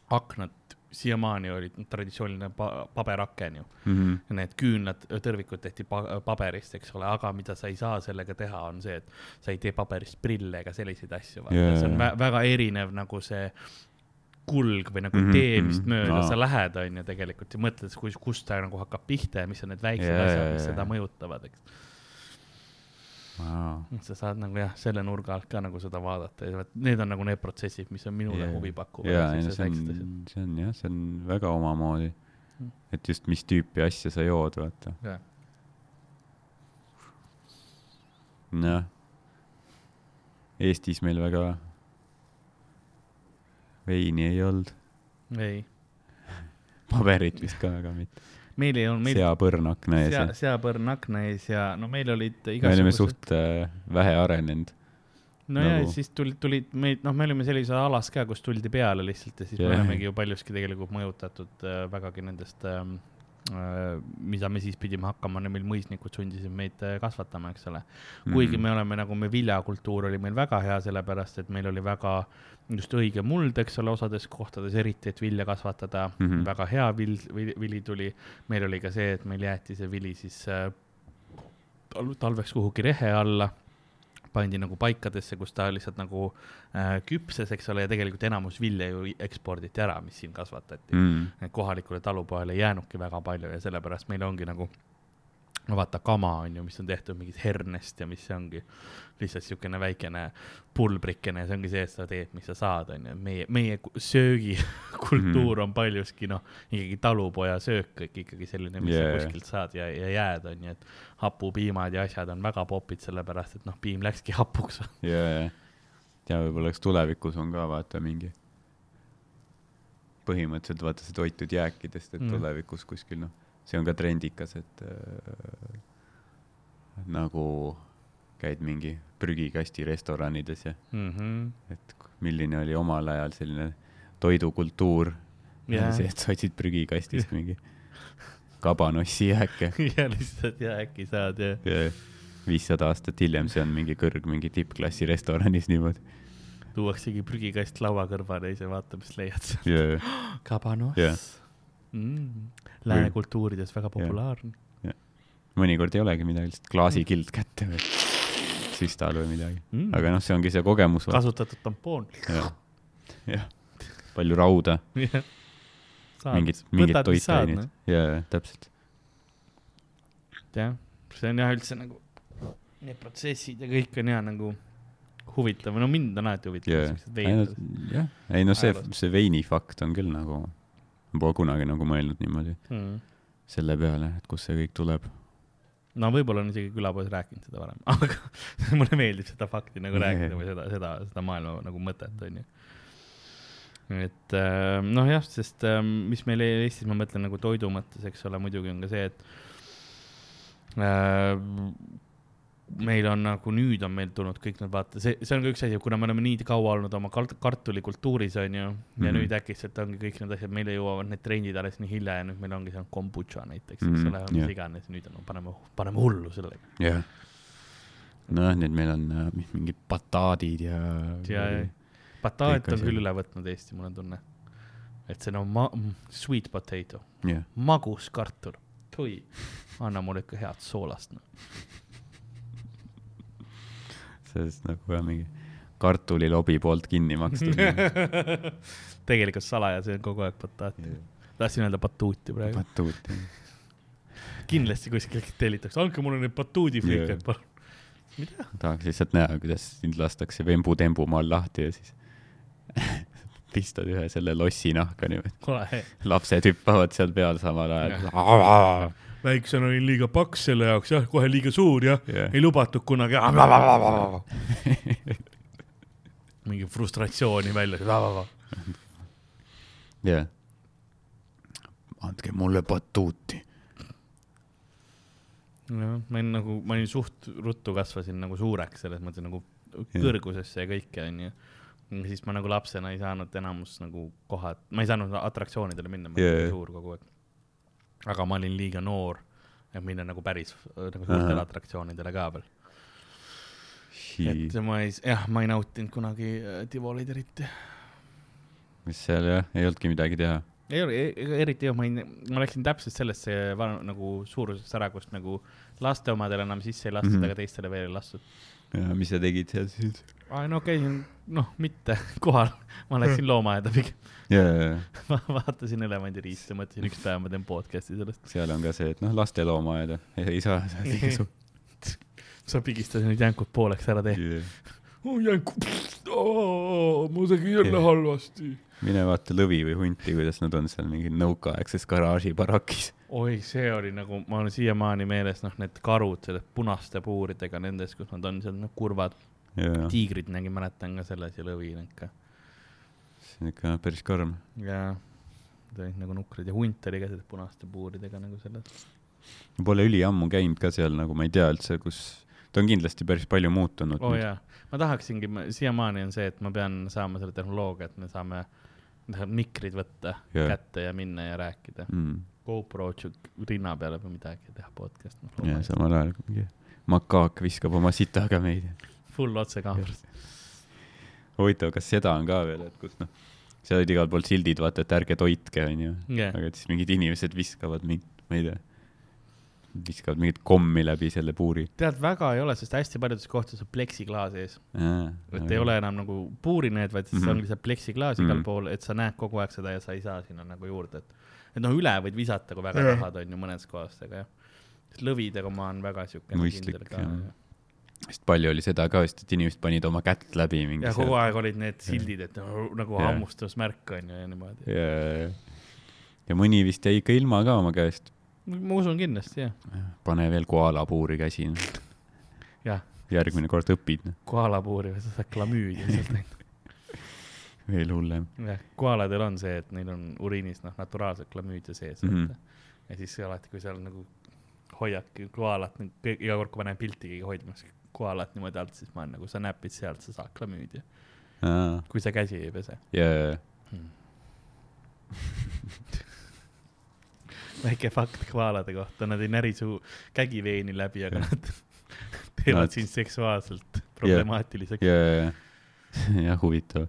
aknad, siiamaani noh, traditsiooniline pa- paberaken ju, Mhm. need küünlad, tõrvikud tehti pa- paberist, eks ole, aga mida sa ei saa sellega teha, on see, et sa ei tee paberist prille ega selliseid asju, Jaa, see on vä väga erinev nagu see kulg või nagu mm -hmm, tee, mis mhm. mööda Aa. sa lähed, on ju tegelikult ja mõtled, kus, kust ta nagu hakkab pihta ja mis on need väiksed Jaa, asjad, mis jaa. seda mõjutavad, eks. Sa saad nagu jah, selle nurga alt ka nagu seda vaadata ja vot need on nagu need protsessid, mis on minule Jaa. huvi pakkuvad. ei no see on, see on jah, see on väga omamoodi Mm.. et just, mis tüüpi asja sa jood, vaata. jah, noh, Eestis meil väga veini ei olnud, ei, paberit vist ka väga mitte. Meil ei olnud, meil seapõrn akna ees sea ja, seapõrn akna ees ja no meil olid me olime igasugused, suht äh, vähe arenenud. no ja nagu- siis tulid, tulid meid, noh, me olime sellises alas ka, kus tuldi peale lihtsalt ja siis yeah. Me olemegi ju paljuski tegelikult mõjutatud äh, vägagi nendest ähm, äh, mida me siis pidime hakkama, meil mõisnikud sundisid meid äh, kasvatama, eks ole. kuigi Mhm. me oleme nagu, me viljakultuur oli meil väga hea, sellepärast et meil oli väga just õige muld, eks ole, osades kohtades eriti, et vilja kasvatada mm. -hmm. väga hea vill, vili, vili tuli. meil oli ka see, et meil jäeti see vili siis äh, tal- talveks kuhugi rehe alla, pandi nagu paikadesse, kus ta lihtsalt nagu äh, küpses, eks ole, ja tegelikult enamus vilja ju eksporditi ära, mis siin kasvatati mm.. kohalikule talupojale ei jäänudki väga palju ja sellepärast meil ongi nagu, no vaata, kama on ju, mis on tehtud mingit hernest ja mis ongi lihtsalt siukene väikene pulbrikene, see ongi see, et sa teed, mis sa saad, on ju, meie, meie ku- söögikultuur Mhm. on paljuski noh, ikkagi talupoja söök kõik ikkagi selline, mis yeah. Sa kuskilt saad ja, ja jääd, on ju, et hapupiimad ja asjad on väga popid, sellepärast et noh, piim läkski hapuks. ja, ja, ja võib-olla eks tulevikus on ka vaata mingi, põhimõtteliselt vaata see toitud jääkidest, et Mm. mm. tulevikus kuskil noh, see on ka trendikas, et äh, nagu käid mingi prügikasti restoranides ja mm. -hmm. et milline oli omal ajal selline toidukultuur yeah., see, et sa otsid prügikastist [LAUGHS] mingi kabanossi jääke [LAUGHS] ja lihtsalt ja äkki saad ja ja viissada aastat hiljem see on mingi kõrg mingi tippklassi restoranis niimoodi. tuuaksegi prügikast laua kõrvale ja ise vaata, mis leiad sealt. ja, [GASPS] kabanos Jah. mm.. Lääne kultuurides väga populaarne. mõnikord ei olegi midagi, lihtsalt klaasikild kätte või süstal või midagi. Mm. aga noh, see ongi see kogemus. kasutatud tampoon. jah, palju rauda, mingid, mingid toitaineid. jaa, täpselt. jah, see on jah üldse nagu, need protsessid ja kõik on ja nagu huvitav, no mind on alati siuksed veidrad. jah, ei no see see veini fakt on küll nagu, pole kunagi nagu mõelnud niimoodi Mm. selle peale, et kust see kõik tuleb. no võib-olla on isegi külapoes rääkinud seda varem, [LAUGHS] aga mulle meeldib seda fakti nagu Jah. rääkida või seda, seda, seda maailma nagu mõtet, onju. et äh, noh, jah, sest äh, mis meil Eestis, ma mõtlen nagu toidu mõttes, eks ole, muidugi on ka see, et äh, meil on nagu nüüd on meil tulnud kõik need, vaata, see, see on ka üks asi, kuna me oleme nii kaua olnud oma kart- kartulikultuuris, onju, ja mm. -hmm. nüüd äkitselt ongi kõik need asjad, meile jõuavad need trendid alles nii hilja ja nüüd meil ongi seal kombutša näiteks, eks Mhm, ole, mis jah. iganes, nüüd on, paneme, paneme hullu sellega. jah. noh, nüüd meil on äh, mingid bataadid ja. ja, ja bataat on küll üle võtnud Eesti, mul on tunne. et see on ma-, sweet potato, jah, magus kartul, tui, anna mulle ikka head soolast no.. Sellest nagu jah, mingi kartulilobi poolt kinni makstud. [LAUGHS] tegelikult salaja, see on kogu aeg bataat. tahtsin öelda batuuti praegu. batuut, kindlasti kuskilt tellitakse, andke mulle neid batuudifrikaid Jaa. palun. mida? tahaks lihtsalt näha, kuidas sind lastakse vembu-tembu maal lahti ja siis [LAUGHS] pistad ühe selle lossi nahka niimoodi. lapsed hüppavad seal peal samal ajal. Väiksena olin liiga paks selle jaoks, jah, kohe liiga suur jah Jah. ei lubatud kunagi. [LAUGHS] mingi frustratsiooni välja. jah. andke mulle batuuti. jah, ma olin nagu, ma olin suht ruttu kasvasin nagu suureks selles mõttes nagu kõrgusesse ja kõike onju. siis ma nagu lapsena ei saanud enamus nagu kohad, ma ei saanud atraktsioonidele minna, ma olin yeah. suur kogu aeg. Aga ma olin liiga noor, et minna nagu päris äh, nagu suurtele Ahah. atraktsioonidele ka veel. et ma ei, jah, ma ei nautinud kunagi äh, Tivolit eriti. mis seal jah, ei olnudki midagi teha. ei ole, eriti jah, ma ei, ma läksin täpselt sellesse vana, nagu suurusesse ära, kust nagu laste omadele enam sisse ei lastud mm. -hmm. aga teistele veel ei lastud. ja mis sa tegid seal siis? aa, no käisin, noh, mitte [LAUGHS] kohal, ma läksin loomaaeda pigem. ja, ja, ja ma vaatasin elevandiriiste, mõtlesin, üks päev ma teen podcast'i sellest. seal on ka see, et noh, lasteloomaaiad, ei saa sa pigistasid nüüd jänkud pooleks ära tee. oh jänku, ma tegin jälle Jah. halvasti. mine vaata lõvi või hunti, kuidas nad on seal mingi nõukaaegses garaažibarakis. oi, see oli nagu, ma olen siiamaani meeles, noh, need karud, selle punaste puuridega nendes, kus nad on seal, noh, kurvad. ja, tiigrid nägin, mäletan ka selles ja lõvi ikka. see on ikka päris karm. ja nad olid nagu nukrid ja hunt oli ka selle punaste puuridega nagu selles. ma pole üliammu käinud ka seal nagu ma ei tea üldse, kus, ta on kindlasti päris palju muutunud oo oh,. jaa, ma tahaksingi, siiamaani on see, et ma pean saama selle tehnoloogia, et me saame mikrid võtta Jah. kätte ja minna ja rääkida. mm.. GoPro rinna peale või midagi ja teha podcast no,. ja samal ajal mingi makaak viskab oma sitaga meid. Full otsekaameras. huvitav, kas seda on ka veel, et kus noh, seal olid igal pool sildid, vaata, et ärge toitke, onju. jah, aga siis mingid inimesed viskavad mingit, ma ei tea, viskavad mingit kommi läbi selle puuri. tead, väga ei ole, sest hästi paljudes kohtades on pleksiklaas ees. et ei Mhm. ole enam nagu puurineed, vaid siis Mhm. on lihtsalt pleksiklaas igal Mhm. pool, et sa näed kogu aeg seda ja sa ei saa sinna nagu juurde, et et noh, üle võid visata, kui väga tahad, on ju mõnes kohas, aga jah. lõvidega ma olen väga siukene kindel ka. Sest palju oli seda ka vist, et inimesed panid oma kätt läbi mingi ja kogu aeg olid need sildid, et noh, nagu Jah. hammustusmärk on ju ja niimoodi. ja, ja mõni vist jäi ikka ilma ka oma käest. ma usun kindlasti jah, pane veel koalapuuri käsi. jah, järgmine kord õpid, noh, koalapuuri või sa saad klamüüdi sealt ainult. [LAUGHS] veel hullem. jah, koaladel on see, et neil on uriinis noh, naturaalselt klamüüdia sees mm. -hmm. ja siis alati, kui seal nagu hoiadki koalat, iga kord, kui ma näen pilti keegi hoidmas koalat niimoodi alt, siis ma olen nagu, sa näpid sealt, sa saad klamüüdia, ja, kui sa käsi ei pese. ja, ja, väike fakt koalade kohta, nad ei näri su kägiveeni läbi, aga nad [LAUGHS] teevad Nad- sind seksuaalselt problemaatiliseks. Ja, ja, ja, [LAUGHS] jah, huvitav,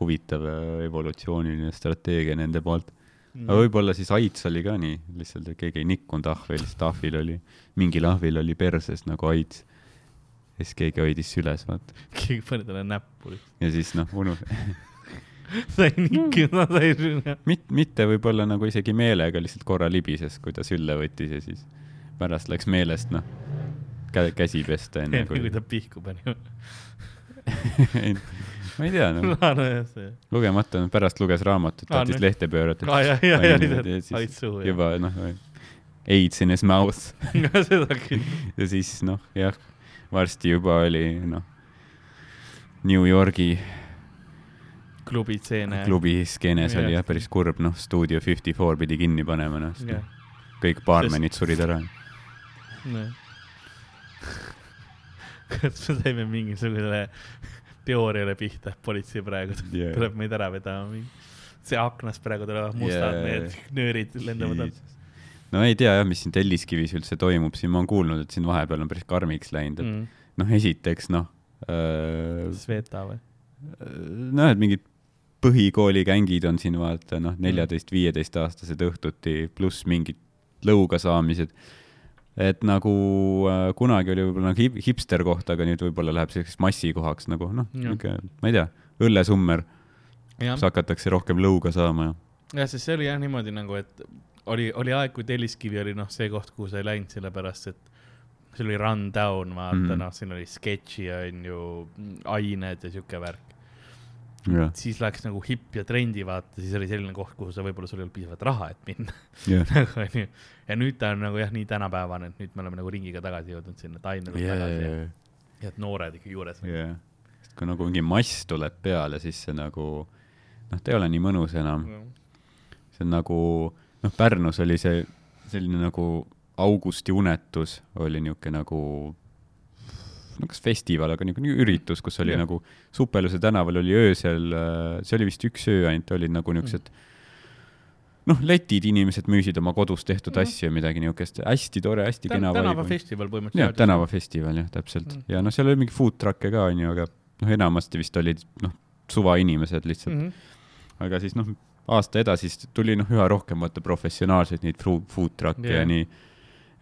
huvitav äh, evolutsiooniline strateegia nende poolt. Mm. aga võib-olla siis aits oli ka nii, lihtsalt keegi ei nikkunud ahvi, lihtsalt ahvil oli, mingil ahvil oli perses nagu aits. Ja siis keegi hoidis süles, vaata. keegi pani talle näppu. ja siis noh, unu-, [LAUGHS] sai nikkida, sai sinna. mit-, mitte võib-olla nagu isegi meelega, lihtsalt korra libises, kui ta sülle võttis ja siis pärast läks meelest, noh, kä-, käsi pesta enne enne kui kui ta pihku pani. ma ei tea, noh, [LAUGHS] see. lugemata, pärast luges raamatut, Aa, tahtis nüüd- lehte pöörata. aa ja, ja, ja, ja, siis ait suhu juba noh, AIDS in his mouth [LAUGHS] seda küll. ja siis noh, jah, varsti juba oli noh, New Yorgi klubi stseene. klubi skeenes oli jah päris kurb, noh, Studio Fifty Four pidi kinni panema, noh, sest noh, kõik baarmenid surid ära. Noh. kas me saime mingisugusele teooriale pihta, et politsei praegu Yeah. tuleb meid ära vedama. see aknast praegu tulevad mustad Yeah. need nöörid lendavad alt. No ei tea jah, mis siin Telliskivis üldse toimub, siin ma olen kuulnud, et siin vahepeal on päris karmiks läinud, et Mm. noh, esiteks noh äh,, Sveta või? noh, et mingid põhikoolikängid on siin vaata noh, neljateist-viieteistaastased õhtuti pluss mingid lõuga saamised. et nagu äh, kunagi oli võib-olla nagu hip hipster koht, aga nüüd võib-olla läheb selliseks massikohaks nagu noh, niuke, ma ei tea, õllesummer, kus, hakatakse rohkem lõuga saama ja jah, sest see oli jah niimoodi nagu, et oli, oli aeg, kui Telliskivi oli noh, see koht, kuhu sa ei läinud, sellepärast et seal oli run down, vaata mm noh, siin oli sketši on ju, ained ja siuke värk. jah, siis läks nagu hipp ja trendi, vaata, siis oli selline koht, kuhu sa võib-olla sul ei olnud piisavalt raha, et minna. jah, [LAUGHS] nagu onju. ja nüüd ta on nagu jah, nii tänapäevane, et nüüd me oleme nagu ringiga tagasi jõudnud sinna, ainult ja, tagasi ja, ja, ja et noored ikka juures. ja, sest kui nagu mingi mass tuleb peale, siis see nagu noh, ta ei ole nii mõnus enam, see on nagu noh, Pärnus oli see selline nagu augusti unetus oli niuke nagu no kas festival, aga niisugune üritus, kus oli Jah. ja. nagu Supeluse tänaval oli öösel, see oli vist üks öö ainult, olid nagu niisugused noh, letid, inimesed müüsid oma kodus tehtud Mhm. asju, midagi niisugust, hästi tore, hästi kena vibe. tänavafestival jah, põhimõtteliselt. tänavafestival jah, täpselt Mm. mm. ja noh, seal oli mingi food truck'e ka onju, aga noh, enamasti vist olid noh, suvainimesed lihtsalt mm. mm., -hmm. aga siis noh, aasta edasi siis tuli noh, üha rohkem vaata professionaalseid neid food truck'e yeah. ja nii,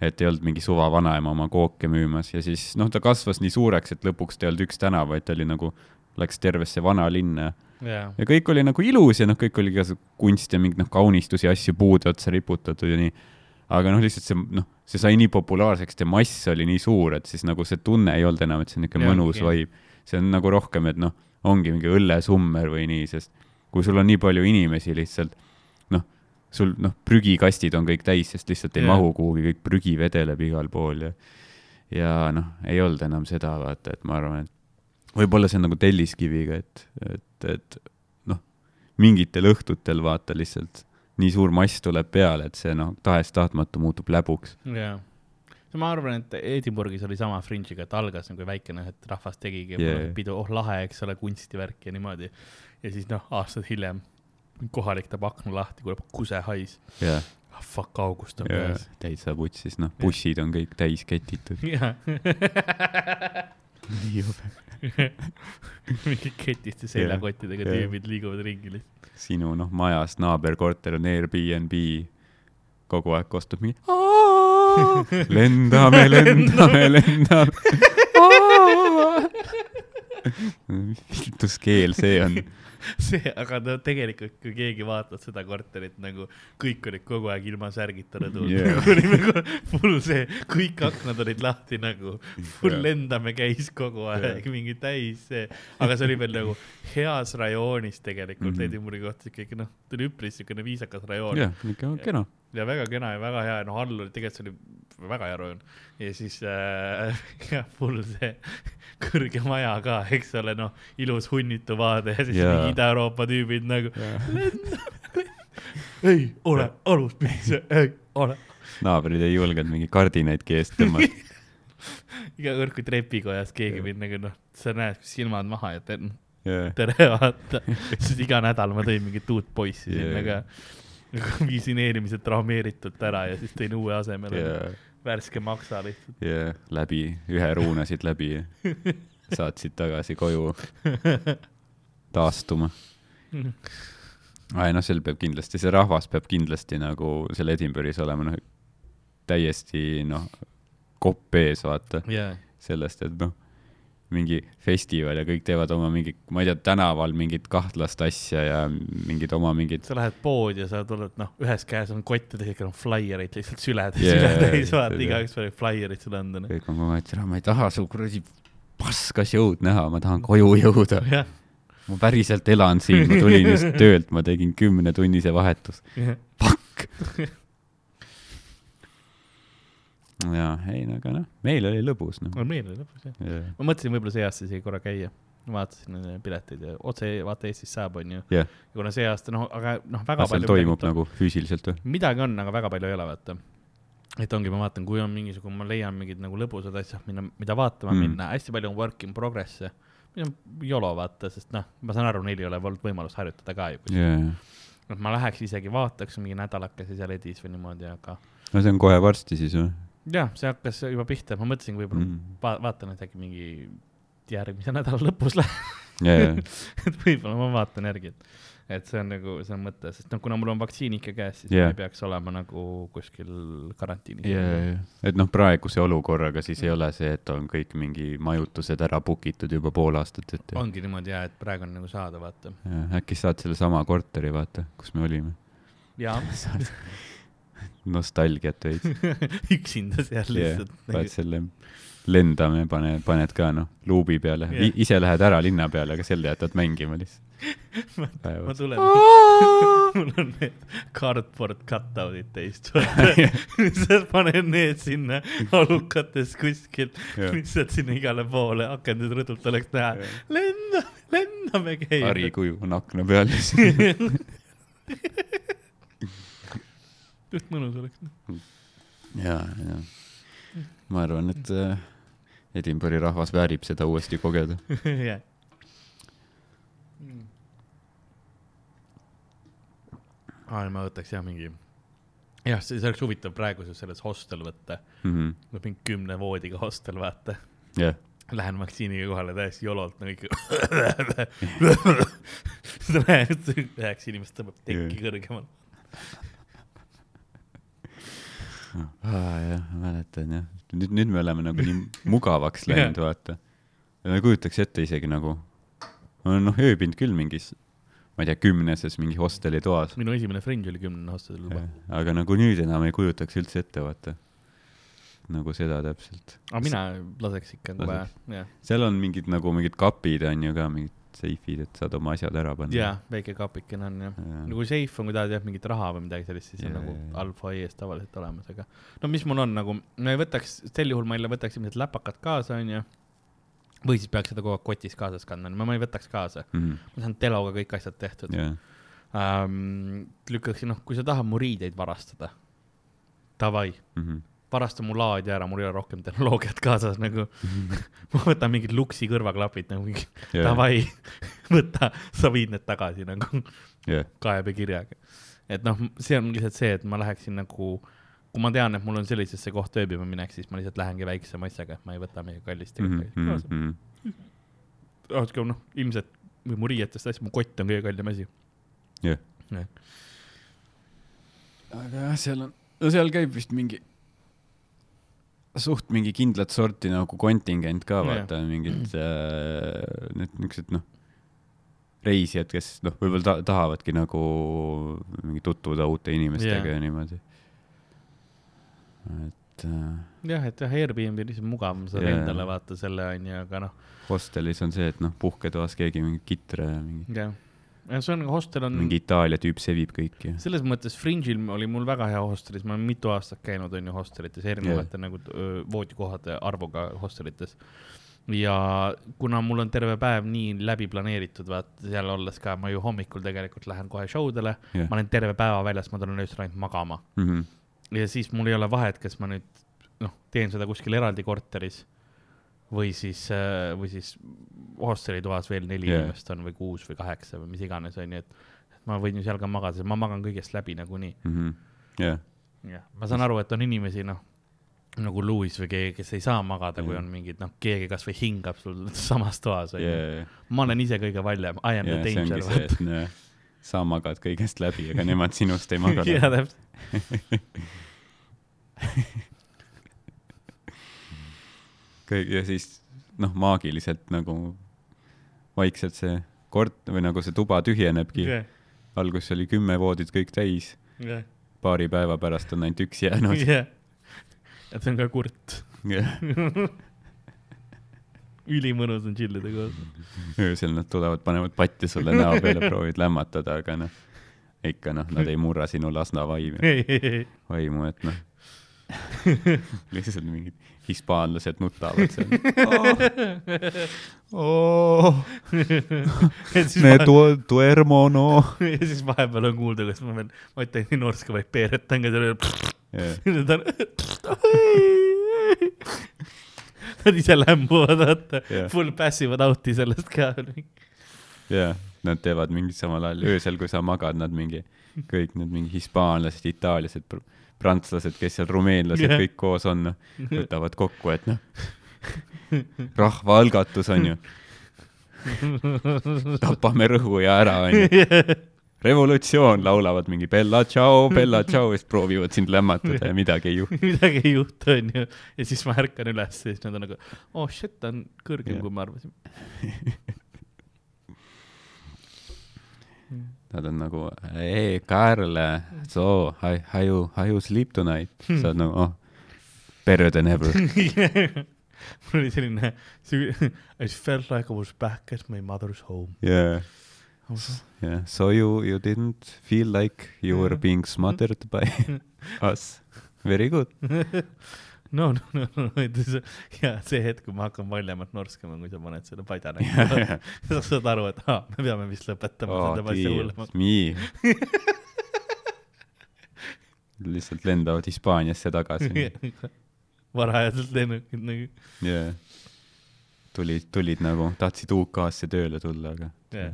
et ei olnud mingi suva vanaema oma kooke müümas ja siis noh, ta kasvas nii suureks, et lõpuks ta ei olnud üks tänav, vaid ta oli nagu, läks tervesse vanalinna jaa, ja kõik oli nagu ilus ja noh, kõik oli igasugune kunst ja mingeid noh, kaunistusi, asju puude otsa riputatud ja nii. aga noh, lihtsalt see noh, see sai nii populaarseks, see mass oli nii suur, et siis nagu see tunne ei olnud enam, et see on niisugune Jah, mõnus okei. vibe. see on nagu rohkem, et noh, ongi mingi õllesummer või nii, sest kui sul on nii palju inimesi lihtsalt, noh, sul noh, prügikastid on kõik täis, sest lihtsalt ei Jah. mahu kuhugi, kõik prügi vedeleb igal pool ja ja noh, ei olnud enam seda, vaata, et ma arvan, et võib-olla see on nagu telliskiviga, et, et, et noh, mingitel õhtutel vaata lihtsalt nii suur mass tuleb peale, et see noh, tahes-tahtmatu muutub läbuks. jaa. ma arvan, et Edinburghis oli sama fringe'iga, et algas nagu väikene, et rahvas tegigi Yeah. yeah. pidu, oh lahe, eks ole, kunstivärk ja niimoodi. Ja siis noh, aastad hiljem kohalik teeb akna lahti, kuuleb kusehais jah, ah,. Fuck, august on ja käes. täitsa putsis, noh, bussid on kõik täis ketitud. jah. [LAUGHS] nii jube. [LAUGHS] mingid ketiste seljakottidega Jah. tüübid liiguvad ringi lihtsalt. sinu noh, majast naaberkorter on Airbnb, kogu aeg kostub mingi [LAUGHS] lendame, lendame, lendame. mis viltuskeel see on? [LAUGHS] see, aga no tegelikult, kui keegi vaatab seda korterit nagu kõik olid kogu aeg ilma särgita rõdul Yeah. yeah.. ko- full see, kõik aknad olid lahti nagu, full Yeah. lendame käis kogu aeg Yeah. yeah., mingi täis see, aga see oli veel nagu heas rajoonis tegelikult mm -hmm. Edinburghi kohta ikkagi noh, ta oli üpris siukene viisakas rajoon jah, ikka kena. Ja väga kena ja väga hea ja noh, all oli tegelikult see oli väga hea rajoon ja siis äh, jah, full see [LAUGHS] kõrge maja ka, eks ole, noh, ilus hunnitu vaade ja siis mingi Ida-Euroopa tüübid nagu [LAUGHS] ei ole alus, miks see ei ole. naabrid ei julgenud mingi kardinaidki eest tõmmata. [LAUGHS] iga kord, kui trepikojas keegi mind nagu noh, sa näed silmad maha ja tere, jah, tere vaata, siis iga nädal ma tõin mingit uut poissi Jaa. sinna ka. [LAUGHS] viisin eelmised traumeeritult ära ja siis tõin uue asemele. jah, värske maksa lihtsalt. ja läbi, ühe ruunasid läbi ja saatsid tagasi koju [LAUGHS] taastuma. ai noh, seal peab kindlasti, see rahvas peab kindlasti nagu seal Edinburgh'is olema noh, täiesti noh, kopp ees, vaata, jaa, sellest, et noh, mingi festival ja kõik teevad oma mingi, ma ei tea, tänaval mingit kahtlast asja ja mingid oma mingid sa lähed poodi ja sa tuled, noh, ühes käes on kott ja teises käes on flaiereid lihtsalt süledes Jaa, yeah,, sületäis, vaata igaüks paneb flaiereid sulle anda. noh. kõik on kogu aeg, et ma ei taha su kuradi paska show'd näha, ma tahan koju jõuda. [LAUGHS] jah, ma päriselt elan siin, ma tulin just töölt, ma tegin kümnetunnise vahetuse. Fuck. [LAUGHS] jaa, ei no aga noh, meil oli lõbus noh. meil oli lõpus jah. ma mõtlesin võib-olla see aasta isegi korra käia, vaatasin pileteid ja otse vaata Eestis saab, onju. jah, ja kuna see aasta noh, aga noh, väga seal palju toimub midagi, nagu füüsiliselt või? midagi on, aga väga palju ei ole, vaata. et ongi, ma vaatan, kui on mingisugune, ma leian mingid nagu lõbusad asjad, mida, mida vaatama Mm. minna, hästi palju on work in progress'e. jolo, vaata, sest noh, ma saan aru, neil ei ole olnud võimalust harjutada ka ju. jaa, noh, ma läheks isegi vaataks mingi nädalakese seal Edis või niimoodi, aga no see on kohe varsti siis või jah, see hakkas juba pihta, ma mõtlesin, võib-olla mm. va vaatan, et äkki mingi järgmise [LAUGHS] nädala lõpus läheb, jaa, [LAUGHS] et võib-olla ma vaatan järgi, et, et see on nagu, see on mõte, sest noh, kuna mul on vaktsiin ikka käes, siis yeah. ma ei peaks olema nagu kuskil karantiinis. jaa, jaa, et noh, praeguse olukorraga siis ei ole see, et on kõik mingi majutused ära book itud juba pool aastat ette. ongi niimoodi jaa, et praegu on nagu saada, vaata. äkki saad sellesama korteri, vaata, kus me olime. jaa, [LAUGHS] nostalgiat veits. [LAUGHS] üksinda seal lihtsalt vaat nagu,. selle lendame, pane, paned ka noh, luubi peale yeah., ise lähed ära linna peale, aga selle jätad mängima lihtsalt. [LAUGHS] ma tulen, [LAUGHS] mul on need cardboard cutout'id täis, lihtsalt panen need sinna alukates kuskil, lihtsalt sinna igale poole akenduse rõdult oleks näha. lendame, lendame käima. harikuju on akna peal lihtsalt. Just mõnus oleks. ja, ja ma arvan, et äh, Edinburgh'i rahvas väärib seda uuesti kogeda. jah. aa, ma võtaks jah mingi, jah, see see oleks huvitav praeguses selles hostel võtta, Mhm. mingi kümne voodiga hostel, vaata. jah, Lähen vaktsiiniga kohale täiesti jololt nagu ikka. näed, üheksa inimest tõmbab tekki kõrgemale. jah, ma mäletan jah, nüüd, nüüd me oleme nagu nii [LAUGHS] mugavaks läinud, vaata. ma ei kujutaks ette isegi nagu, noh, ööbinud küll mingis, ma ei tea, kümneses mingi hosteli toas. minu esimene friend oli kümnene hostelil juba. aga nagu nüüd enam ei kujutaks üldse ette, vaata. nagu seda täpselt. aga mina laseks ikka nagu vaja Laseks., jah. seal on mingid nagu mingid kapid on ju ka, mingid seifid, et saad oma asjad ära panna. jaa, väike kapikene on jah. no kui seif on, kui tahad jah mingit raha või midagi sellist, siis on Jaa, nagu jaa, jaa. alfa ees tavaliselt olemas, aga no mis mul on nagu, no ei võtaks, sel juhul ma jälle võtaks ilmselt läpakat kaasa, onju. või siis peaks seda kogu aeg kotis kaasas kandma, ma ei võtaks kaasa, ma saan teloga kõik asjad tehtud jah, ähm,. lükkaksin, noh, kui sa tahad mu riideid varastada, davai, varasta mu laadija ära, mul ei ole rohkem tehnoloogiat kaasas nagu. [LAUGHS] ma võtan mingid luksi kõrvaklapid nagu mingi, davai, [LAUGHS] võta, sa viid need tagasi nagu jah, kaebekirjaga. et noh, see on lihtsalt see, et ma läheksin nagu, kui ma tean, et mul on sellisesse kohta ööbima minek, siis ma lihtsalt lähengi väiksema asjaga, et ma ei võta midagi kallist ega midagi kaasa. aga noh, ilmselt või mu riietest asja, mu kott on kõige kallim asi. jah. aga jah, seal on, no seal käib vist mingi suht mingi kindlat sorti nagu kontingent ka vaata, mingid äh, need niisugused noh, reisijad, kes noh, võib-olla ta tahavadki nagu mingi tutvuda uute inimestega Jah. ja niimoodi. et äh, jah, et jah, Airbnb on lihtsalt mugavam, sa Jaa. endale vaata selle onju, aga noh, hostelis on see, et noh, puhketoas keegi mingi kitra ja mingi, jah. Ja see on, hostel on mingi Itaalia tüüp sevib kõiki. selles mõttes Fringe'il oli mul väga hea hostelis, ma olen mitu aastat käinud onju hostelites, erinevate nagu öö, voodikohade arvuga hostelites. ja kuna mul on terve päev nii läbi planeeritud, vaata seal olles ka, ma ju hommikul tegelikult lähen kohe show dele Jah. ma olen terve päeva väljas, ma tulen öösel ainult magama Mhm. ja siis mul ei ole vahet, kas ma nüüd noh, teen seda kuskil eraldi korteris või siis, või siis hosteli toas veel neli yeah. inimest on või kuus või kaheksa või mis iganes onju, et ma võin ju seal ka magada, ma magan kõigest läbi nagunii. Mhm. jah, jah, ma saan aru, et on inimesi noh, nagu Louis või keegi, kes ei saa magada, kui Mm. on mingid, noh, keegi kasvõi hingab sul [LAUGHS] samas toas, onju. yeah,. ma olen ise kõige valjem, I am yeah, the danger, vaata. näe, sa magad kõigest läbi, aga nemad sinust ei maga [LAUGHS] jaa, läbi. täpselt. [LAUGHS] kõik ja siis noh, maagiliselt nagu vaikselt see kort- või nagu see tuba tühjenebki. alguses oli kümme voodit kõik täis, jah, paari päeva pärast on ainult üks jäänud. jah. et see on ka kurt. [LAUGHS] ülimõnus on tšillida koos. öösel nad tulevad, panevad patja sulle näo peale, [LAUGHS] proovid lämmatada, aga noh, ikka noh, nad ei murra sinu lasna vaimu, vaimu, et noh, [LAUGHS] lihtsalt mingid hispaanlased nutavad seal. [LAUGHS] Oh, [LAUGHS] siis me tu-, duermo no. [LAUGHS] ja siis vahepeal on kuulda, kuidas ma veel, ma ütlen nii norska, vaid peeretan ka seal. Nad on, nad ise lämbuvad, vaata Jah. full passivad out'i sellest ka. jaa, nad teevad mingi samal ajal, öösel, kui sa magad, nad mingi, kõik need mingi hispaanlased, itaallased, prantslased, kes seal, rumeenlased yeah. kõik koos on, võtavad kokku, et noh, rahvaalgatus on ju, tapame rõhu ja ära on ju, revolutsioon, laulavad mingi Bella ciao, Bella ciao ja siis proovivad sind lämmatada ja midagi ei juhtu. midagi ei juhtu, onju. ja siis ma ärkan üles ja siis nad on nagu, oh shit, ta on kõrgem kui me arvasime. Nad on nagu, ei, Karl, so, how, how you, how you sleep tonight? sa oled nagu, oh, better than ever. [LAUGHS] mul oli selline, [LAUGHS] I felt like I was back at my mother's home. Yeah, yeah, so you, you didn't feel like you were Yeah. being smothered by [LAUGHS] us. Very good. no, no, no, no, ja see hetk, kui ma hakkan valjemalt norskama, kui sa paned selle padja Jah, [LAUGHS] näkku jah., sa saad aru, et aa, me peame vist lõpetama oh, seda asja hullemaks. nii. [LAUGHS] lihtsalt lendavad Hispaaniasse tagasi. [LAUGHS] varajaselt lennukid nagu, Yeah. tulid, tulid nagu, tahtsid UK-sse tööle tulla, aga Jah.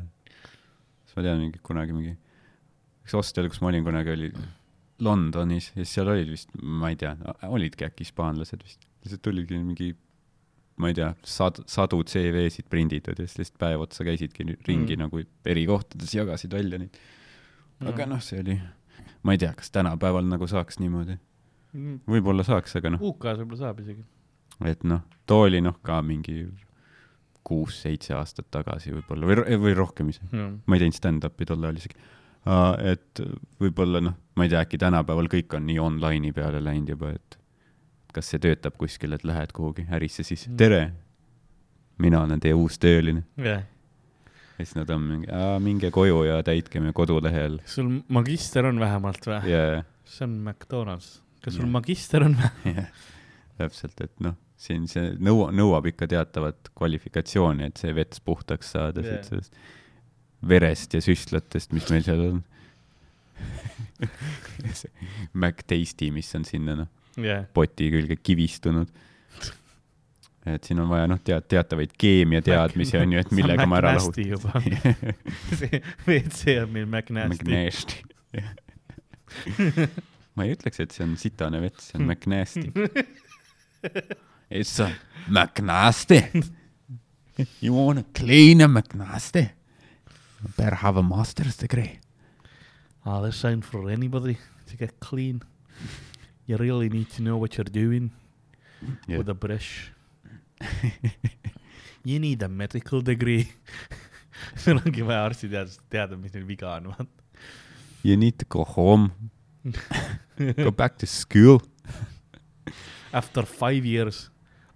siis ma tean mingi kunagi mingi, üks hostel, kus ma olin kunagi, oli Londonis ja siis seal olid vist, ma ei tea, olidki äkki hispaanlased vist, lihtsalt tulidki mingi ma ei tea, sad-, sadu CV-sid prinditud ja siis lihtsalt päev otsa käisidki ringi Mm. mm. nagu eri kohtades, jagasid välja neid. aga noh, see oli, ma ei tea, kas tänapäeval nagu saaks niimoodi, Mm. võib-olla saaks, aga noh, UK-s võib-olla saab isegi. et noh, too oli noh ka mingi kuus-seitse aastat tagasi võib-olla või, või rohkem isegi, ma ei teinud stand-up'i tol ajal isegi. Et võib-olla noh, ma ei tea, äkki tänapäeval kõik on nii online'i peale läinud juba, et kas see töötab kuskil, et lähed kuhugi ärisse siis Mm., tere, mina olen teie uus tööline. jah, ja siis nad on mingi, minge koju ja täitke meie kodulehel sul magister on vähemalt või? ja see on McDonalds. kas sul Jah. magister on või? jah, täpselt, et noh, siin see nõua-, nõuab ikka teatavat kvalifikatsiooni, et see vets puhtaks saada yeah. sellest verest ja süstlatest, mis meil seal on. [LAUGHS] see MacTasty, mis on sinna noh, jah, poti külge kivistunud. et siin on vaja noh, tead, teatavaid keemiateadmisi on ju, et [LAUGHS] millega ma ära McNasty juba. lahutan. see WC on meil McNasty. McNasty. [LAUGHS] ma ei ütleks, et see on sitane vets, see on McNasty. It's a McNasty. You wanna clean a McNasty? Better have a master's degree. Ah, this ain't for anybody to get clean. You really need to know what you're doing Yeah. with a brush. You need a medical degree. sul ongi vaja arstiteadust teada, mis neil viga on, vaata. You need to go home. [LAUGHS] Go back to school. After five years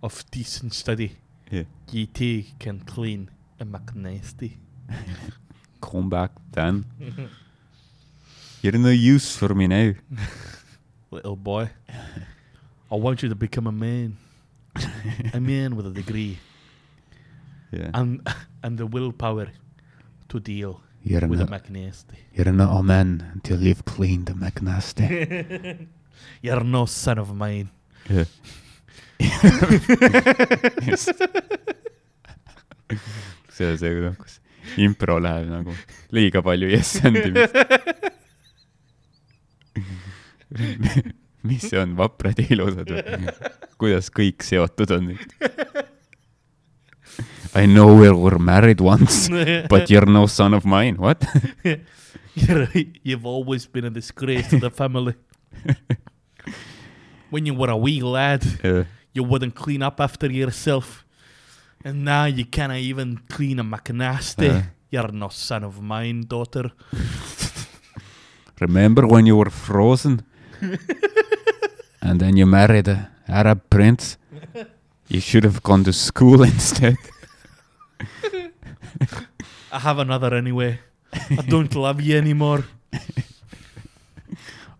of decent study, Yeah. GT can clean a McNasty. Come back then. [LAUGHS] You're no use for me now. [LAUGHS] Little boy, [LAUGHS] I want you to become a man. a man with a degree Yeah. and and the willpower to deal You're with a McNasty. you're not a man until you've cleaned the McNasty. You're no son of mine. jah. just. see on see, noh, kus impro läheb nagu liiga palju yes andimist. mis see on, vaprad ja ilusad või? kuidas kõik seotud on nüüd? I know we were married once, but you are no son of mine, what? [LAUGHS] You're, you've always been a disgrace to the family. [LAUGHS] when you were a wee lad, you wouldn't clean up after yourself. And now you can't even clean a McNasty. Uh. You're no son of mine, daughter. [LAUGHS] Remember when you were frozen? [LAUGHS] and then you married a Arab prince? You should have gone to school [LAUGHS] instead. I have another anyway. I don't love you anymore.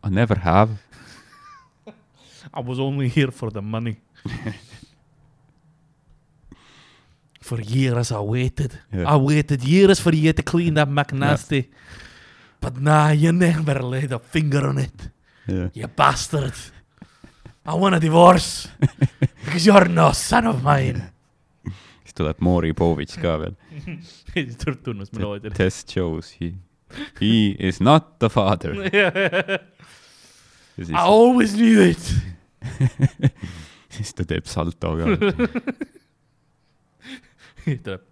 I never have. I was only here for the money. For years I waited. Yeah. I waited years for you to clean that McNasty. But nah, you never laid a finger on it. Yeah. You bastard. I want a divorce. [LAUGHS] because you're no son of mine. siis tuleb Mori Povitš ka veel. siis tuleb tunnusmeloodia. Test shows he, he is not the father. [LAUGHS] ja I siis, always knew it. [LAUGHS] siis ta teeb salto ka. [LAUGHS] tuleb.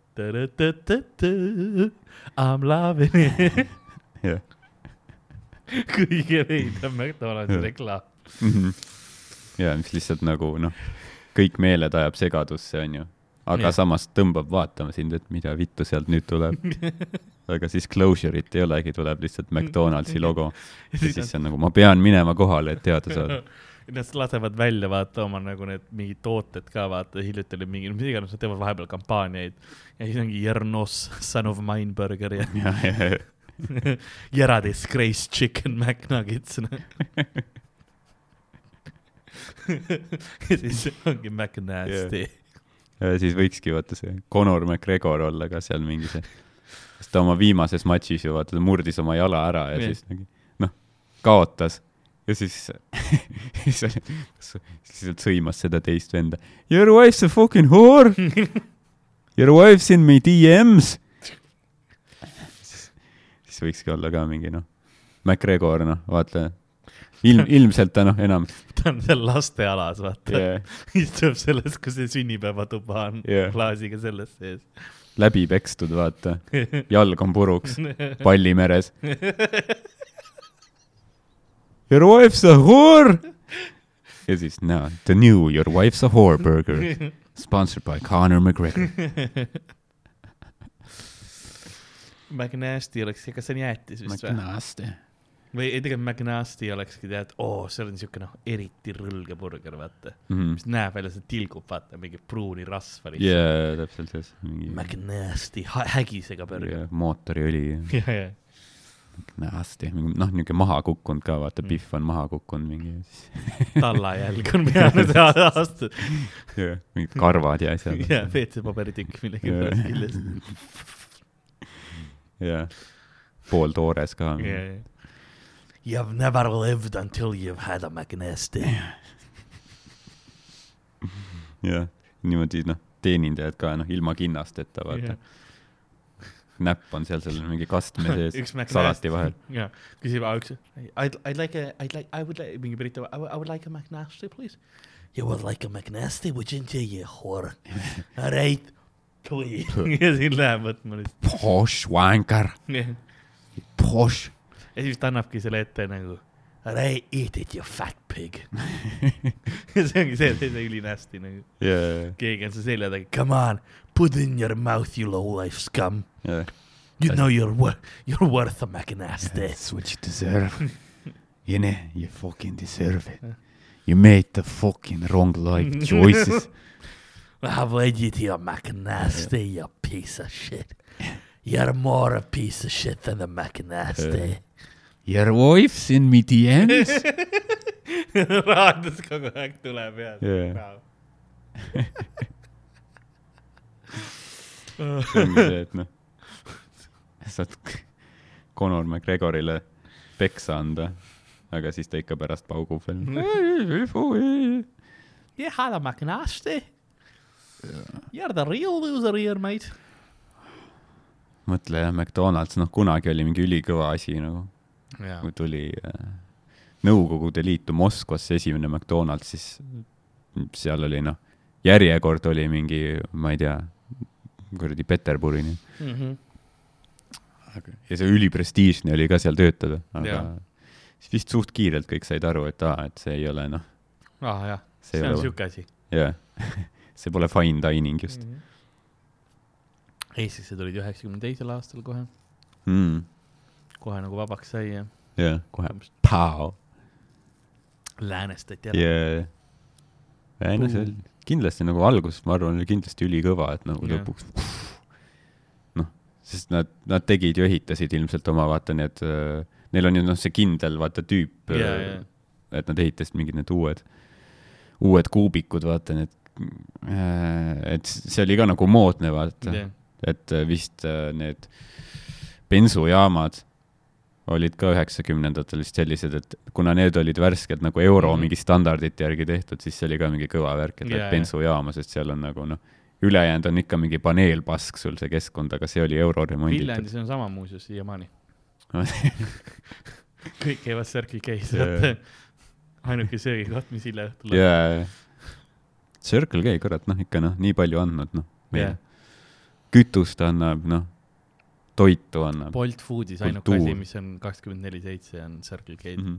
I m loving it. jah. kõige veidram McDonaldsi reklaam. ja mis lihtsalt nagu noh, kõik meeled ajab segadusse, onju. aga ja. samas tõmbab vaatama sind, et mida vittu sealt nüüd tuleb. [LAUGHS] aga siis closure'it ei olegi, tuleb lihtsalt McDonaldsi logo. [LAUGHS] ja siis see on nagu, ma pean minema kohale, et teada saada. Nad lasevad välja vaata oma nagu need mingid tooted ka vaata, hiljuti oli mingi, mis iganes, nad teevad vahepeal kampaaniaid ja siis ongi Jernos Son of Mine Burger ja ja, ja, Jera [LAUGHS] Disgrace Chicken McNuggets. [LAUGHS] ja siis ongi McNasty ja siis võikski vaata see Conor McGregor olla ka seal mingi see, sest ta oma viimases matšis ju vaata, ta murdis oma jala ära ja Jah. siis nagu noh, kaotas ja siis, [LAUGHS] siis oli, siis lihtsalt sõimas seda teist venda. Your wife's a fucking whore. [LAUGHS] Your wife's in my DMs. siis võikski olla ka mingi noh, McGregor noh, vaata ilm, [LAUGHS] ilmselt ta noh, enam ta on seal lastealas vaata yeah, istub selles, kus see sünnipäevatuba on Jah. klaasiga selles sees. läbi pekstud, vaata, jalg on puruks, palli meres. Your wife's a whore. ja siis no, the new Your wife's a whore burger, [LAUGHS] sponsored by Conor McGregor. [LAUGHS] McNasty oleks, kas see on jäätis vist või? McNasty. või ei, tegelikult McNasty olekski tead, oo, seal on siuke noh, eriti rõlge burger, vaata. Mhm. mis näeb välja, see tilgub, vaata, mingi pruuni rasva lihtsalt. jaa, täpselt see, mingi McNasty, hägisega burger. yeah, mootoriõli, ja, ja, McNasty, noh, niisugune maha kukkunud ka, vaata, Mm. Pihv on maha kukkunud mingi, [LAUGHS] tallajälg on [LAUGHS] peale seda aastat. yeah, mingid karvad ja asjad. ja, WC-paberitükk millegipärast küljes. jah, pooltoores ka. You've never lived until you've had a McNasty. jah, niimoodi noh, teenindajad ka noh, ilma kinnasteta vaata, näpp on seal seal mingi kastme [LAUGHS] sees salati vahel. ja küsib üks, I'd, I'd like a, I'd like, I would like, mingi Briti, I would, like a McNasty, please. You would like a McNasty, wouldn't you, you whore? [LAUGHS] All right, tuli. ja siis läheb võtma lihtsalt. Posh wanker, ja posh. siis ta annabki selle ette nagu, all right, eat it, you fat pig. ja see ongi see, see, see ülinästi nagu. jaa, keegi on su selja taga, come on, put in your mouth, you low life scum. jaa. You know you're wor-, you're worth a McNasty. That's what you deserve. [LAUGHS] You know, you fucking deserve it. You made the fucking wrong life [LAUGHS] choices. I've led you to your McNasty, you piece of shit. You're more a piece of shit than the McNasty. Your wife's in me DMs. [LAUGHS] raadios kogu aeg tuleb ja Jaa. see ongi see, et noh, [LAUGHS] saad Conor McGregorile peksa anda, aga siis ta ikka pärast paugub veel. You had a McNasty. You're the real loser here, mate. mõtle jah, McDonalds, noh kunagi oli mingi ülikõva asi nagu, kui tuli äh, Nõukogude Liitu Moskvasse esimene McDonalds, siis seal oli noh, järjekord oli mingi, ma ei tea, kuradi Peterburini. Mhm. ja see üliprestiižne oli ka seal töötada, aga Jaa. siis vist suht kiirelt kõik said aru, et aa, et see ei ole noh, ah jah, see on siuke asi. jah, see pole fine dining just Mhm. Eestisse tulid üheksakümne teisel aastal kohe, mm,. Kohe nagu vabaks sai ja jah, kohe, pau, läänestati ära. ja, ei no see oli kindlasti nagu algus, ma arvan, oli kindlasti ülikõva, et nagu Jah. lõpuks noh, sest nad, nad tegid ju, ehitasid ilmselt oma vaata need, neil on ju noh, see kindel vaata tüüp, ja, ja, et nad ehitasid mingid need uued, uued kuubikud, vaata need, et see oli ka nagu moodne, vaata, ja, et äh, vist äh, need bensujaamad olid ka üheksakümnendatel vist sellised, et kuna need olid värskelt nagu euro Mhm. mingi standardite järgi tehtud, siis see oli ka mingi kõva värk, et Jaa, lähed jaa. bensujaama, sest seal on nagu noh, ülejäänud on ikka mingi paneelpask sul see keskkond, aga see oli euro remonditud. Viljandis on sama muuseas siiamaani. [LAUGHS] kõik käivad Circle K-s, vaata. ainuke söögikoht, mis hilja õhtul on. jaa, Circle K, kurat, noh ikka noh, nii palju andnud, noh, meile Jah. kütust annab, noh, toitu annab. Bolt Foodis ainuke asi, mis on kakskümmend neli seitse on Circle K. Mhm.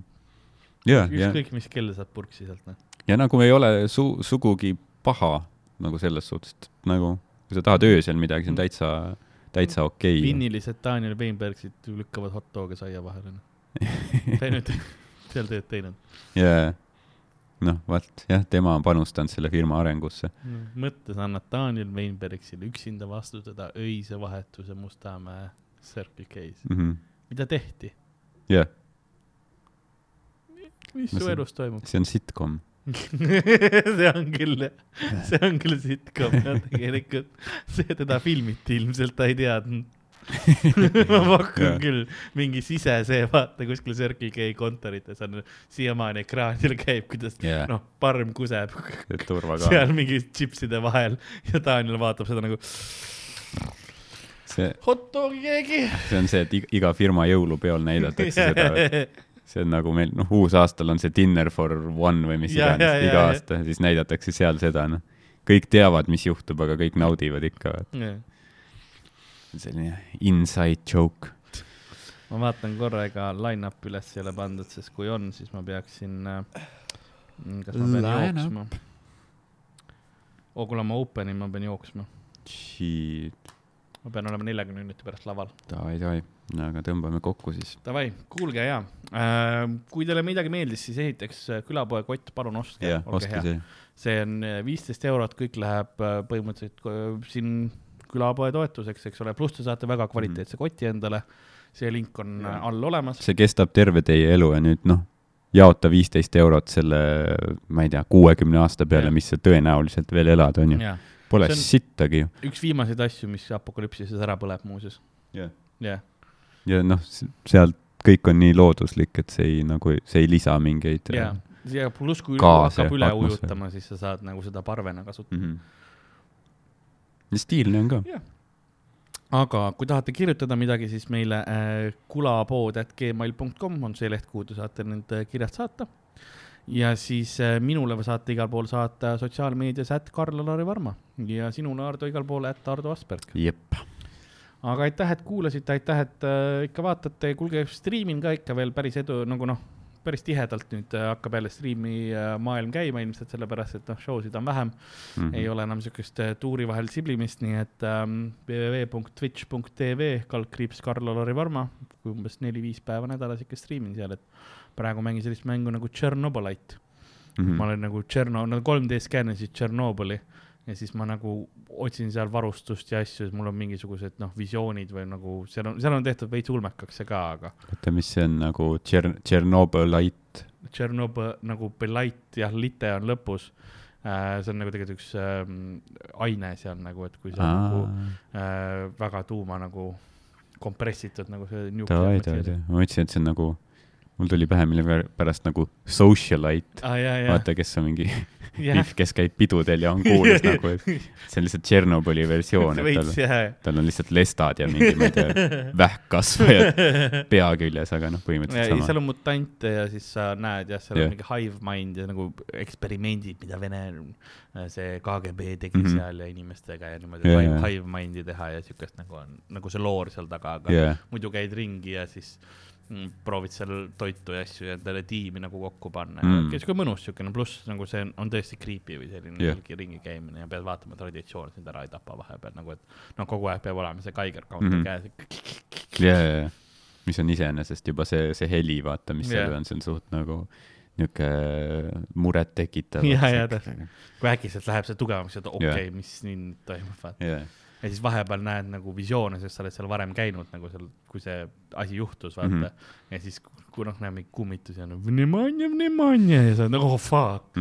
ja, ja, ükskõik mis kella saad purksi sealt, noh. ja nagu ei ole su-, sugugi paha nagu selles suhtes, et nagu kui sa tahad öösel midagi, see on täitsa, täitsa okei okay.. vinnilised Daniel Weinbergsid lükkavad hot dog'e saia vahele, noh. [LAUGHS] nüüd seal tööd teinud. ja, noh, vaat jah, tema on panustanud selle firma arengusse. mõttes annad Daniel Weinbergsile üksinda vastutada öise vahetuse Mustamäe Circle K-s. mida tehti? jah, mis No su elus toimub? see on sitcom. [LAUGHS] see on küll see on küll sitcom [LAUGHS] jah, tegelikult. see teda filmiti ilmselt, ta ei teadnud. [LAUGHS] ma pakun Jaa. küll, mingi sisesee vaata kuskil Circle K kontorites on siiamaani ekraanil käib, kuidas jah, noh, parm kuseb seal mingi tšipside vahel ja Daniel vaatab seda nagu see, hot dogi keegi. see on see, et iga, firma jõulupeol näidatakse [LAUGHS] seda, see on nagu meil, noh, uusaastal on see dinner for one või mis Ja, iganes iga ja. aasta, siis näidatakse seal seda, noh. kõik teavad, mis juhtub, aga kõik naudivad ikka, selline inside joke. ma vaatan korra, ega line-up üles ei ole pandud, sest kui on, siis ma peaksin äh,, kas ma pean Line-up. jooksma? oo, kuule ma open'in, ma pean jooksma. Ma pean olema neljakümne minuti pärast laval. davai, davai, no aga tõmbame kokku siis. Davai, kuulge ja äh,, kui teile midagi meeldis, siis esiteks äh, külapoe kott, palun ostke jah, ostke see. see on äh, viisteist eurot, kõik läheb äh, põhimõtteliselt siin külapoe toetuseks, eks ole, pluss te saate väga kvaliteetse koti endale. see link on äh, all olemas. see kestab terve teie elu ja nüüd noh, jaota viisteist eurot selle, ma ei tea, kuuekümne aasta peale, mis sa tõenäoliselt veel elad, onju. jaa, Pole on- sittagi ju. üks viimaseid asju, mis apokalüpsises ära põleb muuseas. Jah. jah, ja noh, sealt kõik on nii looduslik, et see ei nagu, see ei lisa mingeid ja, ja pluss kui Gaase, hakkab üle atmosfääri. ujutama, siis sa saad nagu seda parvena kasutada. mm. -hmm. Ja stiilne on ka. aga kui tahate kirjutada midagi, siis meile äh, kulapood.gmail.com on see leht, kuhu te saate need äh, kirjad saata. ja siis äh, minule saate igal pool saata sotsiaalmeedias ätt Karl-Alari Varma ja sinule, Ardo, igal pool ätt Ardo Asperg. jep, aga aitäh, et kuulasite, aitäh, et äh, ikka vaatate, kuulge, striimin ka ikka veel päris edu, nagu noh, päris tihedalt nüüd äh, hakkab jälle striimi äh, maailm käima ilmselt sellepärast, et noh, show sid on vähem mm. -hmm. ei ole enam siukest äh, tuuri vahel siblimist, nii et ähm, www.twitch.tv kaldkriips Karl-Alari Varma, umbes neli-viis päeva nädalas ikka striimin seal, et praegu mängin sellist mängu nagu Tšernobõlite mm. -hmm. ma olen nagu Tšerno, nad 3D skännisid Tšernobõli ja siis ma nagu otsin seal varustust ja asju, mul on mingisugused noh, visioonid või nagu seal on, seal on tehtud veits ulmekaks see ka, aga oota, mis see on nagu Tšern-, Tšernobõlait? Tšernobõ nagu Belait jah, lite on lõpus äh,. see on nagu tegelikult üks äh, aine seal nagu, et kui sa nagu äh, väga tuuma nagu kompressitud nagu see ma mõtlesin, et see on nagu mul tuli pähe millegipärast nagu socialite, jaa. vaata, kes on mingi [LAUGHS] jah, kes käib pidudel ja on kuulus [LAUGHS] nagu, et see on lihtsalt Tšernobõli versioon, et tal tal on lihtsalt lestad ja mingi, ma ei tea, [LAUGHS] vähkkasvajad pea küljes, aga noh, põhimõtteliselt seal sama. on mutante ja siis sa näed jah, seal Jah. on mingi hive mind ja nagu eksperimendid, mida Vene see KGB tegi mm. -hmm. seal ja inimestega ja niimoodi Jaa, hive, mind'i teha ja siukest nagu on, nagu see loor seal taga, aga jah, muidu käid ringi ja siis proovid seal toitu ja asju ja endale tiimi nagu kokku panna Mm. siuke mõnus siukene, pluss nagu see on, tõesti creepy või selline yeah. ringi käimine ja pead vaatama, et radiatsioon sind ära ei tapa vahepeal nagu, et noh, kogu aeg peab olema see Geiger counter mm -hmm. käes. ja, ja, ja, mis on iseenesest juba see, see heli, vaata, mis seal Jah. on, see on suht nagu niuke murettekitav. Jaa, jaa, täpselt. kui äkitselt läheb see tugevamaks ja okei okay,, mis nüüd toimub, vaata. jah, ja siis vahepeal näed nagu visioone, sest sa oled seal varem käinud nagu seal, kui see asi juhtus, vaata mm. -hmm. ja siis, kui noh, mingeid kummitusi on, vnemanja, vnemanja ja sa oled nagu oh fuck.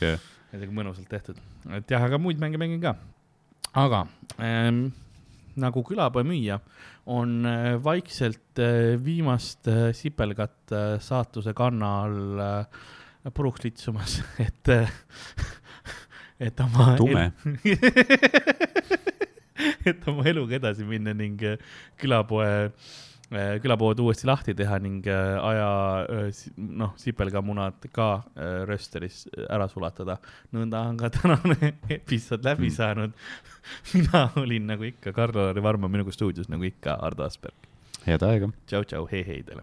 jah, ja see on mõnusalt tehtud, et jah, aga muid mänge mängin ka. aga ähm, nagu külapoe müüja on äh, vaikselt äh, viimast äh, sipelgat äh, saatuse kanna all äh, puruks litsumas, [LAUGHS] et äh, [LAUGHS] et oma Tume. [LAUGHS] [LAUGHS] et oma eluga edasi minna ning äh, külapoe, külapood uuesti lahti teha ning äh, aja äh, noh, sipelgamunad ka äh, röösteris ära sulatada. nõnda on ka tänane [LAUGHS] episood läbi Mm. saanud. [LAUGHS] mina olin nagu ikka Karl-Lari Varma minuga stuudios nagu ikka Ardo Asperg. head aega. tšau-tšau, hei-hei teile.